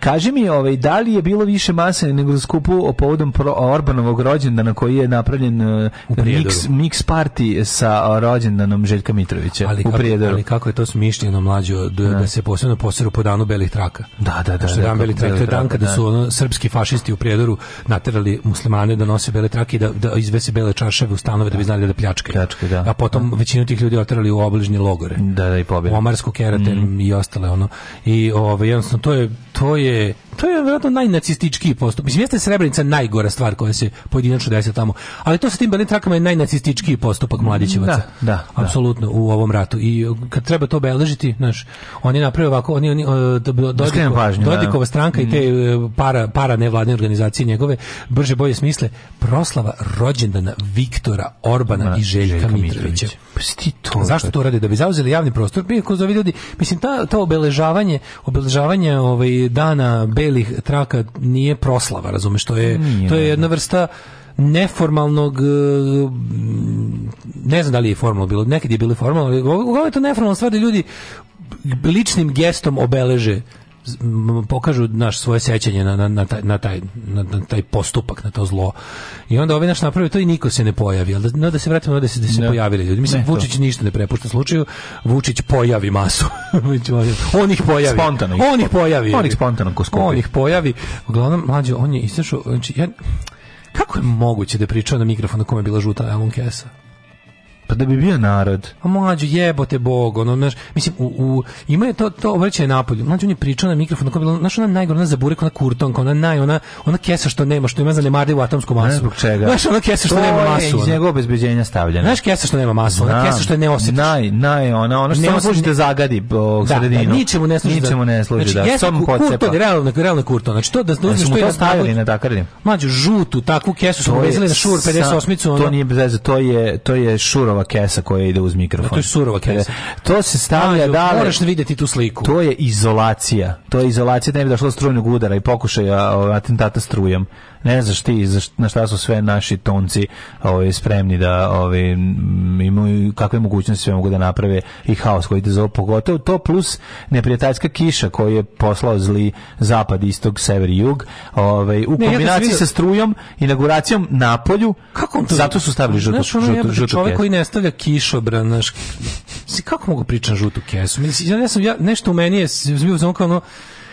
Kaži mi, ovaj, da li je bilo više mase nego za skupu povodom pro Orbanovog rođendana koji je napravljen mix, e, mix party sa rođendanom Željka Mitrovića ali u Prijedoru. Ali kako je to smišljeno mlađo da, da se posebno poseru po danu belih traka. Da, da, da. Što da, dan belih traka, to je dan kada da. su ono, srpski fašisti u Prijedoru naterali muslimane da nose bele trake i da, da izvese bele čarševe u stanove da bi znali da da pljačkaju. Pljačke, da. A potom da. većinu tih ljudi otrali u obližnje logore. Da, da, i pobjede. U Omarsku, Keraten mm. i ostale, ono. I ovaj, jednostavno, to je, to je to je vjerojatno najnacističkiji postup. Mislim, jeste Srebrenica najgora stvar koja se pojedinačno desila tamo, ali to sa tim belim trakama je najnacističkiji postupak mladićevaca. Da, da, da. Apsolutno, da. u ovom ratu. I uh, kad treba to beležiti, znaš, oni naprave ovako, oni, oni uh, da Dodiko, pažnju, da. Dodikova da. stranka i te mm. uh, para, para nevladne organizacije njegove, brže bolje smisle, proslava rođendana Viktora Orbana da, i Željka, Željka Mitrovića. Pa to. Zašto to radi? Da bi zauzeli javni prostor, bi ljudi, mislim, ta, to obeležavanje, obeležavanje ovaj, dana bez belih traka nije proslava, razumeš, to je, nije, to je jedna vrsta neformalnog e, ne znam da li je formalno bilo, nekad je bilo formalno, ali je to neformalno stvar da ljudi ličnim gestom obeleže pokažu naš svoje sećanje na, na, na, taj, na, taj, na, na taj postupak, na to zlo. I onda ovi naš napravi to i niko se ne pojavi. Ali da, no, da se vratimo na da se, da se ne. Da. pojavili ljudi. Mislim, ne, Vučić ništa ne prepušta slučaju. Vučić pojavi masu. on ih pojavi. Spontano. On ih pojavi. On ih spontano ko skupi. On ih pojavi. Uglavnom, mlađe, on je istrašao... Znači, ja, kako je moguće da je pričao na mikrofon na kome je bila žuta Elon Kesa? Pa da bi bio narod. A mlađu jebote bog, ono, znaš, mislim, u, u, ima je to, to obraćaj napolju. Mlađu on je pričao na mikrofon, onako bilo, znaš, ona najgore, na zaburek, na kurtonka, ona naj, ona, ona kesa što nema, što ima zanemarljivu atomsku masu. Ne zbog čega. Znaš, ona kesa što to nema masu. To je iz njegovog obezbeđenja stavljena. Znaš, kesa što nema masu, ona kesa što je ne osjetiš. Naj, naj, ona, ona što samo služi da zagadi bog, da, da, sredinu. Da, ničemu ne služi. Da- ničemu ne služi, znači, da, Samo samo kurton, realno, realno kurton. Znači, to da, da što je da- stavili na takarni. Mlađu, žutu, takvu kesu su vezali na šur 58-icu. To nije bez to je, to je šur surova kesa koja ide uz mikrofon. To je surova kesa. To se stavlja A, dale. Moraš vidjeti tu sliku. To je izolacija. To je izolacija da ne bi došlo strujnog udara i pokušaja ovaj, atentata strujom ne znaš ti na šta su sve naši tonci ovaj, spremni da ovaj, imaju kakve mogućnosti sve mogu da naprave i haos koji te zove pogotovo to plus neprijateljska kiša koju je poslao zli zapad, istog, sever jug ovaj, u ne, kombinaciji ja sa strujom inauguracijom na polju kako to, zato su stavili žutu, znaš, ono, žutu, žutu čovjek koji ne stavlja kišobran znaš, kako mogu pričati žutu kesu ja, ja, sam, ja, nešto u meni je bio kao ono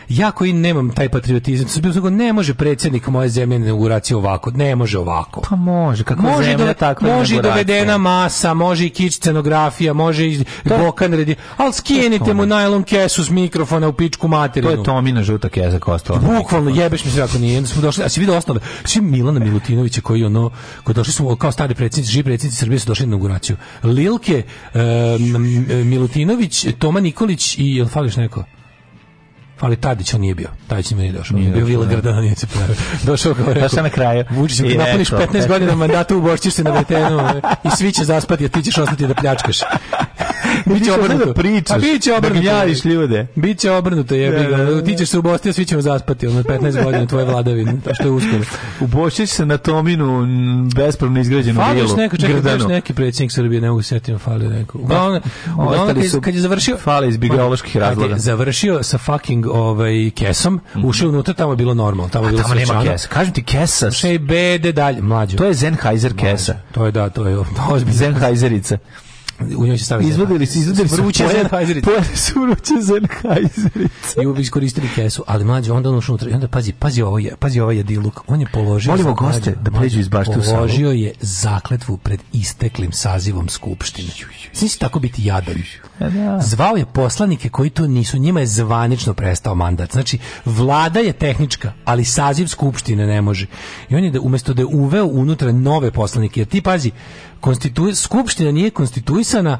ja koji nemam taj patriotizam, sam bio ne može predsjednik moje zemlje inauguraciju ovako, ne može ovako. Pa može, kako može zemlja, dove, tako Može dovedena masa, može i kič scenografija, može i to... bokan redi, ali skinite mu najlon kesu s mikrofona u pičku materinu. To je Tomina žuta kesa kostala. Bukvalno, jebeš mi se ako nije, smo došli, a si vidio osnove, svi Milana Milutinovića koji ono, koji došli su kao stari predsjednici, živi predsjednici Srbije su došli na inauguraciju. Lilke, um, Milutinović, Toma Nikolić i, jel fališ neko? ali Tadić on nije bio. Tadić nije došao. Nije bio Vila da. Grdana, nije se pojavio. Došao kao rekao. Došao na kraju. Vučić, kad napuniš 15 godina mandata, ubošćiš se na vetenu e, i svi će zaspati, a ti ćeš ostati da pljačkaš biće obrnuto. Pa da pričaš. A biće obrnuto. Da ljude. Biće obrnuto, jebi Da, da, da. Ti ćeš se u Bosni, a svi ćemo zaspati, ono, 15 godina tvoje vladavine, to što je uspjelo. Ubošćeš se na Tominu bespravno izgrađenu vilu. Fališ neko, čekaj, Grdano. neki predsjednik Srbije, ne mogu se sjetiti, fali neko. Da. Uglavnom, uglavnom kad, kad je završio... Fali iz bioloških razloga. završio sa fucking ovaj, kesom, mhm. ušao unutra, tamo je bilo normalno. Tamo, bilo a tamo nema kesa. Kažem ti, kesa. Še bede dalje, mlađo. To je Zenheiser kesa. To je da, to je ozbiljno. Zenheiserica u njoj se stavi izvadili se izvadili su vruće Sennheiserice pojeli su vruće Sennheiserice i uvijek iskoristili kesu ali mlađe onda on ušao unutra i onda pazi pazi ovo ovaj, je pazi ovaj diluk on je položio molimo goste mlađe, da pređu iz bašte u salu položio je zakletvu pred isteklim sazivom skupštine znači tako biti jadan pa da. zvao je poslanike koji to nisu njima je zvanično prestao mandat znači vlada je tehnička ali saziv skupštine ne može i on je da umesto da je uveo unutra nove poslanike jer ti pazi konstitui, skupština nije konstituisana,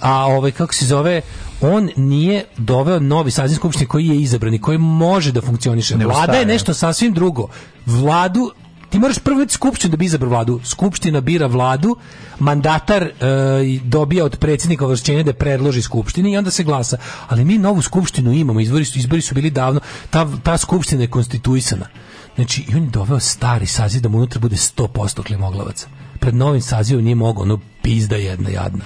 a ovaj kako se zove on nije doveo novi saziv skupštine koji je izabrani, koji može da funkcioniše. Ne Vlada je nešto sasvim drugo. Vladu ti moraš prvo vidjeti skupštinu da bi izabrao vladu. Skupština bira vladu, mandatar e, dobija od predsjednika ovlašćenje da predloži skupštini i onda se glasa. Ali mi novu skupštinu imamo, izbori su, izbori su bili davno, ta, ta skupština je konstituisana. Znači, i on je doveo stari saziv da mu unutra bude 100% klimoglavaca pred novim sazivom nije mogao, ono pizda jedna jadna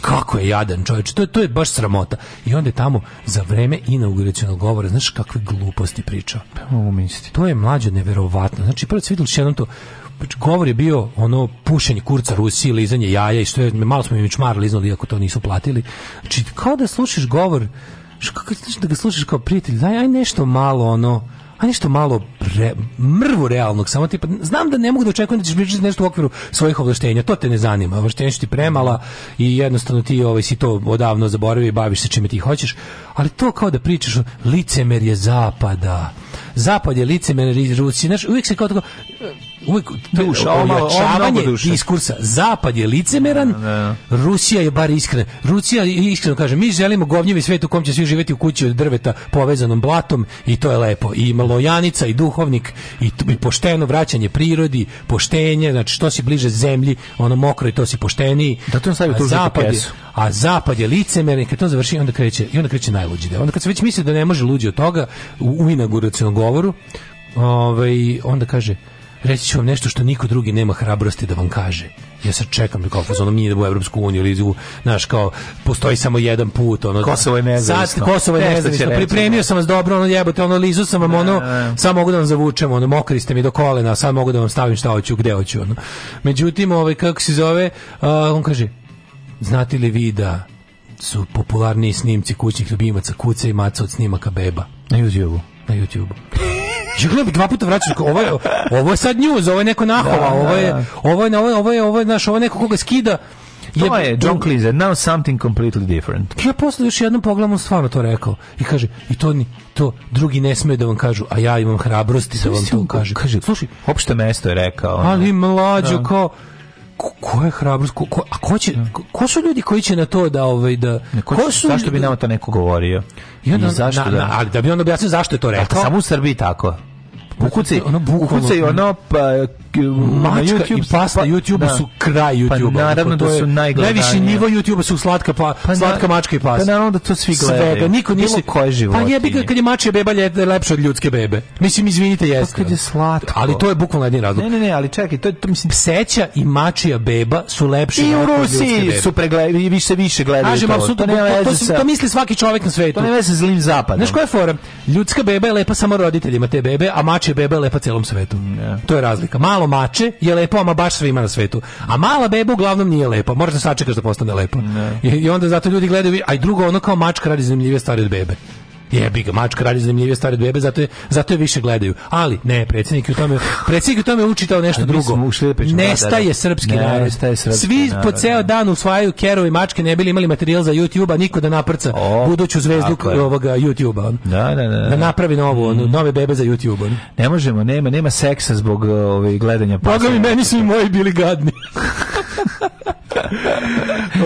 kako je jadan čovječ, to je, to je baš sramota. I onda je tamo za vreme inauguracionog govora, znaš kakve gluposti pričao. Mogu pa misliti. To je mlađe neverovatno. Znači, prvo se vidjeli jednom to, govor je bio ono pušenje kurca Rusiji, lizanje jaja i što je, malo smo im čmar liznuli iako to nisu platili. Znači, kao da slušaš govor, kako, znači, da ga slušaš kao prijatelj, daj aj nešto malo ono, a nešto malo pre, mrvu realnog, samo tipa, znam da ne mogu da očekujem da ćeš pričati nešto u okviru svojih ovlaštenja, to te ne zanima, ovlaštenja su ti premala i jednostavno ti ovaj, si to odavno zaboravio i baviš se čime ti hoćeš, ali to kao da pričaš, licemer je zapada, zapad je licemer Rusije, znaš, uvijek se kao tako, uvijek duša, ojačavanje diskursa. Zapad je licemeran, da, da, da. Rusija je bar iskrena. Rusija iskreno kaže, mi želimo govnjivi svet u kom će svi živeti u kući od drveta povezanom blatom i to je lepo. I lojanica i duhovnik i, i pošteno vraćanje prirodi, poštenje, znači što si bliže zemlji, ono mokro i to si pošteniji. Da to stavio tu zapad je, a zapad je licemeran i kad to završi onda kreće i onda kreće najluđi deo. Onda kad se već misli da ne može luđi od toga u, u inauguracionom govoru, ovaj onda kaže reći ću vam nešto što niko drugi nema hrabrosti da vam kaže. Ja sad čekam da kao fazon mi idemo u evropsku uniju ili u naš kao postoji samo jedan put ono Kosovo je nezavisno. Sad Kosovo je nezavisno. Pripremio da. sam vas dobro, ono jebote, ono lizu sam vam ono da, samo mogu da vam zavučem, ono mokri ste mi do kolena, sad mogu da vam stavim šta hoću, gde hoću ono. Međutim, ovaj kako se zove, uh, on kaže znate li vi da su popularniji snimci kućnih ljubimaca kuca i maca od snimaka beba na YouTube-u. na YouTube-u. Ja gledam dva puta vraćam ovo je ovo je sad news, ovo je neko nahova, da, da, da. ovo je ovo je ovo je ovo je ovo je naš ovo je neko koga skida. To je, je John Cleese, now something completely different. Ja posle još jednom pogledam, on stvarno to rekao. I kaže, i to, ni, to drugi ne smeju da vam kažu, a ja imam hrabrosti da vam to kažem. Kaže, slušaj, opšte mesto je rekao. Ali mlađo, kao, ko, je hrabrost ko, ko, a ko će da. ko su ljudi koji će na to da ovaj da ne, ko, ko, su zašto bi nama to neko govorio i onda I zašto na, da? Na, ali da bi on objasnio zašto je to da, pa rekao a, samo u Srbiji tako Kukucaj, ono kukucaj, ono pa, mačka na YouTube, i pasta pa, YouTube da. su kraj YouTube. Pa naravno da su najgledanije. Najviši nivo YouTube a su slatka pa, pa slatka mačka i pasta. Pa naravno da to svi gledaju. Svega, da niko nije koje pa životinje. Pa jebi ga kad je mačija beba je lepša od ljudske bebe. Mislim izvinite jeste. Pa kad je slatko. Ali to je bukvalno jedini razlog. Ne, ne, ne, ali čekaj, to to mislim pseća i mačija beba su lepše I u Rusiji su pregledali i više više gledaju. Kažem apsolutno to, to, to, misli svaki čovek na svetu. To ne veze zlim zapadom. Znaš koja je fora? Ljudska beba je lepa samo roditeljima te bebe, a mačija mače beba je lepa celom svetu. Yeah. Mm, to je razlika. Malo mače je lepo, ama baš svima na svetu. A mala beba uglavnom nije lepa. Moraš da sačekaš da postane lepa. Yeah. I, I, onda zato ljudi gledaju, a i drugo, ono kao mačka radi zanimljive stvari od bebe. Jebi ga, mač radi zanimljivije stare bebe, zato je, zato je više gledaju. Ali ne, predsjednik je u tome, predsjednik je u tome učitao nešto A, drugo. Da, da, da. Nestaje srpski ne, narod. Nestaje srpski Svi narod, po ceo dan usvajaju kerove mačke, ne bili imali materijal za YouTube, a niko da naprca o, buduću zvezdu ovoga YouTube-a. Da, da, da, da. napravi novu, mm. nove bebe za YouTube. On. Ne možemo, nema, nema seksa zbog ove, ovaj, gledanja. Boga mi, meni su i moji bili gadni.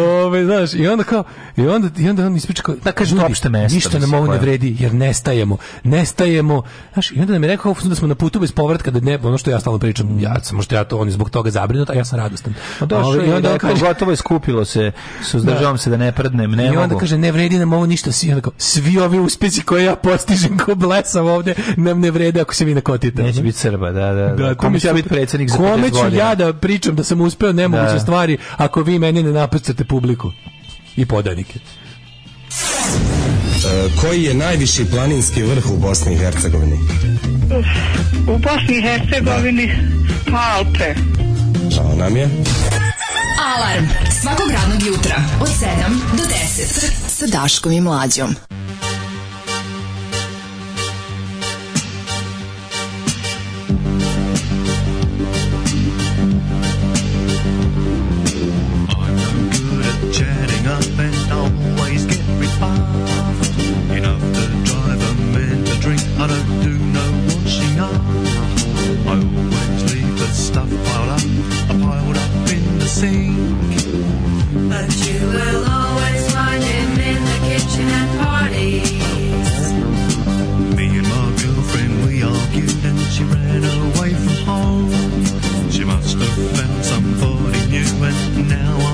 Ove, znaš, i onda kao, i onda, i onda on ispriča kao, da kaže opšte mesto. Ništa nam ovo ne vredi, jer nestajemo, nestajemo. Znaš, i onda nam je rekao da smo na putu bez povratka, da ne, ono što ja stalno pričam, ja sam, možda ja to, on je zbog toga zabrinut, a ja sam radostan. A pa došao da, je, i onda rekao, da, pa kaže, gotovo je skupilo se, suzdržavam da. se da ne prdnem, ne I onda mogu. kaže, ne vredi nam ovo ništa, svi, onda kao, svi ovi uspjesi koje ja postižem ko blesam ovde, nam ne vrede ako se vi nakotite. Neće biti Srba, da, da. da, da kome ću ja biti predsjednik za Kome ću ja da pričam da sam uspeo nemoguće stvari, ako vi meni ne napastate publiku i podanike. E, koji je najviši planinski vrh u Bosni i Hercegovini? U Bosni i Hercegovini da. Alpe. Žao nam je. Alarm svakog radnog jutra od 7 do 10 sa Daškom i Mlađom. sink. But you will always find him in the kitchen at parties. Me and my girlfriend, we argued and she ran away from home. She must have found somebody new and now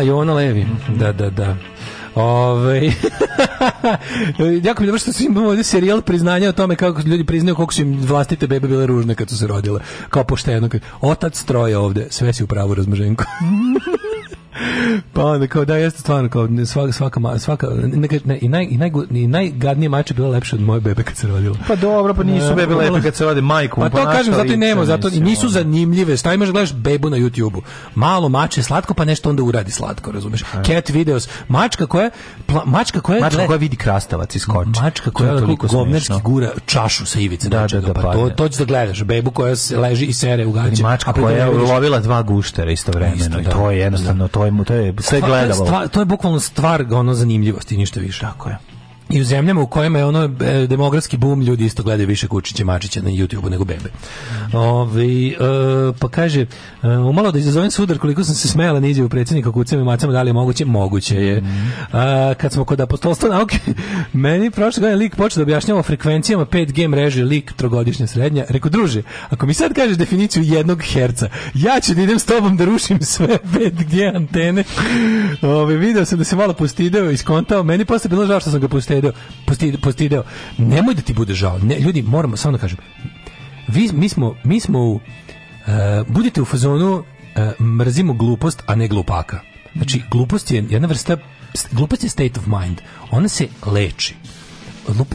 A, Jona Levi. Mm Da, da, da. Ove, jako mi dobro što su imamo ovdje serijal priznanja o tome kako ljudi priznaju koliko su im vlastite bebe bile ružne kad su se rodile. Kao pošteno. Otac troje ovde. sve si u pravu razmaženku. pa onda kao da jeste stvarno kao svaka svaka svaka ne, ne, i naj i naj i najgadnije mače bila lepše od moje bebe kad se rodila. Pa dobro, pa nisu bebe lepe kad se rode majku. Pa to kažem zato i nemo, zato i nisu zanimljive. Šta imaš da gledaš bebu na YouTubeu. Malo mače slatko pa nešto onda uradi slatko, razumeš? E. Cat videos, mačka koja pla, mačka koja mačka gleda, koja vidi krastavac iskoči. Mačka koja to toliko govnerski gura čašu sa ivice da, da, da, pa, pa to to što da gledaš bebu koja se leži i sere u gaće. Mačka koja je lovila dva guštera istovremeno. Da. To je jednostavno to je to je sve gledalo. to je bukvalno stvar ono zanimljivosti, ništa više. Tako je i u zemljama u kojima je ono e, demografski bum, ljudi isto gledaju više Kučića Mačića na YouTubeu nego bebe. Ovi, ovaj, e, pa kaže, e, umalo da izazovem sudar koliko sam se smejala na u predsjednika Kucama i Macama, da li je moguće? Moguće je. Mhm. A, kad smo kod apostolstva nauke, meni prošle godine lik počeo da objašnjava frekvencijama 5G mreže, lik trogodišnja srednja. Reku, druže, ako mi sad kažeš definiciju jednog herca, ja ću da idem s tobom da rušim sve 5G antene. Ove, ovaj, video sam da se malo postideo, iskontao, meni posle bilo žao što sam ga postideo postideo, postideo, postideo. Nemoj da ti bude žao. Ne, ljudi, moramo, samo da kažem, vi, mi smo, mi smo u, uh, budite u fazonu uh, mrzimo glupost, a ne glupaka. Znači, glupost je jedna vrsta, glupost je state of mind. Ona se leči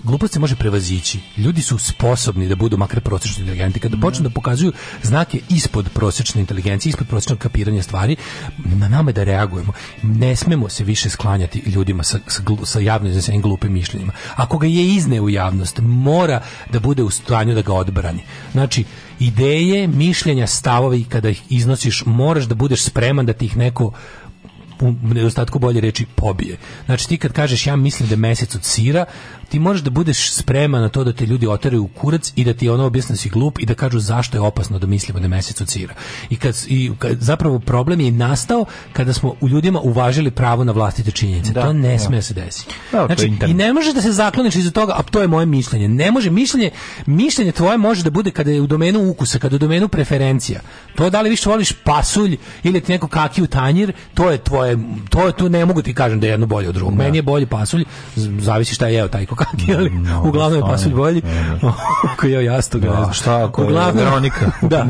glupost se može prevazići. Ljudi su sposobni da budu makar prosječno inteligentni. Kada počnu da pokazuju znake ispod prosječne inteligencije, ispod prosječnog kapiranja stvari, na nama je da reagujemo. Ne smemo se više sklanjati ljudima sa, sa, sa javno iznesenim glupim mišljenjima. Ako ga je izne u javnost, mora da bude u stanju da ga odbrani. Znači, ideje, mišljenja, stavovi kada ih iznosiš, moraš da budeš spreman da ti ih neko u nedostatku bolje reći pobije. Znači ti kad kažeš ja mislim da je mesec od sira, ti možeš da budeš spreman na to da te ljudi oteraju u kurac i da ti ono objasne da si glup i da kažu zašto je opasno da mislimo da mesec ocira. I kad, i kad, zapravo problem je nastao kada smo u ljudima uvažili pravo na vlastite činjenice. Da, to ne da. sme da se desi. Da, znači, i ne možeš da se zakloniš iza toga, a to je moje mišljenje. Ne može mišljenje, mišljenje tvoje može da bude kada je u domenu ukusa, kada je u domenu preferencija. To da li više voliš pasulj ili ti neko kaki u tanjir, to je tvoje, to je tu ne mogu ti kažem da je jedno bolje od drugog. Da. Meni je bolji pasulj, zavisi šta je jeo taj kakaki, ali mm, no, uglavnom je pasulj bolji. Da. Koji je jastoga. Da, šta ko uglavnom, je Veronika? da,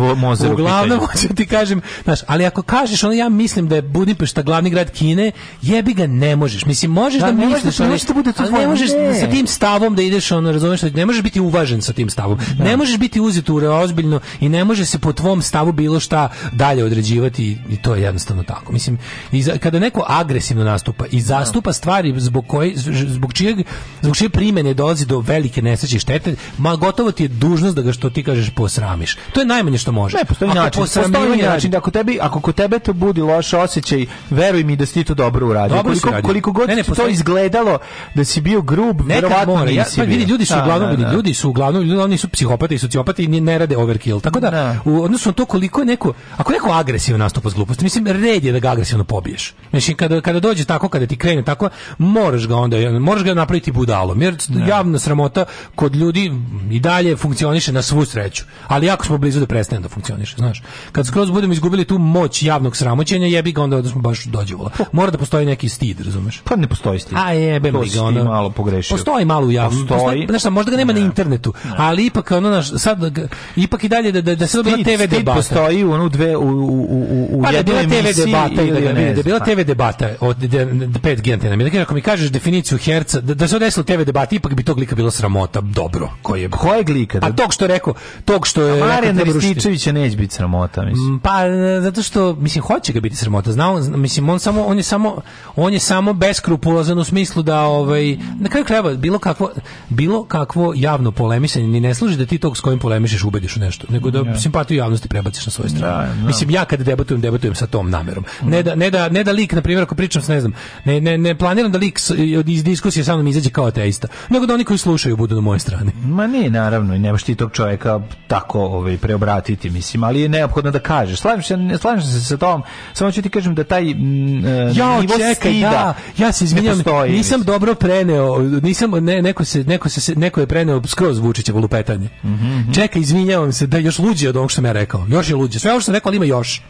uglavnom hoću ti kažem, znaš, ali ako kažeš ono ja mislim da je Budimpešta glavni grad Kine, jebi ga ne možeš. Mislim možeš da, da misliš, ali da, da bude to ne možeš ne. sa tim stavom da ideš ono, razumeš, ne možeš biti uvažen sa tim stavom. Da. Ne možeš biti uzet u ozbiljno i ne može se po tvom stavu bilo šta dalje određivati i to je jednostavno tako. Mislim, i za, kada neko agresivno nastupa i zastupa stvari zbog koje zbog čijeg zbog čije primene dolazi do velike nesreće i štete, ma gotovo ti je dužnost da ga što ti kažeš posramiš. To je najmanje što može. Ne, postoji ako način, postoji način da ako tebi, ako kod tebe to budi loš osjećaj, veruj mi da si ti to dobro uradio. Dobro koliko, radio. koliko god ne, ne, postoji... to izgledalo da si bio grub, verovatno mora. Ja, pa vidi, ljudi su da, uglavnom, da, da. ljudi su uglavnom, ljudi oni su psihopate i sociopati i ne rade overkill. Tako da, da. u odnosu na to koliko je neko, ako neko agresivno nastupa s gluposti, mislim red je da ga agresivno pobiješ. Mislim, znači, kada kada dođe tako kada ti krene tako, moraš ga onda moraš ga napraviti budalom jer javna sramota kod ljudi i dalje funkcioniše na svu sreću. Ali jako smo blizu da prestane da funkcioniše, znaš. Kad skroz budemo izgubili tu moć javnog sramoćenja, jebi ga onda smo baš dođevola. Mora da postoji neki stid, razumeš? Pa ne postoji stid. A jebe mi ga ono. malo pogrešio. Postoji malo u javnom. Postoji. Znaš, možda ga nema ne. na internetu, ne. ali ipak ono naš sad ipak i dalje da da da se bila TV stid debata. postoji u ono dve u u u u pa, da je bila debata i da ga ne, da je bila TV debata od 5G antena. Mi da ako mi kažeš definiciju herca, da, da se odesilo TV debata jebati, ipak bi tog lika bilo sramota, dobro. Koji je... Kojeg lika? Da... Pa tog što je rekao, tog što je... A Marijan Rističevića neće biti sramota, mislim. Mm, pa, zato što, mislim, hoće ga biti sramota, znao, mislim, on samo, on je samo, on je samo beskrupulozan u smislu da, ovaj, na kraju krajeva, bilo kakvo, bilo kakvo javno polemisanje ni ne služi da ti tog s kojim polemišeš ubediš u nešto, nego da yeah. simpatiju javnosti prebaciš na svoju stranu. Yeah, da, yeah. Da. Mislim, ja kad debatujem, debatujem sa tom namerom. Ne da, ne da, ne da lik, na primjer, ako pričam sa ne znam, ne, ne, ne planiram da lik iz diskusije sa mnom izađe kao ateista, protesta, nego da oni koji slušaju budu na moje strani. Ma ne, naravno, i nemaš ti tog čovjeka tako ovaj, preobratiti, mislim, ali je neophodno da kažeš. Slažem se, ne slažem se sa tom, samo ću ti kažem da taj m, mm, e, ja, nivo čekaj, stida da, ja se izvinjam, nisam mislim. dobro preneo, nisam, ne, neko, se, neko, se, neko je preneo skroz Vučićevo volupetanje. Mm -hmm. Čekaj, izvinjavam se da još luđe od onog što sam ja rekao. Još je luđe. Sve ovo što sam rekao, ali ima još.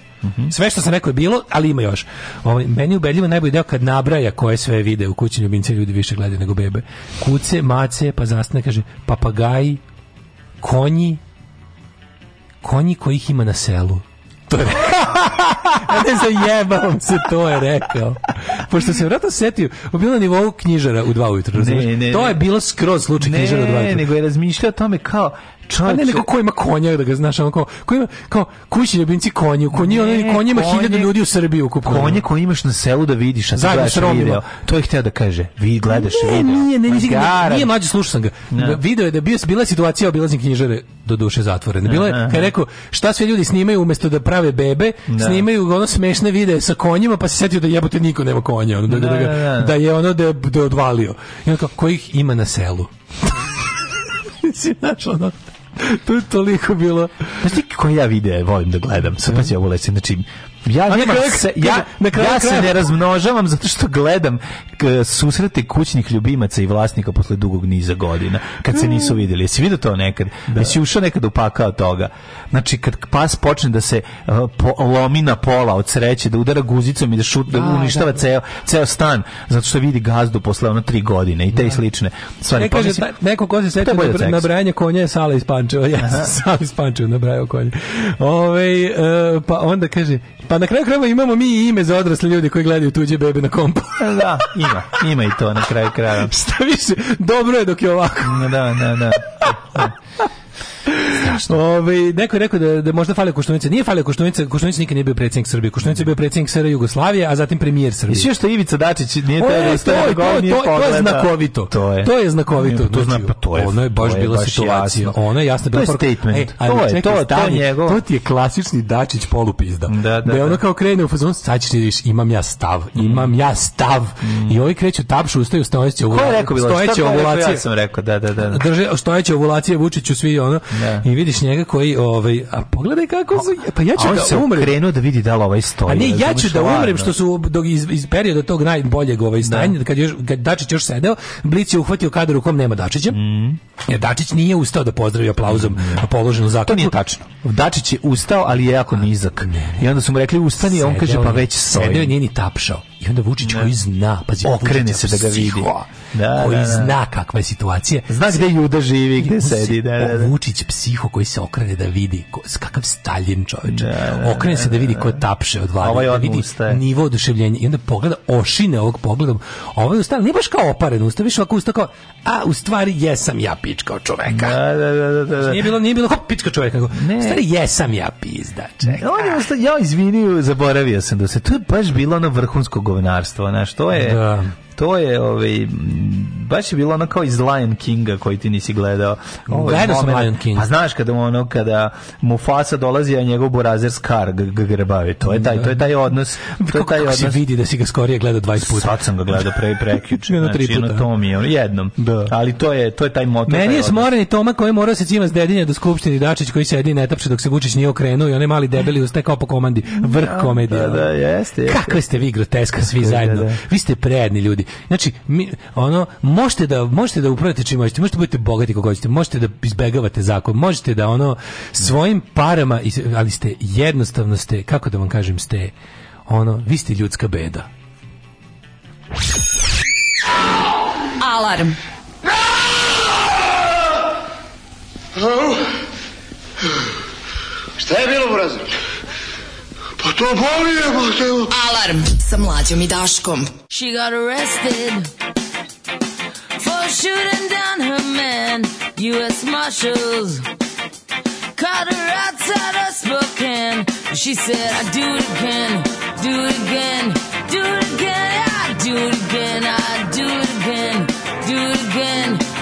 Sve što sam rekao je bilo, ali ima još. Ovo, ovaj, meni je ubedljivo najbolji deo kad nabraja koje sve vide u kući ljubimce ljudi više gledaju nego bebe. Kuce, mace, pa zastane, kaže, papagaji, konji, konji kojih ima na selu. To je ne zajebavam se, to je rekao. Pošto se vratno setio, on bilo na nivou knjižara u dva ujutru, Ne, ne, to je bilo skroz slučaj ne, knjižara u dva ujutru. Ne, nego je razmišljao tome kao, Čovječ, a ne neko ko ima konja da ga znaš on kao ko ima kao kućni ljubimci konji konji ne, konji ima hiljadu ljudi u Srbiji ukupno konje koje imaš na selu da vidiš a da zajedno video, to je hteo da kaže vi gledaš ne, video nije ne, nije, nije mlađi slušao sam ga no. video je da bio bila situacija obilaznih knjižare do duše zatvorene Bila je kad je rekao šta sve ljudi snimaju umesto da prave bebe no. Da. snimaju ono smešne videe sa konjima pa se setio da jebote niko nema konja ono, da, no, da, da, ga, da, je ono da je, da je odvalio i on kao kojih ima na selu Mislim, znaš, to je toliko bilo. Znaš ti koje ja vide volim da gledam? Sad pa će da. ovo leći. Znači, Ja, na se, ja, na kraju, ja se ne razmnožavam zato što gledam susrete kućnih ljubimaca i vlasnika posle dugog niza godina, kad se nisu mm. videli. Jesi vidio to nekad? Da. Jesi ušao nekad u pakao toga? Znači, kad pas počne da se uh, po, lomi na pola od sreće, da udara guzicom i da, šut, da, da uništava da. Ceo, ceo, stan, zato što vidi gazdu posle ono tri godine i te i da. slične stvari. Ne pa kaže, pa, neko ko se seća na, nabrajanje konja je sala iz Pančeva. Ja sam sala iz Pančeva nabrajao konja. Ove, ovaj, uh, pa onda kaže, Pa na kraju krajeva imamo mi ime za odrasle ljude koji gledaju tuđe bebe na kompu. Pa da, ima, ima i to na kraju krajeva. Šta više, dobro je dok je ovako. da, da, da. Ove, neko je rekao da, da možda fale Koštunica. Nije fale Koštunica, Koštunica nikad nije bio predsednik Srbije. Koštunica je bio predsjednik SR Jugoslavije, a zatim premijer Srbije. I sve što Ivica Dačić nije taj je, to, je, to, to, to, je znakovito. To je, to je znakovito. To, zna, pa to je, ono je baš je bila baš situacija. Jasno. Ono je jasno bila... To je statement. E, to je, to, to, to, njegov... to ti je klasični Dačić polupizda. Da, da, da je ono da. kao krene u fazon, sad ćeš ti viš, imam ja stav, imam ja stav. Mm. I ovi kreću tapšu, ustaju stojeće ovulacije. Ko je rekao bilo? Stojeće ovulacije. Ja sam rekao, da, da, da. Drže stojeće ovulacije Vučiću svi ono. Da. I vidiš njega koji, ovaj, a pogledaj kako su, pa ja ću a on da se umrem. krenuo da vidi da li ovaj stoji. A ne, ja ću da umrem što su dok iz, iz perioda tog najboljeg ovaj da. stanja, da. kad, je kad Dačić još sedeo, Blic je uhvatio kadar u kom nema Dačića. Mm. Jer Dačić nije ustao da pozdravi aplauzom mm. položenu zakonu. To nije tačno. Dačić je ustao, ali je jako nizak. Ne, ne. I onda su mu rekli ustani, a on kaže pa već stoji. Sedeo nije ni tapšao. I onda Vučić koji zna, pazi, okrene se da ga vidi da, koji da, da. zna kakva je situacija. Zna gde Juda živi, gde sedi. Da, da, da. Vučić psiho koji se okrene da vidi ko, kakav Stalin čovjek. Da, da, da, okrene se da vidi ko je tapše od vlade, ovaj da vidi nivo oduševljenja i onda pogleda ošine ovog pogledom. Ovaj ustan nije baš kao oparen usta, više ovako usta kao a u stvari jesam ja pička od čoveka. Da, da, da, da, da. Nije bilo, nije bilo kao pička čoveka. Ne. U stvari jesam ja pizda, čekaj. On je usta, ja izvinio, zaboravio sam da se, to je baš bilo na vrhunsko govnarstvo, znaš, to je, da to je ovaj baš je bilo ono kao iz Lion Kinga koji ti nisi gledao. Ovaj Gledao sam Lion King. A pa znaš kada ono kada Mufasa dolazi a njegov burazer Scar grebavi. To je taj to je taj da. odnos, to je taj odnos. Se vidi da si ga skorije gleda 20 puta. Sad sam ga gledao pre prekič. Jedno tri znači, puta. to mi je jednom. Da. Ali to je to je taj motor. Meni je smoren i Toma koji mora se cima s dedinja do da skupštine Dačić koji sedi ne tapše dok se Vučić nije okrenuo i onaj mali debeli uz kao po komandi. Vrh komedija. Da, da, da jeste. Kakve ste vi groteska svi zajedno. Vi ste prejedni ljudi ljudi. Znači, mi, ono, možete da, možete da upravite čim hoćete, možete da budete bogati kako hoćete, možete da izbegavate zakon, možete da ono svojim parama, ali ste jednostavno ste, kako da vam kažem, ste ono, vi ste ljudska beda. Alarm. Šta je bilo, u Brazović? Pa to boli je, pa te... Alarm sa mlađom i Daškom. She got arrested for shooting down her man, U.S. Marshals. Caught her outside of Spokane. She said, I do it again, do it again, do it again, I do it again, I do it again, do it again.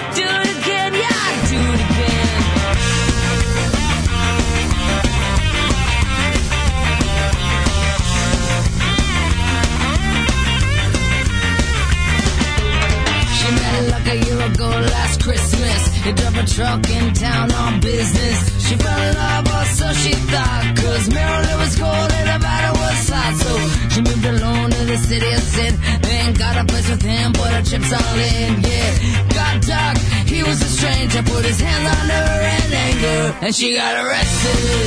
last Christmas. he drove a truck in town on business. She fell in love, or so she thought. Cause Maryland was cold and Nevada was hot. So she moved alone to the city of sin. Then got a place with him, but her chips all in. Yeah, got dark. He was a stranger. Put his hands on her in anger. And she got arrested.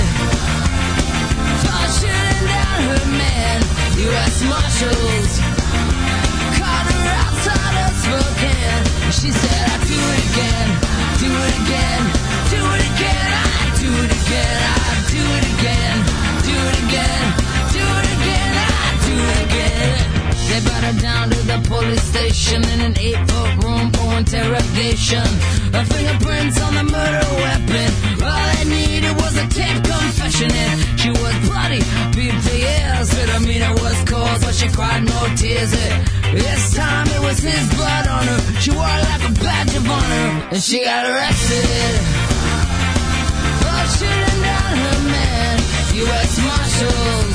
Caught down her man. U.S. Marshals. Caught her outside of smoking. She said, I do it again, do it again, do it again, I do it again, I do it again, do it again shit. They brought her down to the police station in an eight foot room for interrogation. Her fingerprints on the murder weapon. All I needed was a tape confession, and she was bloody, beat the ears. But I mean, it was cause, but she cried no tears. It, this time it was his blood on her. She wore it like a badge of honor, and she got arrested. For oh, shooting down her man, U.S. Marshal.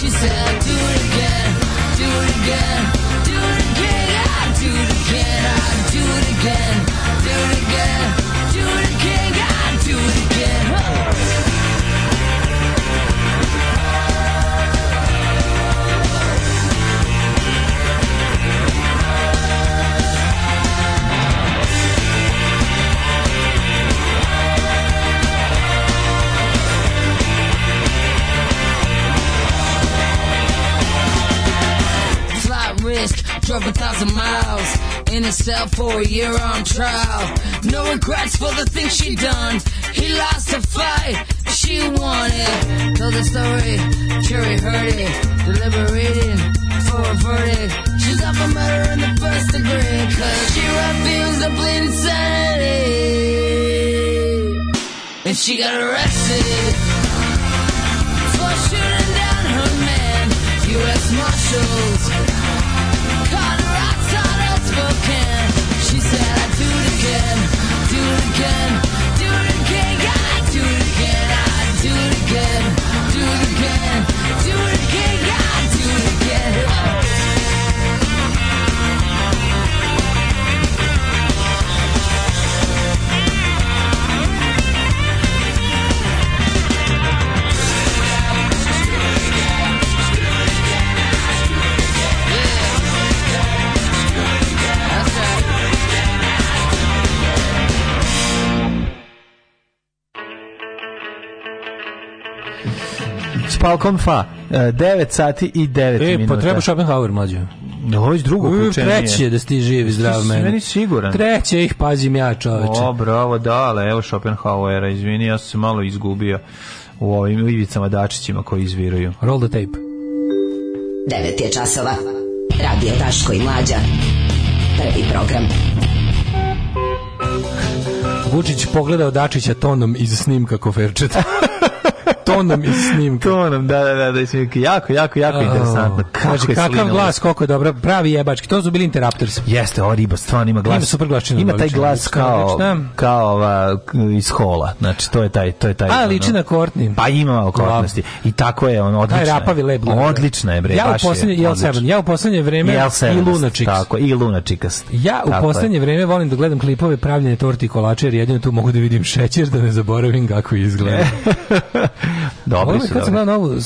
She said, do it again, do it again, do it again, I do it again, I do it again. drove a thousand miles in a cell for a year on trial. No regrets for the things she done. He lost a fight, she won it. Told the story, jury heard it. Deliberating for a verdict. She's up for murder in the first degree, cause she refused to plead insanity. And she got arrested for shooting down her man. U.S. Marshals. Falcon fa. 9 e, sati i 9 e, pa minuta. E, potreba Schopenhauer mlađe. No, da, ovo je drugo e, uključenje. Treće da ti živi zdrav meni. Meni siguran. Treće ih pazim ja čoveče. O, bravo, dale, evo Schopenhauera, izvini, ja sam se malo izgubio u ovim ivicama dačićima koji izviraju. Roll the tape. 9 je časova. Radio Taško i Mlađa. Prvi program. Vučić pogledao Dačića tonom iz snimka koferčeta. to nam je snimka. to nam, da, da, da, da snimke. Jako, jako, jako oh. interesantno. Kako Kaže, znači, kakav glas, koliko je dobro, pravi jebački. To su bili Interrupters. Jeste, ova riba stvarno ima glas. Ima super glasčinu. Ima taj glas kao, kao ova, iz hola. Znači, to je taj, to je taj. A, liči na Kortni. Pa ima malo Kortnosti. I tako je, on odlična. Taj rapavi lep. Odlična je, bre. Ja u poslednje, je, L7, ja u poslednje vreme i, Lunačik. Tako, i Lunačikast. Ja u poslednje vreme volim da gledam klipove pravljenje torti i kolača, jer jedino tu mogu da vidim šećer, da ne zaboravim kako izgleda. dobro Ovo, su, kad sam da. gledao novu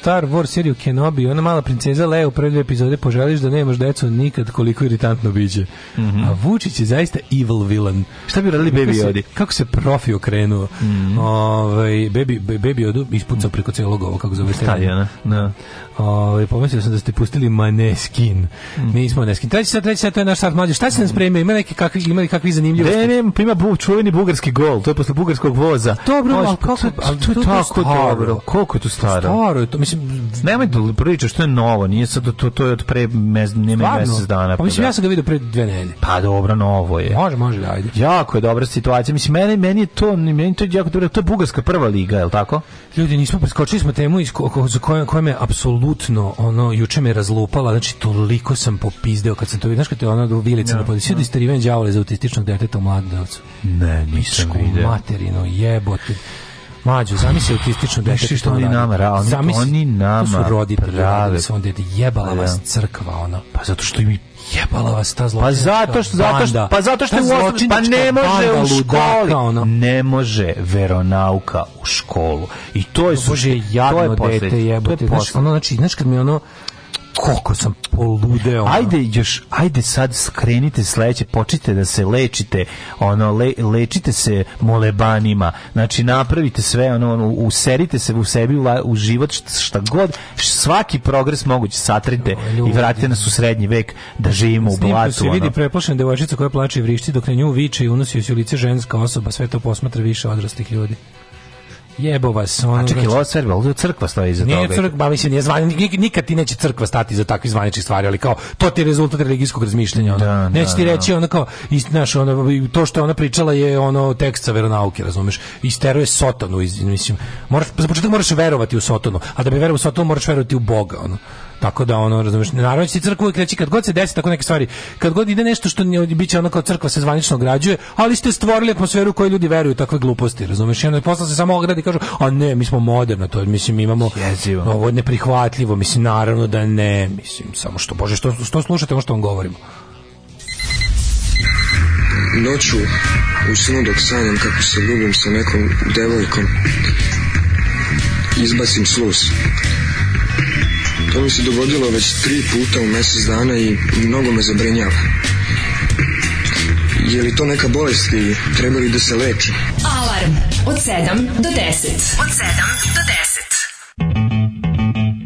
Star Wars seriju Kenobi, ona mala princeza Leia u prve dve epizode poželiš da nemaš decu nikad koliko iritantno biđe. Mm -hmm. A Vučić je zaista evil villain. Šta bi radili Baby Jodi? Kako se profi okrenuo? Mm -hmm. Ove, ovaj, baby, baby Yoda ispucao preko celog ovo, kako zove se. Staljana, da. Ovaj pomislio sam da ste pustili Maneskin. Mm. Nismo Maneskin. Treći sat, treći sat, to je naš sat mlađi. Šta se nam mm. spremio? Ima neki kakvi ima li kakvi zanimljivosti? Ne, ne, ima bu, čuveni bugarski gol. To je posle bugarskog voza. Dobro, Možeš, al kako to, ali to, to, to je tako staro. dobro. Koliko je to staro? Staro je to, mislim, nemoj da pričaš što je novo. Nije sad to to je od pre mez, nema mesec dana. Pa mislim pa ja sam ga video pre dve nedelje. Pa dobro, novo je. Može, može, ajde. Jako je dobra situacija. Mislim meni meni je to meni to je jako dobro. To je bugarska prva liga, je l' tako? Ljudi, nismo preskočili smo temu iz ko, za koje, koja me apsolutno ono juče me razlupala, znači toliko sam popizdeo kad sam to vidio, znaš kad je ona do vilice no, na podisi, da. no. isterivanje đavole za autističnog deteta u mladodavcu. Ne, nisam video. Materino jebote. Mađo, zamisli autistično dete što oni nama radi. Oni, zamisli, oni nama to su roditelji, prave. jebala pa vas crkva ona. Pa zato što im Jebala vas ta pa zločinačka. Pa zato što zato što pa zato što osnovi, pa ne može u školi. Ono. Ne može veronauka u školu. I to je no, bože jadno dete jebote. ono, Znači, znači kad mi ono koliko sam poludeo. Ono. Ajde još, ajde sad skrenite sledeće, počite da se lečite, ono, le, lečite se molebanima, znači napravite sve, ono, ono userite se u sebi, u, u život, šta god, svaki progres mogući satrite i vratite nas u srednji vek da živimo u blatu. se vidi ono. preplašena devojčica koja plače i vrišti, dok na nju viče i unosi u lice ženska osoba, sve to posmatra više odraslih ljudi. Jebo vas ono. A čekaj, Los ali znači- crkva stoji iza nije toga. Nije crkva, mislim, nije zvanje, nikad ti neće crkva stati za takve zvaničnih stvari, ali kao, to ti je rezultat religijskog razmišljenja. Ono. Da, da neće da, ti reći, ono kao, istinaš, ono, to što ona pričala je ono tekst sa veronauke, razumeš? Isteruje Sotonu, iz, mislim, moraš, za početak moraš verovati u sotanu, a da bi verovao u sotanu, moraš verovati u Boga, ono. Tako da ono, razumeš, naravno će crkva kreći kad god se desi tako neke stvari, kad god ide nešto što ne, bit će ono kao crkva se zvanično građuje, ali ste stvorili atmosferu u kojoj ljudi veruju takve gluposti, razumeš? I onda posle se samo ogradi kažu, a ne, mi smo moderno, to mislim imamo Jezivo. ovo neprihvatljivo, mislim naravno da ne, mislim samo što bože što što slušate ono što vam govorimo. Noću u snu dok sanjam kako se ljubim sa nekom devojkom izbacim sluz To mi se dogodilo već tri puta u mesec dana i mnogo me zabrinjava. Je li to neka bolest i treba li da se leči? Alarm od 7 do 10. Od 7 do 10.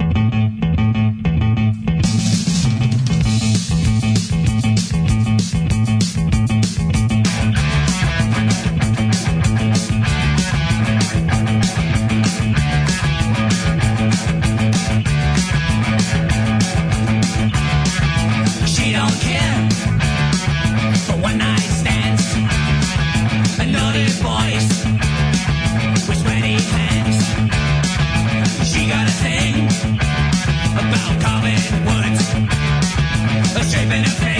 Shaping a pain.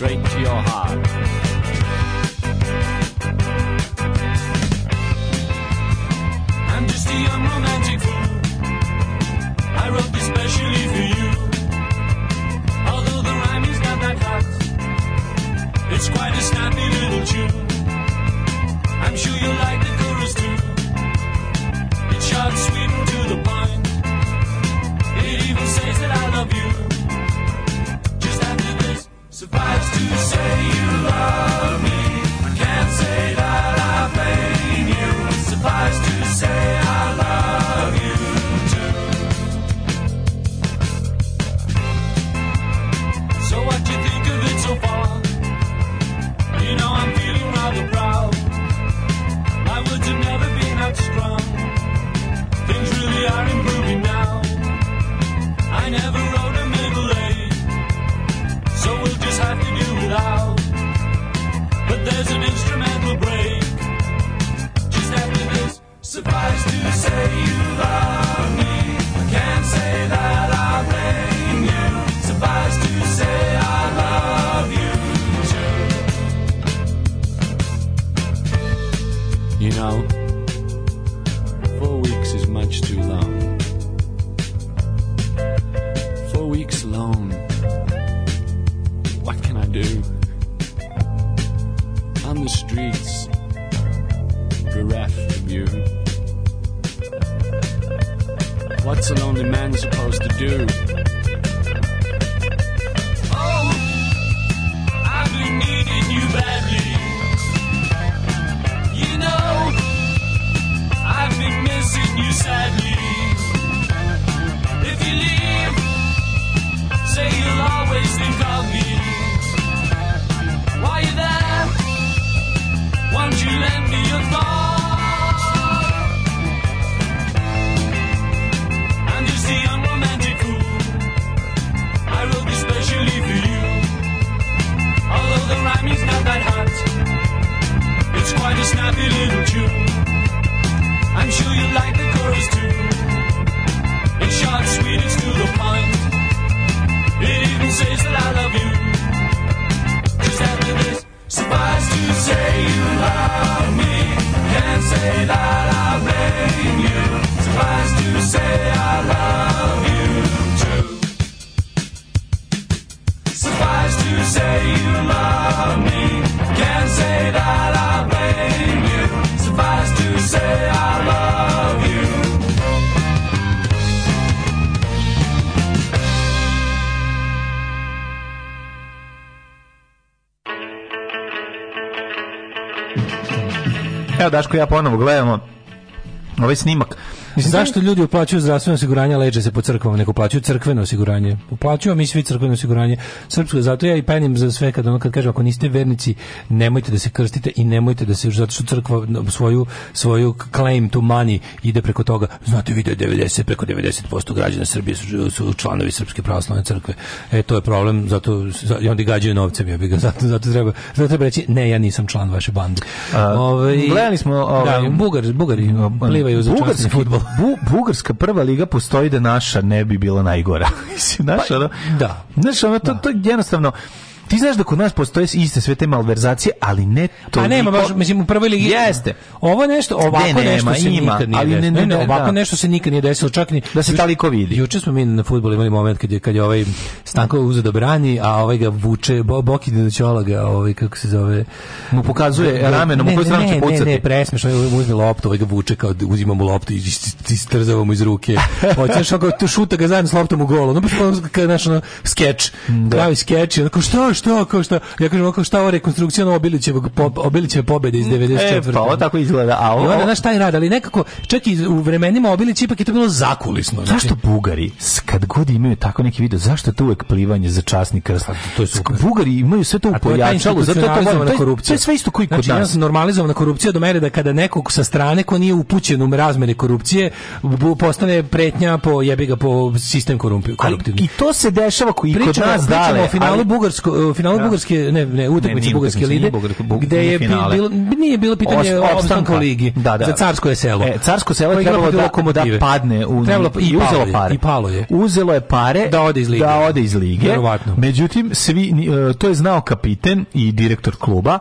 straight to your heart. I'm just a young romantic fool. I wrote this specially for you. Although the rhyme is not that hot, it's quite a snappy little tune. I'm sure you'll like the chorus too. It's short, sweet, and to the point. It even says that I love you survives to say you do. Daško ja ponovo gledamo ovaj snimak Mislim, zašto ljudi uplaćuju zdravstveno osiguranje, leđe se po crkvama, neko uplaćuju crkveno osiguranje. Uplaćuju, a mi svi crkveno osiguranje srpsko. Zato ja i penim za sve kad ono kad kažem ako niste vernici, nemojte da se krstite i nemojte da se zato što crkva svoju svoju claim to money ide preko toga. Znate, vide 90 preko 90% građana Srbije su, su članovi srpske pravoslavne crkve. E to je problem, zato i onda gađaju novcem, ja bih ga zato zato treba zato treba reći ne, ja nisam član vaše bande. Ovaj gledali smo ovaj da, Bugari, Bugari mm, plivaju za časni fudbal. Bukvalno. Bu, bugarska prva liga postoji da naša ne bi bila najgora. naša, pa, da. Znaš, ono, to, da. to jednostavno, Ti znaš da kod nas postoje iste sve te malverzacije, ali ne to. Pa nema baš, mislim u prvoj ligi. Jeste. Ovo nešto, ovako ne, nema, nešto se ima, nikad nije ali Ne, ne, ne, da, ovako da. nešto se nikad nije desilo, čak ni da se taliko vidi. Juče smo mi na fudbalu imali moment kad je kad je ovaj Stanko uzeo da brani, a ovaj ga vuče bo, Boki da ćola ovaj kako se zove, mu pokazuje ramenom mu kojoj stranu će pucati. Ne, ne, presmešno, ovaj uzme loptu, ovaj ga vuče kao da uzima mu loptu i istrzava mu iz ruke. Hoćeš ako tu šuta ga zajedno s loptom u gol. No baš kao naš skeč. Da. Pravi skeč, onako što što, kao šta, ja kažem, ovo šta ovo rekonstrukcija ono Obilićeve, Obilićeve pobede iz 94. E, pa ovo tako izgleda. A ovo... I onda, znaš, taj rad, ali nekako, čak i u vremenima Obilić ipak je to bilo zakulisno. Znači. Zašto Bugari, kad god imaju tako neki video, zašto to uvek plivanje za časni krst? Pa, to je super. Bugari imaju sve to u pojačalu, zato to je korupcija. To je sve isto koji kod znači, nas. normalizovana korupcija do mere da kada nekog sa strane ko nije upućen u razmere korupcije, postane pretnja po jebi ga po sistem korumpiju. Ali, I to se dešava koji kod nas dale. Pričamo o finalu ali... Bugarsko, u finalu ja. Da. Bugarske, ne, ne, utakmice Bugarske lige, gde je bilo nije bilo pitanje opstanka opstanku ligi da, da. za carsko je selo. E, carsko selo je trebalo da, da padne u trebalo, pa- i, i uzelo je, pare. I palo je. Uzelo je pare da ode iz lige. Da ode iz lige. Međutim, svi, e, to je znao kapiten i direktor kluba,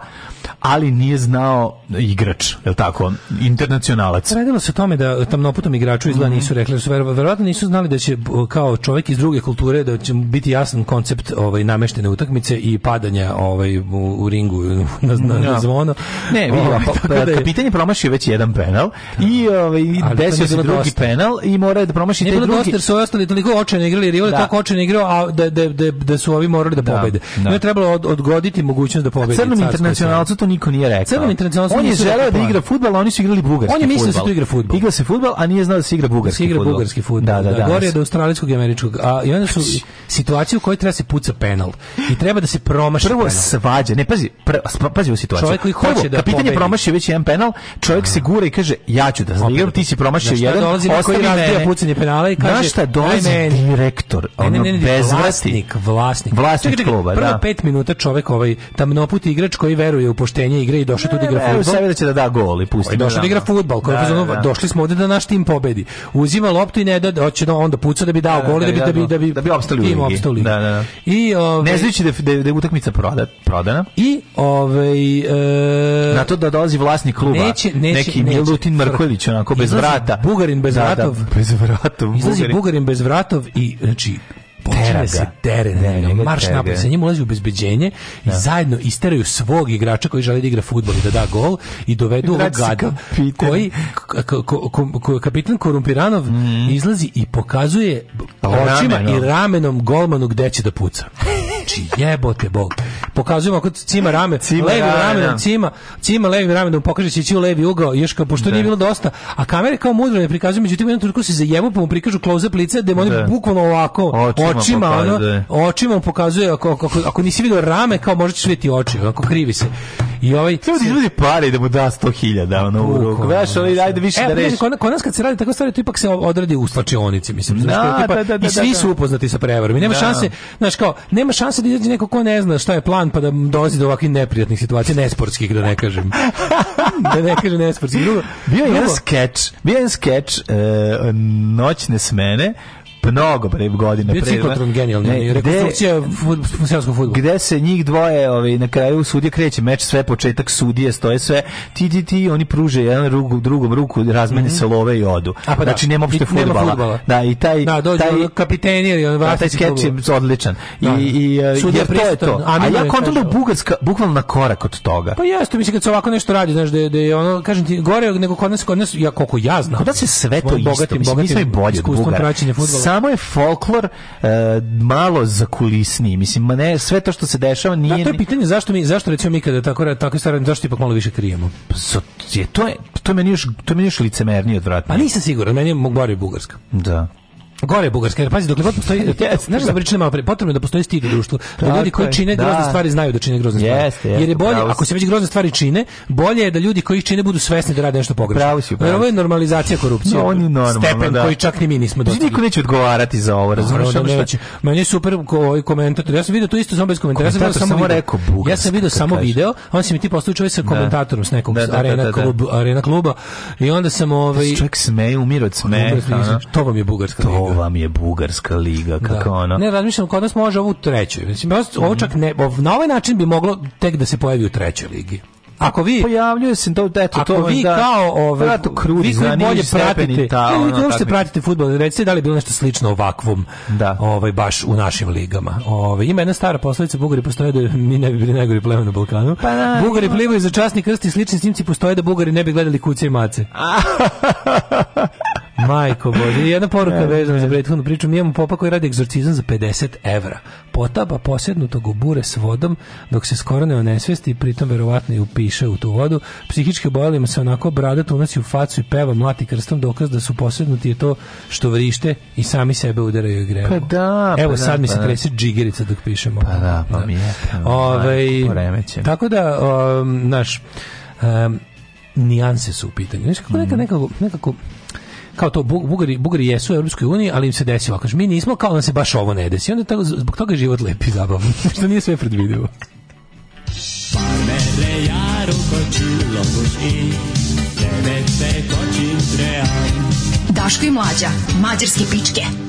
ali nije znao igrač, je tako? Internacionalac. Radilo se o tome da tamnoputom igraču izgleda mm -hmm. nisu rekli, su verovatno nisu znali da će kao čovjek iz druge kulture da će biti jasan koncept ovaj nameštene utakmice i padanja ovaj u, u ringu na, na, no. na da. zvono. Ne, vidimo, ovaj, pa, da je... kapitan je promašio već jedan penal da. i ovaj desio se drugi dosta. penal i mora da promaši taj drugi. Nije bilo su ostali toliko očajno igrali, Rivoli da. tako očajno igrao, a da, da, da, da su ovi morali da, da pobede. Da. Ne trebalo od, odgoditi mogućnost da pobedi. Crnom internacionalcu to niko nije rekao. Crveni internacional on je želeo da igra fudbal, oni su igrali bugarski On je mislio da se tu igra fudbal. Igra se fudbal, a nije znao da se igra bugarski fudbal. igra bugarski fudbal. Da, da, da. Gore je do australijskog i američkog. A i onda su znači. situacije u kojoj treba da se puca penal i treba da se promaši. Prvo svađa. Ne pazi, pazi u situaciju. Čovek koji hoće da kapiten je promašio već jedan penal, čovjek se gura i kaže ja ću da zaigram, ti si promašio jedan. Dolazi na koji razbija pucanje penala i kaže. Da šta dolazi direktor, ono bezvlasnik, vlasnik. Vlasnik kluba, da. Prvo 5 minuta čovjek ovaj tamnoput igrač koji veruje u poštenje igre i došao tu da igra fudbal. Sebe da će da da gol i pusti. Ovaj, da došao da igra da. fudbal, koji da, došli smo ovde da naš tim pobedi. Uzima loptu i ne da hoće da onda puca da bi dao gol da, da, da bi da bi da bi opstali u Da, da, da. I ovaj ne znači da da, da utakmica proda, prodana. I ovaj e, na to da dolazi vlasnik kluba. Neće, neće, neki Milutin Mrković onako bez vrata. Bugarin bez vratov. Bez vratov. Izlazi Bugarin bez vratov i znači počinje se dere na njega, ne, marš napad, sa njim ulazi u bezbeđenje da. i zajedno isteraju svog igrača koji želi da igra futbol i da da gol i dovedu ovog gada koji ko, ko, ko, kapitan Korumpiranov mm. izlazi i pokazuje očima i ramenom golmanu gde će da puca znači jebote bog. pokazujemo kod cima rame, cima levim ramenom, da. cima, cima levim ramenom da pokaže se u levi ugao, još kao pošto da. nije bilo dosta, a kamere kao mudro ne prikazuju, međutim u jednom trenutku se zajebu pa mu prikažu close up lice da oni bukvalno ovako očima, očima pokazuje, ono, da. očima mu pokazuje ako, ako, ako nisi video rame kao možeš vidjeti oči, ako krivi se. I ovaj ljudi ljudi pare da mu da 100.000 ono u ruku. Veš, ali ajde više e, da reši. Kod, kod nas kad se radi tako stvari, to ipak se odradi u stlačionici, mislim. Da, da, da, I da, svi su upoznati sa prevarom. I nema šanse, znaš kao, nema šanse sad izađe neko ko ne zna šta je plan, pa da dolazi do ovakvih neprijatnih situacija, nesportskih, da ne kažem. da ne kažem nesportskih. Drugo, bio je jedan skeč, bio je jedan skeč e, noćne smene, mnogo pre godina pre. Biciklotron genijalni, ne, rekonstrukcija seoskog fudbala. Gde se njih dvoje, ovaj na kraju sudije kreće meč, sve početak sudije, stoje sve. Ti ti ti oni pruže jedan ruku drugom ruku, razmene mm -hmm. se love i odu. A, pa da. znači da. nema uopšte fudbala. Da, i taj da, dođe taj kapiten ili on vas. Da, taj skeč je odličan. I da, i e, sudija to A ja kontam Bugarska bukvalno na korak od toga. Pa jeste, mislim kad se ovako nešto radi, znaš da da je ono kažem ti gore nego kod nas kod nas ja koliko ja znam. Da se sve to isto. Bogatim, bogatim, mi smo i bolji od Bugara samo je folklor uh, malo zakulisni Mislim, ma ne, sve to što se dešava nije... Da, to je pitanje zašto mi, zašto recimo mi kada tako, tako stvarno, zašto ipak malo više krijemo? So, pa je, to je, to je meni još, to je meni još licemernije odvratno. Pa nisam siguran, meni je Bori Bugarska. Da. Gore je Bugarska, jer pazi, dokle god postoji, znaš da pričali malo pre, potrebno je da postoji stid u društvu, da ljudi koji čine da. grozne stvari znaju da čine grozne stvari. Jeste, jeste, jer je bolje, ako se već grozne stvari čine, bolje je da ljudi koji ih čine budu svesni da rade nešto pogrešno. Pravo si, pravo. Jer ovo je normalizacija korupcije. No, on je normalno, Stepen da. koji čak ni mi nismo dostigli. Niko neće odgovarati za ovo, razumiješ? Da, neće. Meni je super ovaj komentator, ja sam video to isto samo bez komentara, ja sam video samo rekao Ja sam video samo video, on se mi ti postao sa da. komentatorom s nekog da, da, arena kluba, arena kluba i onda sam ovaj čovjek smeje, umire od pa smeha. To vam je Bugarska vam je bugarska liga, da. kako da. ono. Ne, razmišljam, kod nas može ovu treću. Mislim, ovo čak ne, na ovaj način bi moglo tek da se pojavi u trećoj ligi ako vi pojavljuje se to eto to vi da, kao ove ovaj, prato krudi vi koji bolje pratite ta, ili ono, uopšte pratite fudbal recite da li je bilo nešto slično ovakvom da. ovaj baš u našim ligama ovaj ima jedna stara poslovica bugari postoje da mi ne bi bili najgori pleme na Balkanu pa, da, bugari no. plivaju za časni krst i slični snimci postoje da bugari ne bi gledali kuce i mace Majko Bože, jedna poruka vezana za prethodnu priču. Mi imamo popa koji radi egzorcizam za 50 evra. Potaba posjednutog u bure s vodom dok se skoro ne onesvesti i pritom verovatno i upiše u tu vodu. Psihički bolima se onako brada tunaci u facu i peva mlati krstom dokaz da su posjednuti je to što vrište i sami sebe udaraju i grebu. Pa da, pa Evo da, sad da, mi se pa da. tresi džigerica dok pišemo. Pa da, pa da. mi je. Pa da. Ove, ovaj, tako da, um, naš, um, nijanse su u pitanju. Znaš kako mhm. nekako, nekako, nekako kao to Bugari, Bugari jesu u Europskoj uniji, ali im se desilo. Kaže, mi nismo kao da se baš ovo ne desi. Onda tako, zbog toga je život lep i zabavan, što nije sve predvidivo. Parmere jaru kočilo i tebe se kočim Daško i mlađa, mađarske pičke.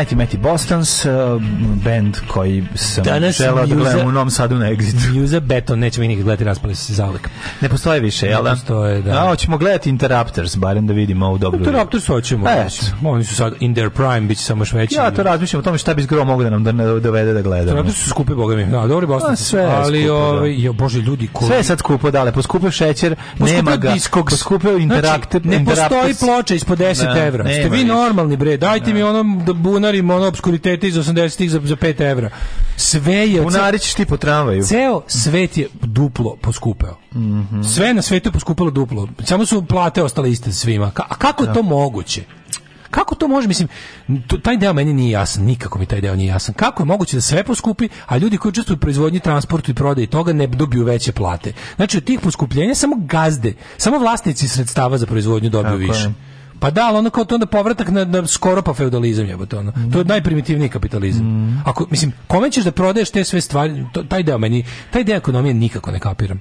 Mighty Mighty Bostons, uh, band koji sam Danas želao da gledam u Novom Sadu na Exitu. Muse Beton, nećemo nikad gledati, raspali se zauvek. Ne postoje više, jel da? Ne postoje, da. A, hoćemo gledati Interrupters, barem da vidimo ovu dobru. Interrupters hoćemo. E, Oni su sad in their prime, bit će samo još veći. Ja to razmišljam o tome šta bi zgro mogu da nam da- da dovede da gledamo. Interruptors su skupi, boga mi. Da, dobri Bostonci. Sve ali, da. ove, ovaj, jo, bože, ljudi koji... Sve je sad skupo, dale, poskupio šećer, poskupio nema ga. Diskoks. Poskupio Interruptors. Znači, ne postoji ploča ispod 10 evra. Ste vi normalni, bre, dajte mi onom da buna bunarimo ono obskuritete iz 80-ih za, za 5 evra. Sve je... Bunarit ćeš ti po tramvaju. Ceo svet je duplo poskupeo. Mm -hmm. Sve na svetu je poskupilo duplo. Samo su plate ostale iste svima. Ka, a kako je to da. moguće? Kako to može, mislim, taj deo meni nije jasan, nikako mi taj deo nije jasan. Kako je moguće da sve poskupi, a ljudi koji učestvuju u proizvodnji, transportu i prodaji toga ne dobiju veće plate? Znači, od tih poskupljenja samo gazde, samo vlasnici sredstava za proizvodnju dobiju Tako više. Je. Pa da, ali ono kao to onda povratak na, na skoro pa feudalizam je to ono. Mm. To je najprimitivniji kapitalizam. Mm. Ako mislim, kome ćeš da prodaješ te sve stvari, to, taj deo meni, taj deo ekonomije nikako ne kapiram.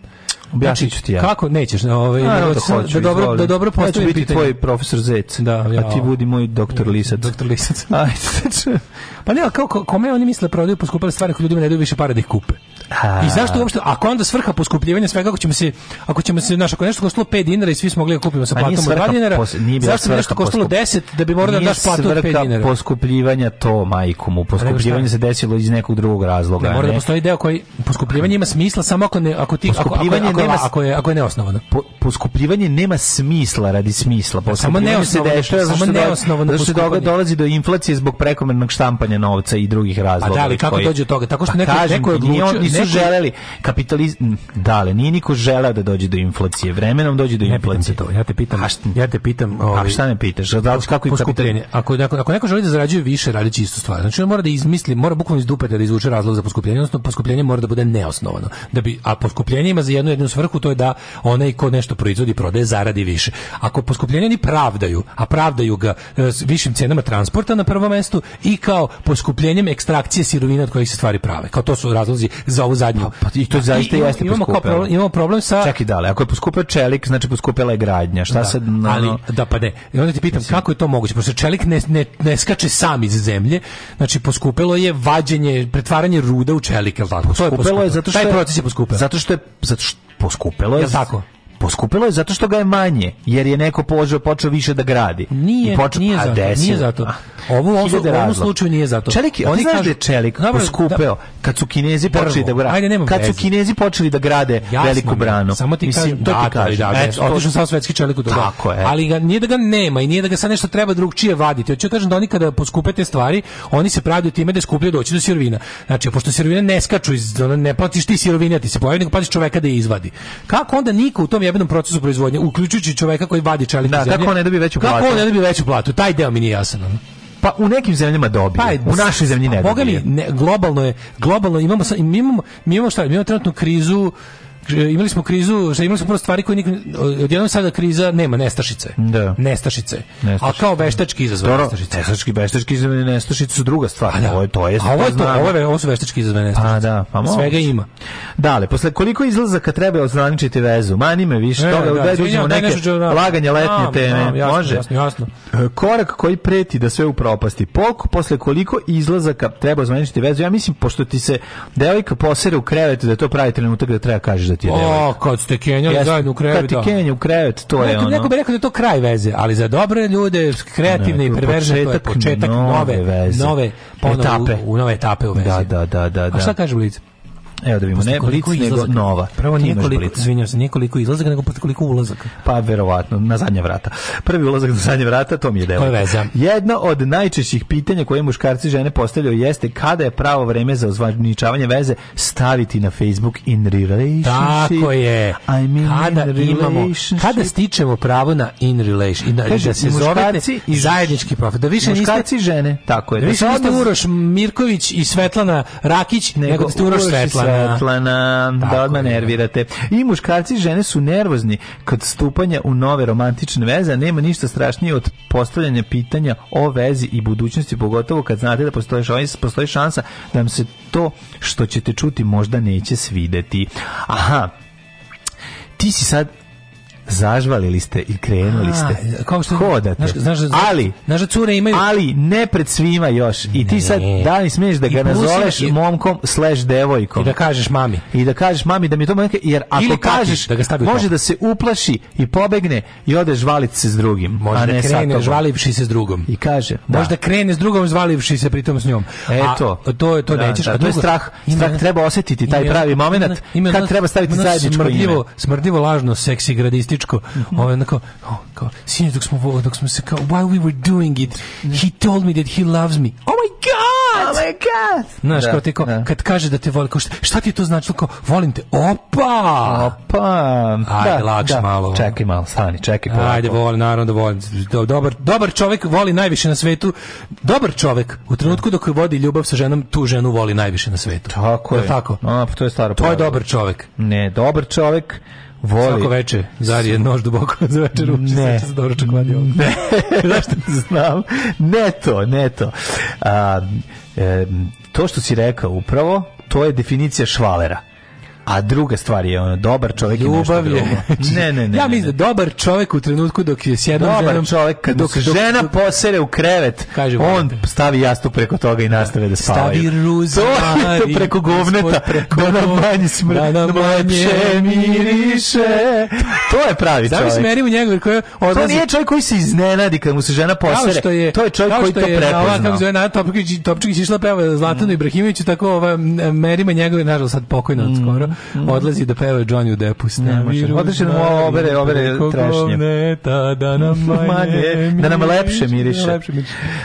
Objašnit znači, ću ti ja. Kako nećeš? Ovaj, Naravno da, da hoću, da dobro, da dobro postavim ja ću biti pitanje. tvoj profesor Zec, da, ja, a ti budi moj doktor Lisac. Doktor Lisac. Ajde, pa ne, kao kome oni misle da prodaju poskupile stvari koji ljudima ne daju više para da ih kupe. A... I zašto uopšte, ako onda svrha poskupljivanja sve kako ćemo se, ako ćemo se, znaš, ako nešto koštalo 5 dinara i svi smo mogli da kupimo sa pa platom od 2 dinara, zašto bi nešto koštalo 10 da bi morali da daš platu od 5 dinara? poskupljivanja to, majku mu, pa poskupljivanje se desilo iz nekog drugog razloga. Ne, mora da postoji deo koji, poskupljivanje ima smisla samo ako, ne, ako ti, ako, ako, nema, ako je ako je neosnovano. Po, poskupljivanje nema smisla radi smisla. Samo neosnovano, se dešava, samo što neosnovano da se doga, dolazi do inflacije zbog prekomernog štampanja novca i drugih razloga. A da li kako koji, dođe do toga? Tako što pa neko kažem, neko je odlučio, nisu neko... želeli kapitalizam. Da ali nije niko želeo da dođe do inflacije? Vremenom dođe do inflacije. to. Ja te pitam, a ja te pitam, ovaj, a šta me pitaš? Da kako je poskupljenje? Ako, ako, ako neko želi da zarađuje više, radi istu stvar. Znači on mora da izmisli, mora bukvalno iz dupe da izvuče razlog za poskupljenje, odnosno poskupljenje mora da bude neosnovano. Da bi a poskupljenje ima za jednu jedinu svrhu, to je da onaj ko nešto proizvodi prodaje zaradi više. Ako poskupljenje oni pravdaju, a pravdaju ga e, s višim cenama transporta na prvom mestu i kao poskupljenjem ekstrakcije sirovina od kojih se stvari prave. Kao to su razlozi za ovu zadnju. Pa, pa I to da, zaista i, jeste imamo, kao problem, imamo problem sa... Čekaj, dale, ako je poskupio čelik, znači poskupila je gradnja. Šta da, se... No, ali, da, pa ne. I onda ti pitam, mislim. kako je to moguće? Pošto čelik ne, ne, ne skače sam iz zemlje, znači poskupilo je vađenje, pretvaranje ruda u čelik, je li tako? Poskupilo je, zato što taj proces je poskupio. Zato što je, zato što poskupelo je. Jel tako? Poskupilo je zato što ga je manje, jer je neko požeo, počeo više da gradi. Nije, počeo, nije, zato, nije zato. Ovo, ovo, u ovom slučaju nije zato. Čelik, oni znaš da je čelik dobro, da- poskupeo kad su kinezi prvo, počeli da grade. kad su kinezi počeli da grade Jasno, veliku branu. Samo ti Mislim, kažem, to da, ti kažem. Da, da, da, otišao sam svetski čelik u da Tako je. Ali ga, nije da ga nema i nije da ga sad nešto treba drugčije vaditi. Hoću da kažem da oni kada poskupe te stvari, oni se pravdaju time da skuplje doći do sirovina. Znači, pošto sirovine ne skaču, iz, ne platiš ti sirovine, ti se pojavi, nego platiš čoveka da je izvadi. Kako onda niko u tom jebenom procesu proizvodnje, uključujući čoveka koji vadi čelik da, Kako on ne dobije veću platu? Kako on ne dobije veću platu? Taj deo mi nije jasan. Pa u nekim zemljama dobije. Pa, u našoj zemlji ne dobije. Boga mi, ne, globalno je, globalno imamo, imamo, mi imamo šta, mi imamo trenutnu krizu imali smo krizu, znači imali smo prvo stvari koje nikad odjednom sada kriza nema nestašice. Da. Nestašice. nestašice. A kao veštački izazvane nestašice. Veštački veštački izazvane nestašice su druga stvar. A da. Ovo je to je. A ovo je to, ovo, je, ovo su veštački izazvane nestašice. A da, pa Svega ima. Dale, posle koliko izlazaka treba označiti vezu? Mani me više e, toga, da, da, neke nešto, da, laganje letnje teme. Može. Jasno, jasno. E, korak koji preti da sve upropasti. Pok, posle koliko izlazaka treba označiti vezu? Ja mislim pošto ti se devojka posere u krevetu da to pravi trenutak da treba kažeš da ti je devojka. O, kad ste kenjali Jes, zajedno u krevet. Kad ti kenja u krevet, to je neko, ono. Neko bi rekao da to kraj veze, ali za dobre ljude, kreativne i perverzne, to je početak nove, nove, veze. nove ponovo, etape. U, u nove etape u da, vezi. Da, da, da, da. da. A šta da. kaže lice? Evo da vidimo, ne blic nego nova. Prvo nije koliko, izvinjam se, nije koliko izlazaka, nego koliko ulazaka. Pa verovatno, na zadnja vrata. Prvi ulazak na zadnja vrata, to mi je delo. Pa, Jedno od najčešćih pitanja koje muškarci i žene postavljaju jeste kada je pravo vreme za ozvaničavanje veze staviti na Facebook in relationship. Tako je. I mean kada imamo, kada stičemo pravo na in relationship. na, Kaže, da se zove i zajednički profil. Da više muškarci i žene, tako je. Da, da više niste Uroš Mirković i Svetlana Rakić, nego, nego da ste Uroš Svetlana. Svetlana, da odmah nervirate. I muškarci i žene su nervozni kad stupanja u nove romantične veze, a nema ništa strašnije od postavljanja pitanja o vezi i budućnosti, pogotovo kad znate da postoji, postoji šansa da vam se to što ćete čuti možda neće svideti. Aha, ti si sad zažvalili ste i krenuli ste. A, kao što hodate. Znaš, znaš, ali, znaš da cure imaju... Ali ne pred svima još. I ti ne. sad da li smeješ da ga nazoveš i, momkom devojkom. I da kažeš mami. I da kažeš mami da mi to neka jer ako Ili kažeš da može da se uplaši i pobegne i ode žvaliti se s drugim. Može a da ne da krene žvalivši se s drugom. I kaže. Da. Može da krene s drugom žvalivši se pritom s njom. Eto. A, to je to da, nećeš. Da, a to je strah. Strah treba osetiti taj pravi momenat kad treba staviti zajedničko Smrdljivo, smrdljivo lažno seksi gradisti fizičko. Ovaj onako, kao, sinoć dok smo, dok smo se kao, while we were doing it, he told me that he loves me. Oh my god! Oh my god! Znaš, da, kao te, kao, da. kad kaže da te voli, kao, šta, šta ti to znači? Kao, volim te. Opa! Opa! Ajde, da, lakš da. malo. Čekaj malo, stani, čekaj. Polako. Ajde, voli, naravno da voli. Dobar, dobar čovjek voli najviše na svetu. Dobar čovjek u trenutku dok vodi ljubav sa ženom, tu ženu voli najviše na svetu. Tako je. Tako? A, pa to je staro. To je dobar čovjek. Ne, dobar čovjek voli. Svako veče, zar je nož duboko za večer uopće ne. se doručak vadi Ne, zašto znam? Ne to, ne to. A, e, to što si rekao upravo, to je definicija švalera. A druga stvar je ono, dobar čovjek Ljubav je nešto drugo. Znači, ne, ne, ne. Ja mislim da dobar čovjek u trenutku dok je s jednom dobar ženom... čovjek, kad dok, dok žena dok, posere u krevet, kaže, on stavi jastu preko toga i nastave da spavaju. Stavi ruzu. To preko govneta, preko da nam manje smr... Da nam manje miriše. To je pravi čovjek. Da mi smeri u njega koji odlazi... To nije čovjek koji se iznenadi kad mu se žena posere. Što je, to je čovjek koji to prepoznao. Ova, kako zove, Nada Topčić, Topčić išla peva Zlatanu mm. Ibrahimoviću, tako ova, merima njegove, nažal sad pokojno mm. skoro, Mhm. odlazi da peva Johnny u Depu s nemašem. Odlazi da mu obere, obere trešnje. Da nam, manje, da, da nam lepše miriše.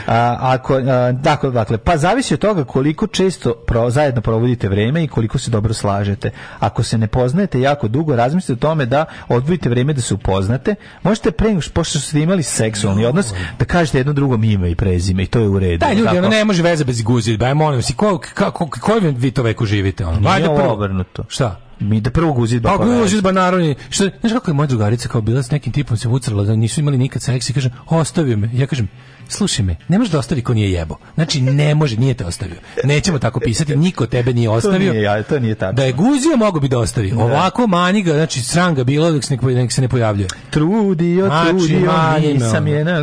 A, ako, a, dakle, dakle, pa zavisi od toga koliko često pro, zajedno provodite vreme i koliko se dobro slažete. Ako se ne poznajete jako dugo, razmislite o tome da odvojite vreme da se upoznate. Možete pre nego pošto ste imali seksualni odnos, da kažete jedno drugom ime i prezime i to je u redu. Da, ljudi, ono ne može veze bez guzi. Ba, molim vas, ko, kako, ko, ko, ko vi to veku živite? Ono? Nije obrnuto. Šta? Mi da prvo guzidba. Pa guzidba naravno. Što, znaš kako je moja drugarica kao bila s nekim tipom se vucrla da nisu imali nikad seks i kaže ostavio me. Ja kažem slušaj me, ne može da ostavi ko nije jebo. Znači, ne može, nije te ostavio. Nećemo tako pisati, niko tebe nije ostavio. to nije, ja, to nije tako. Da je guzio, mogo bi da ostavi. Ne. Da. Ovako mani ga, znači, sranga bilo, dok se, nek, se ne pojavljuje. Trudio, znači, trudio, mani, nisam je na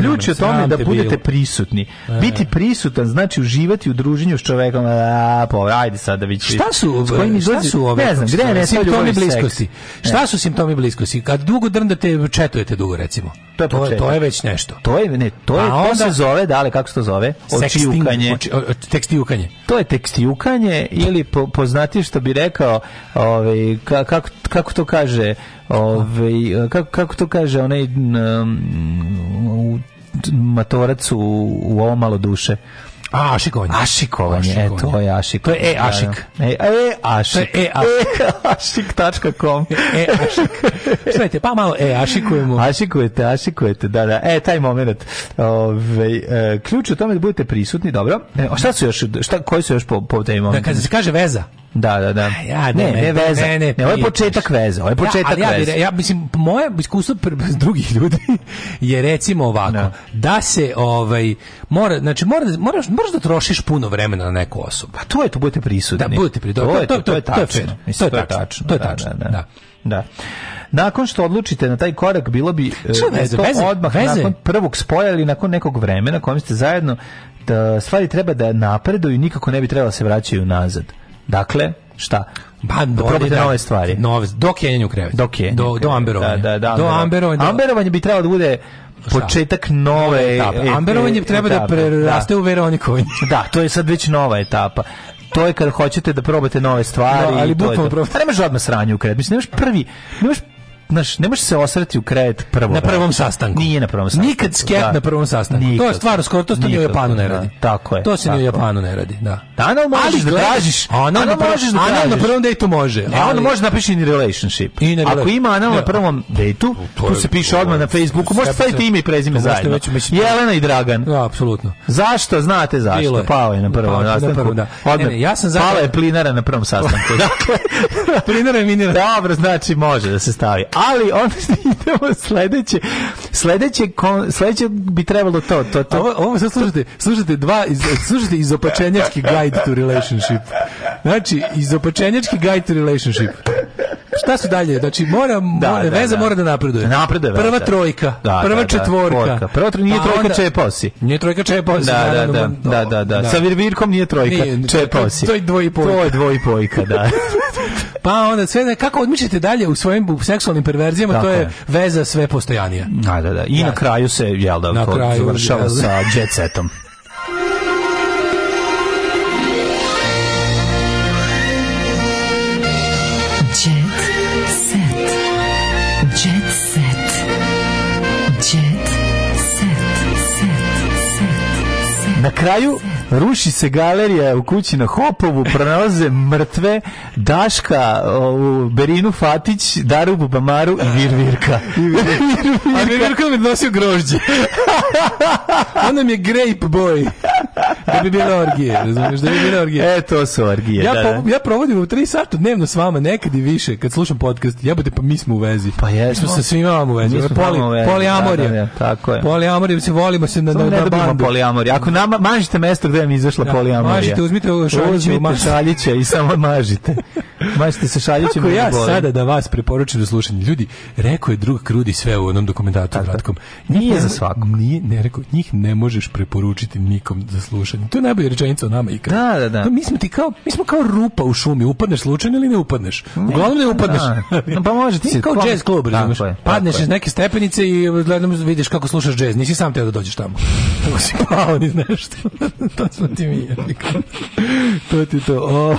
Ključ je tome da budete bilo. prisutni. E. Biti prisutan znači uživati u druženju s čovekom. A, po, pa ajde sad da vidite. Šta su, s kojim e, šta su ove? Ne znam, gde ne simptomi bliskosti. Šta e. su simptomi bliskosti? Kad dugo drndate, četujete dugo, recimo. To je, to je već nešto nešto. To je ne, to je pa onda, to se zove, da, dale kako se to zove? Očijukanje. tekstijukanje. To je tekstijukanje ili po, poznati što bi rekao, ovaj kako kako to kaže, ovaj kako kako to kaže onaj um, matorac u, u ovo malo duše. Pa, a, ašikovanje. Ašikovanje, e, to je ašik. To je e-ašik. Da, da. E, e-ašik. E, e-ašik.com. E-ašik. Sledajte, pa malo e-ašikujemo. Ašikujete, ašikujete, da, da. E, taj moment. Ove, e, ključ u tome da budete prisutni, dobro. E, šta su još, šta, koji su još po, po Da, kada se kaže veza, Da, da, da. A ja, ne, ne, ne, veza. Ne, ne, ne, ovo je početak veze, ovo je početak ja, veze. Ja, ja, mislim, moje iskustvo s drugih ljudi je recimo ovako, no. Da. da se, ovaj, mora, znači, mora, moraš, moraš da trošiš puno vremena na neku osobu. A pa to je, to budete prisutni. Da, budete prisutni. To, je, to, to, to, je tačno. To je da, tačno. To je tačno, da. da. da. Nakon što odlučite na taj korak, bilo bi e, veze, to veze, odmah veze. nakon prvog spoja ili nakon nekog vremena kojem ste zajedno, da stvari treba da napreduju i nikako ne bi trebalo da se vraćaju nazad. Dakle, šta? Ba, da, da nove stvari. Nove, do kenjanja u krevet. Do kenjanja. Do, do amberovanja. Da, da, da, do amberovanja. Amberovanje bi trebalo da bude početak nove etape. Amberovanje treba da preraste da. u verovanje Da, to je sad već nova etapa to je kad hoćete da probate nove stvari. No, da, ali bukvalno probate. Pa ne možeš odmah sranju u krevet. Mislim, nemaš prvi, nemaš znaš, ne možeš se osreti u krevet prvo. Na prvom sastanku. Nije na prvom sastanku. Nikad sket da. na prvom sastanku. Nikad. To je stvar, skoro to se ni u Japanu ne da. radi. Da, tako je. To se ni u Japanu ne radi, da. da Anal da možeš da tražiš. Anal na možeš da tražiš. Anal na prvom dejtu može. A on može da napiši in relationship. I Ako ima anal na prvom dejtu, tu se piše odmah na Facebooku, možete staviti ime i prezime zajedno. Jelena i Dragan. Da, apsolutno. Zašto? Znate zašto. Pao je na prvom sastanku. E, ja sam Pala je plinara na prvom sastanku. Dakle, plinara je minira. Dobro, znači može da se stavi ali onda idemo sledeće. Sledeće, sledeće bi trebalo to. to, to. Ovo, ovo sad slušate, slušate, dva, iz, slušate izopačenjački guide to relationship. Znači, izopačenjački guide to relationship. Šta su dalje? Znači, mora, da, mora, da, veza da. mora da napreduje. Napreduje. Prva trojka, da, da, prva da, četvorka. Tvorka. Prva trojka, nije pa trojka onda, čeposi. Nije trojka čeposi. Da, da, da, da, da, da, Sa virvirkom nije trojka nije, čeposi. To je dvojipojka. To je dvojipojka, da. pa onda sve, kako odmišljate dalje u svojim seksualnim seksualnim perverzijama, Tako to je, veza sve postojanija. A, da, da, da. I Jasne. na kraju se, jel da, na kraju, završava jel da. sa jet setom. Na kraju Ruši se galerija u kući na Hopovu, pronalaze mrtve Daška, u Berinu Fatić, Daru Bubamaru i Virvirka. Virvirka. A Virvirka nam je donosio grožđe. On nam je grape boy da bi bile orgije, razumiješ, da bi bile orgije. E, to su orgije, ja, da, da. ja provodim u 3 sata dnevno s vama, nekad i više, kad slušam podcast, jebate, pa mi smo u vezi. Pa jesmo. Mi smo sa svima vama u vezi. Mi smo Poli, u vezi. Poliamorija. Da, da, da, tako je. Poliamorija, se volimo se na, Samo na, na bandu. poliamorija. Ako nama mažite mesto gde mi izašla da, poliamorija. Mažite, uzmite šaljiće, uzmite šaljiće i samo mažite. mažite se šaljićem. Kako ja da boli. sada da vas preporučim za slušanje. Ljudi, rekao je drug Krudi sve u onom dokumentatu kratkom. Nije za svakog. Nije, ne rekao, njih ne možeš preporučiti nikom da slušanje. To je najbolja rečenica o nama ikad. Da, da, da. mi smo ti kao, mi smo kao rupa u šumi, upadneš slučajno ili ne upadneš? Uglavnom ne upadneš. Da. pa može ti. Kao klop... jazz klub, razumeš? Padneš iz neke stepenice i gledam vidiš kako slušaš džez. Nisi sam teo da dođeš tamo. Tako si pao niz nešto. to smo ti mi. to ti to. Ovaj,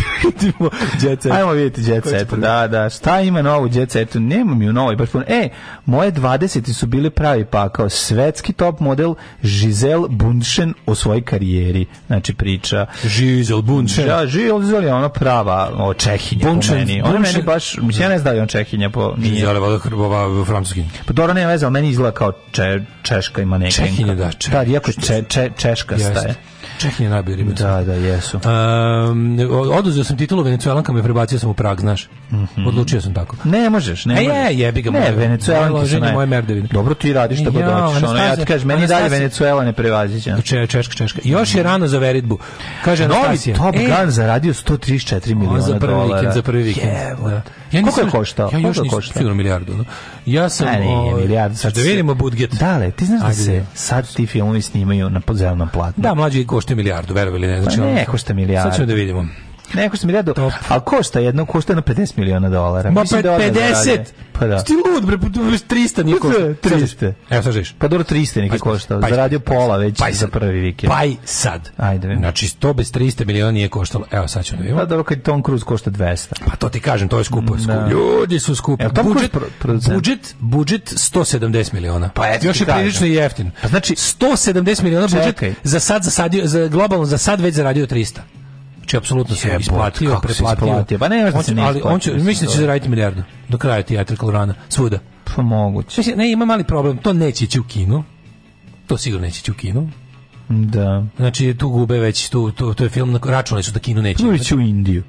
o, da jet set. Ajmo vidjeti jet set. Da, da. Šta ima novo u jet setu? Nema mi u novoj. Baš puno. E, moje 20 su bili pravi pakao. Svetski top model Giselle Bun Bunšen o svojoj karijeri. Znači priča Žizel Bunšen. Ja, da, Žizel je ona prava o Čehinja Bunšen, po meni. Ona Bunšen, meni baš, mislim, ja ne znam da je on Čehinja po nije. Žizel je voda hrbova francuski. Pa dobro, nema veze, meni izgleda kao če, Češka ima nekenka. Čehinja, da, Češka. Da, iako če, če, Češka staje. Čeh nije najbolji ribar. Da, da, jesu. Um, oduzeo sam titulu Venecuelanka, me prebacio sam u Prag, znaš. Mm -hmm. Odlučio sam tako. Ne možeš, ne možeš. E, je, jebi ga. Ne, Venecuelanka su naj... moje Dobro ti radiš da god hoćeš. Ono, ja ti kažem, meni dalje Venecuela ne prevaziće. Če, češka, češka. Još je mhm. rano za veritbu. Kaže Anastasija. Novi Top e- Gun e, zaradio 134 miliona dolara. Za prvi dolara. vikend, za prvi vikend. Jevo. Da. Ja Koliko je koštao? Ja još nisam sigurno milijardu. No? Ja sam... Ne, nije ovaj, milijardu. Sad da vidimo budget. Dale, ti znaš da se sad ti filmovi snimaju na podzemnom platnu. Da, mlađi košta košta milijardu, verovali ne. Znači, pa ne, košta milijardu. Sad ćemo da vidimo. Neko što mi dao, ali košta jedno, košta jedno 50 miliona dolara. Ma pa da 50? Pa da. Ti lud, bre, 300 pa, nije košta. 300. Pa, Evo sad živiš. Pa dobro, 300 nije košta. Zaradio pola već za prvi vikend. Paj sad. Ajde. Znači, to bez 300 miliona nije koštalo. Evo sad ću da vidimo. Pa dobro, kad Tom Cruise košta 200. Pa to ti kažem, to je skupo. Da. Ljudi su skupi. Evo, budžet, budžet, budžet 170 miliona. Pa eto, još je prilično jeftin. Pa znači, 170 miliona budžet za sad, za, sad, za globalno za sad već zaradio 300 će apsolutno se isplatio, preplatio. Pa ne, on će, ali on će, mislim da će zaraditi milijardu do kraja teatralnog rana, svuda. Pa moguće. Mislim, ne, ima mali problem, to neće ići u kinu. To sigurno neće ići u kinu. Da. Znači, tu gube već, tu, tu, to je film, računali su da kino neće. Ići u Indiju.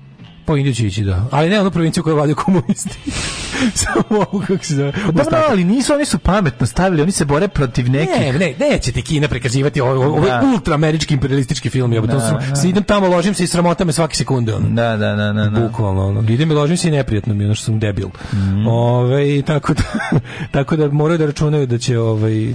Po Indiju će ići, da. Ali ne onu provinciju koju vade komunisti. Samo ovu, kako se zove. Dobro, da, ali nisu, oni su pametno stavili, oni se bore protiv nekih. Ne, ne, neće ti Kina prekazivati ove, ove da. ultraamerički imperialistički film. Ja, da, sam, da. Se idem tamo, ložim se i sramota me svaki sekunde. Ono. Da, da, da, da, da. Bukvalno, ono. Idem i ložim se i neprijatno mi, ono što sam debil. Mm. Ove, tako da, tako da moraju da računaju da će ovaj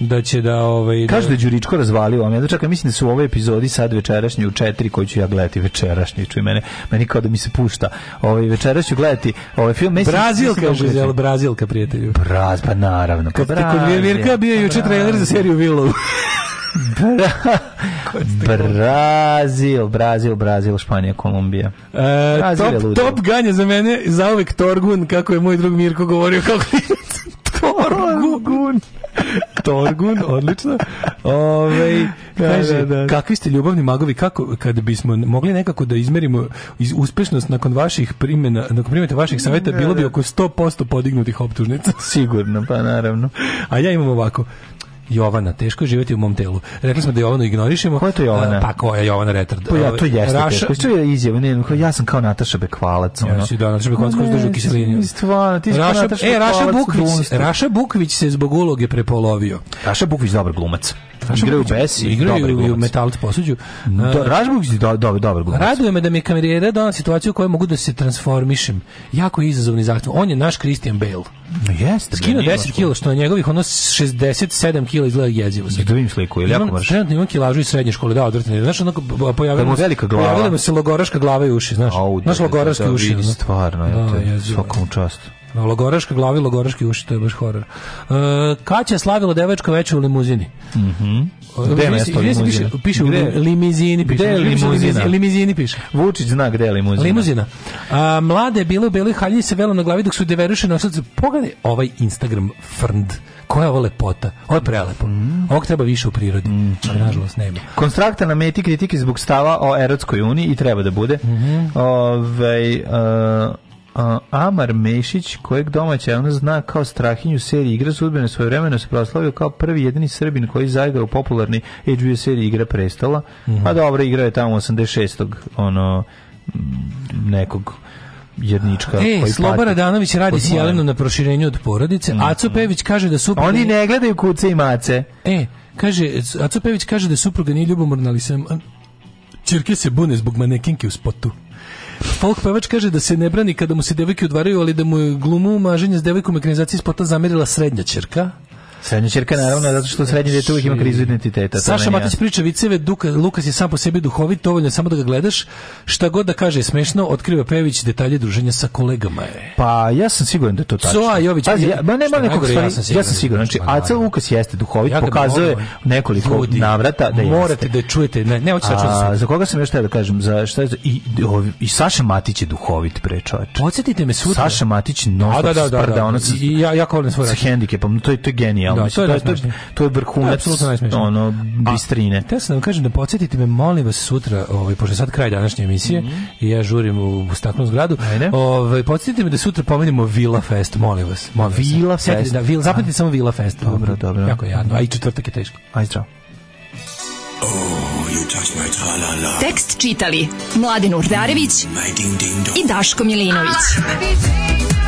da će da ovaj da... Kaže da Đuričko razvalio, on da, ja da čekam, mislim da su u ovoj epizodi sad večerašnje u 4 koji ću ja gledati večerašnji, čuj mene, meni kao da mi se pušta. Ovaj večeras gledati ovaj film mislim, Brazil kaže, da je Brazilka prijatelju. Braz, pa naravno. Pa Kad Brazil, kod Virka bio juče trailer za seriju Willow. Bra... Brazil, Brazil, Brazil, Španija, Kolumbija. E, top, top ganje za mene, za uvek Torgun, kako je moj drug Mirko govorio, kako Torgun. Torgun, odlično. Ove, ovaj, kaže, da, da, da. kakvi ste ljubavni magovi, kako, kad bismo mogli nekako da izmerimo iz uspešnost nakon vaših primjena, nakon primjeta vaših saveta, da, bilo bi da. oko 100% podignutih optužnica. Sigurno, pa naravno. A ja imam ovako, Jovana, teško je živjeti u mom telu. Rekli smo da Jovanu ignorišemo. Ko je to Jovana? Pa ko je Jovana Retard? Pa ja, to jeste Raša... teško. To je izjava, ne, ja sam kao Nataša Bekvalac. Ono. Ja si da, Nataša Bekvalac koji zdržu kiselinu. Stvarno, ti si Raša, kao Nataša e, Raša Bukvić, Raša Bukvić se zbog uloge prepolovio. Raša Bukvić dobar glumac. Igraju Besi, igraju u Metalt posuđu. Do, e, Raša Bukvić je do, do, dobar glumac. Raduje me da mi kamerijera dona situaciju u kojoj mogu da se transformišem. Jako je izazovni zahtjev. On je naš Christian Bale. Jeste. Skino 10 kg, što je njegovih ono 67 kg kila izgleda jezivo. Da vidim sliku, ili jako baš. Trenutno imam kilažu iz srednje škole, da, odvrtne. Znaš, onako pojavila se, velika glava. Pojavila se logoraška glava i uši, znaš. Au, znaš, logoraški da, uši. Da, stvarno, da, je, svakom čast. Da, logoraška glava i logoraški uši, to je baš horor. Uh, Kaća slavila devojčko veče u limuzini. Mhm. Mm Gde je mesto limuzina? Piše, piše gde? u limizini. Piše. Gde je limuzina? Limizini piše. Vučić zna gde je limuzina. Limuzina. A, mlade je bila u beloj halji se velom na glavi dok su deveruše nosili. Pogledaj ovaj Instagram frnd koja je ovo lepota? Ovo je prelepo. Mm. Ovog treba više u prirodi. Mm. Nažalost, nema. Konstrakta na meti kritike zbog stava o Erotskoj uniji i treba da bude. Mm -hmm. Ovej, uh, uh, Amar Mešić, kojeg domaća ona zna kao strahinju serije igra sudbene svoje vremena se proslavio kao prvi jedini Srbin koji zaigrao u popularni HBO serije Igra prestala. Mm -hmm. A pa dobro, igrao je tamo 86. ono nekog jednička Ej, koji Sloba Radanović radi s Jelenom na proširenju od porodice. Mm -hmm. Aco Pević kaže da su Oni ne gledaju kuce i mace. E, kaže Aco Pević kaže da supruga nije ljubomorna, ali sam Čirke se bune zbog manekinke u spotu. Folk pevač kaže da se ne brani kada mu se devojke udvaraju, ali da mu je glumu maženja s devojkom ekranizacije spota zamerila srednja čerka. Srednja čerka, naravno, zato što srednji dete uvijek ima znači, krizu identiteta. Saša Matić priča viceve, Duka, Lukas je sam po sebi duhovit, dovoljno samo da ga gledaš. Šta god da kaže je smešno, otkriva Pević detalje druženja sa kolegama. Je. Pa, ja sam siguran da je to tačno. Soa Jović. Pazi, ja, ma nema nekog stvari, ja sam siguran. Ja sam da siguran. Znači, Aca Lukas jeste duhovit, ja pokazuje moram, nekoliko ljudi, navrata da jeste. Morate da čujete, ne, ne hoće da čujete. Za koga sam još teo da kažem? Za, šta je, i, i, i Saša Matić je duhovit pre čoveč. Podsjetite me sutra. Saša Matić non da, da, da, da, ono, ja, ja volim svoj Sa hendikepom, to je, to je genijalno Da, mislim, to, je, to, je, to je vrhunac ono, bistrine. A, te sam da vam kažem da podsjetite me, molim vas sutra, ovaj, pošto je sad kraj današnje emisije, mm -hmm. i ja žurim u, u staknom zgradu, Ajde. ovaj, podsjetite me da sutra pomenimo Vila Fest, molim vas. Molim Vila vas. Fest? Da, Vila, zapamtite samo Vila Fest. Dobro, dobro. Jako je jadno, a i četvrtak je teško. Ajde, zdravo. Oh, you touch my -la. Tekst čitali Mladin Urdarević mm, i Daško Milinović. Ah,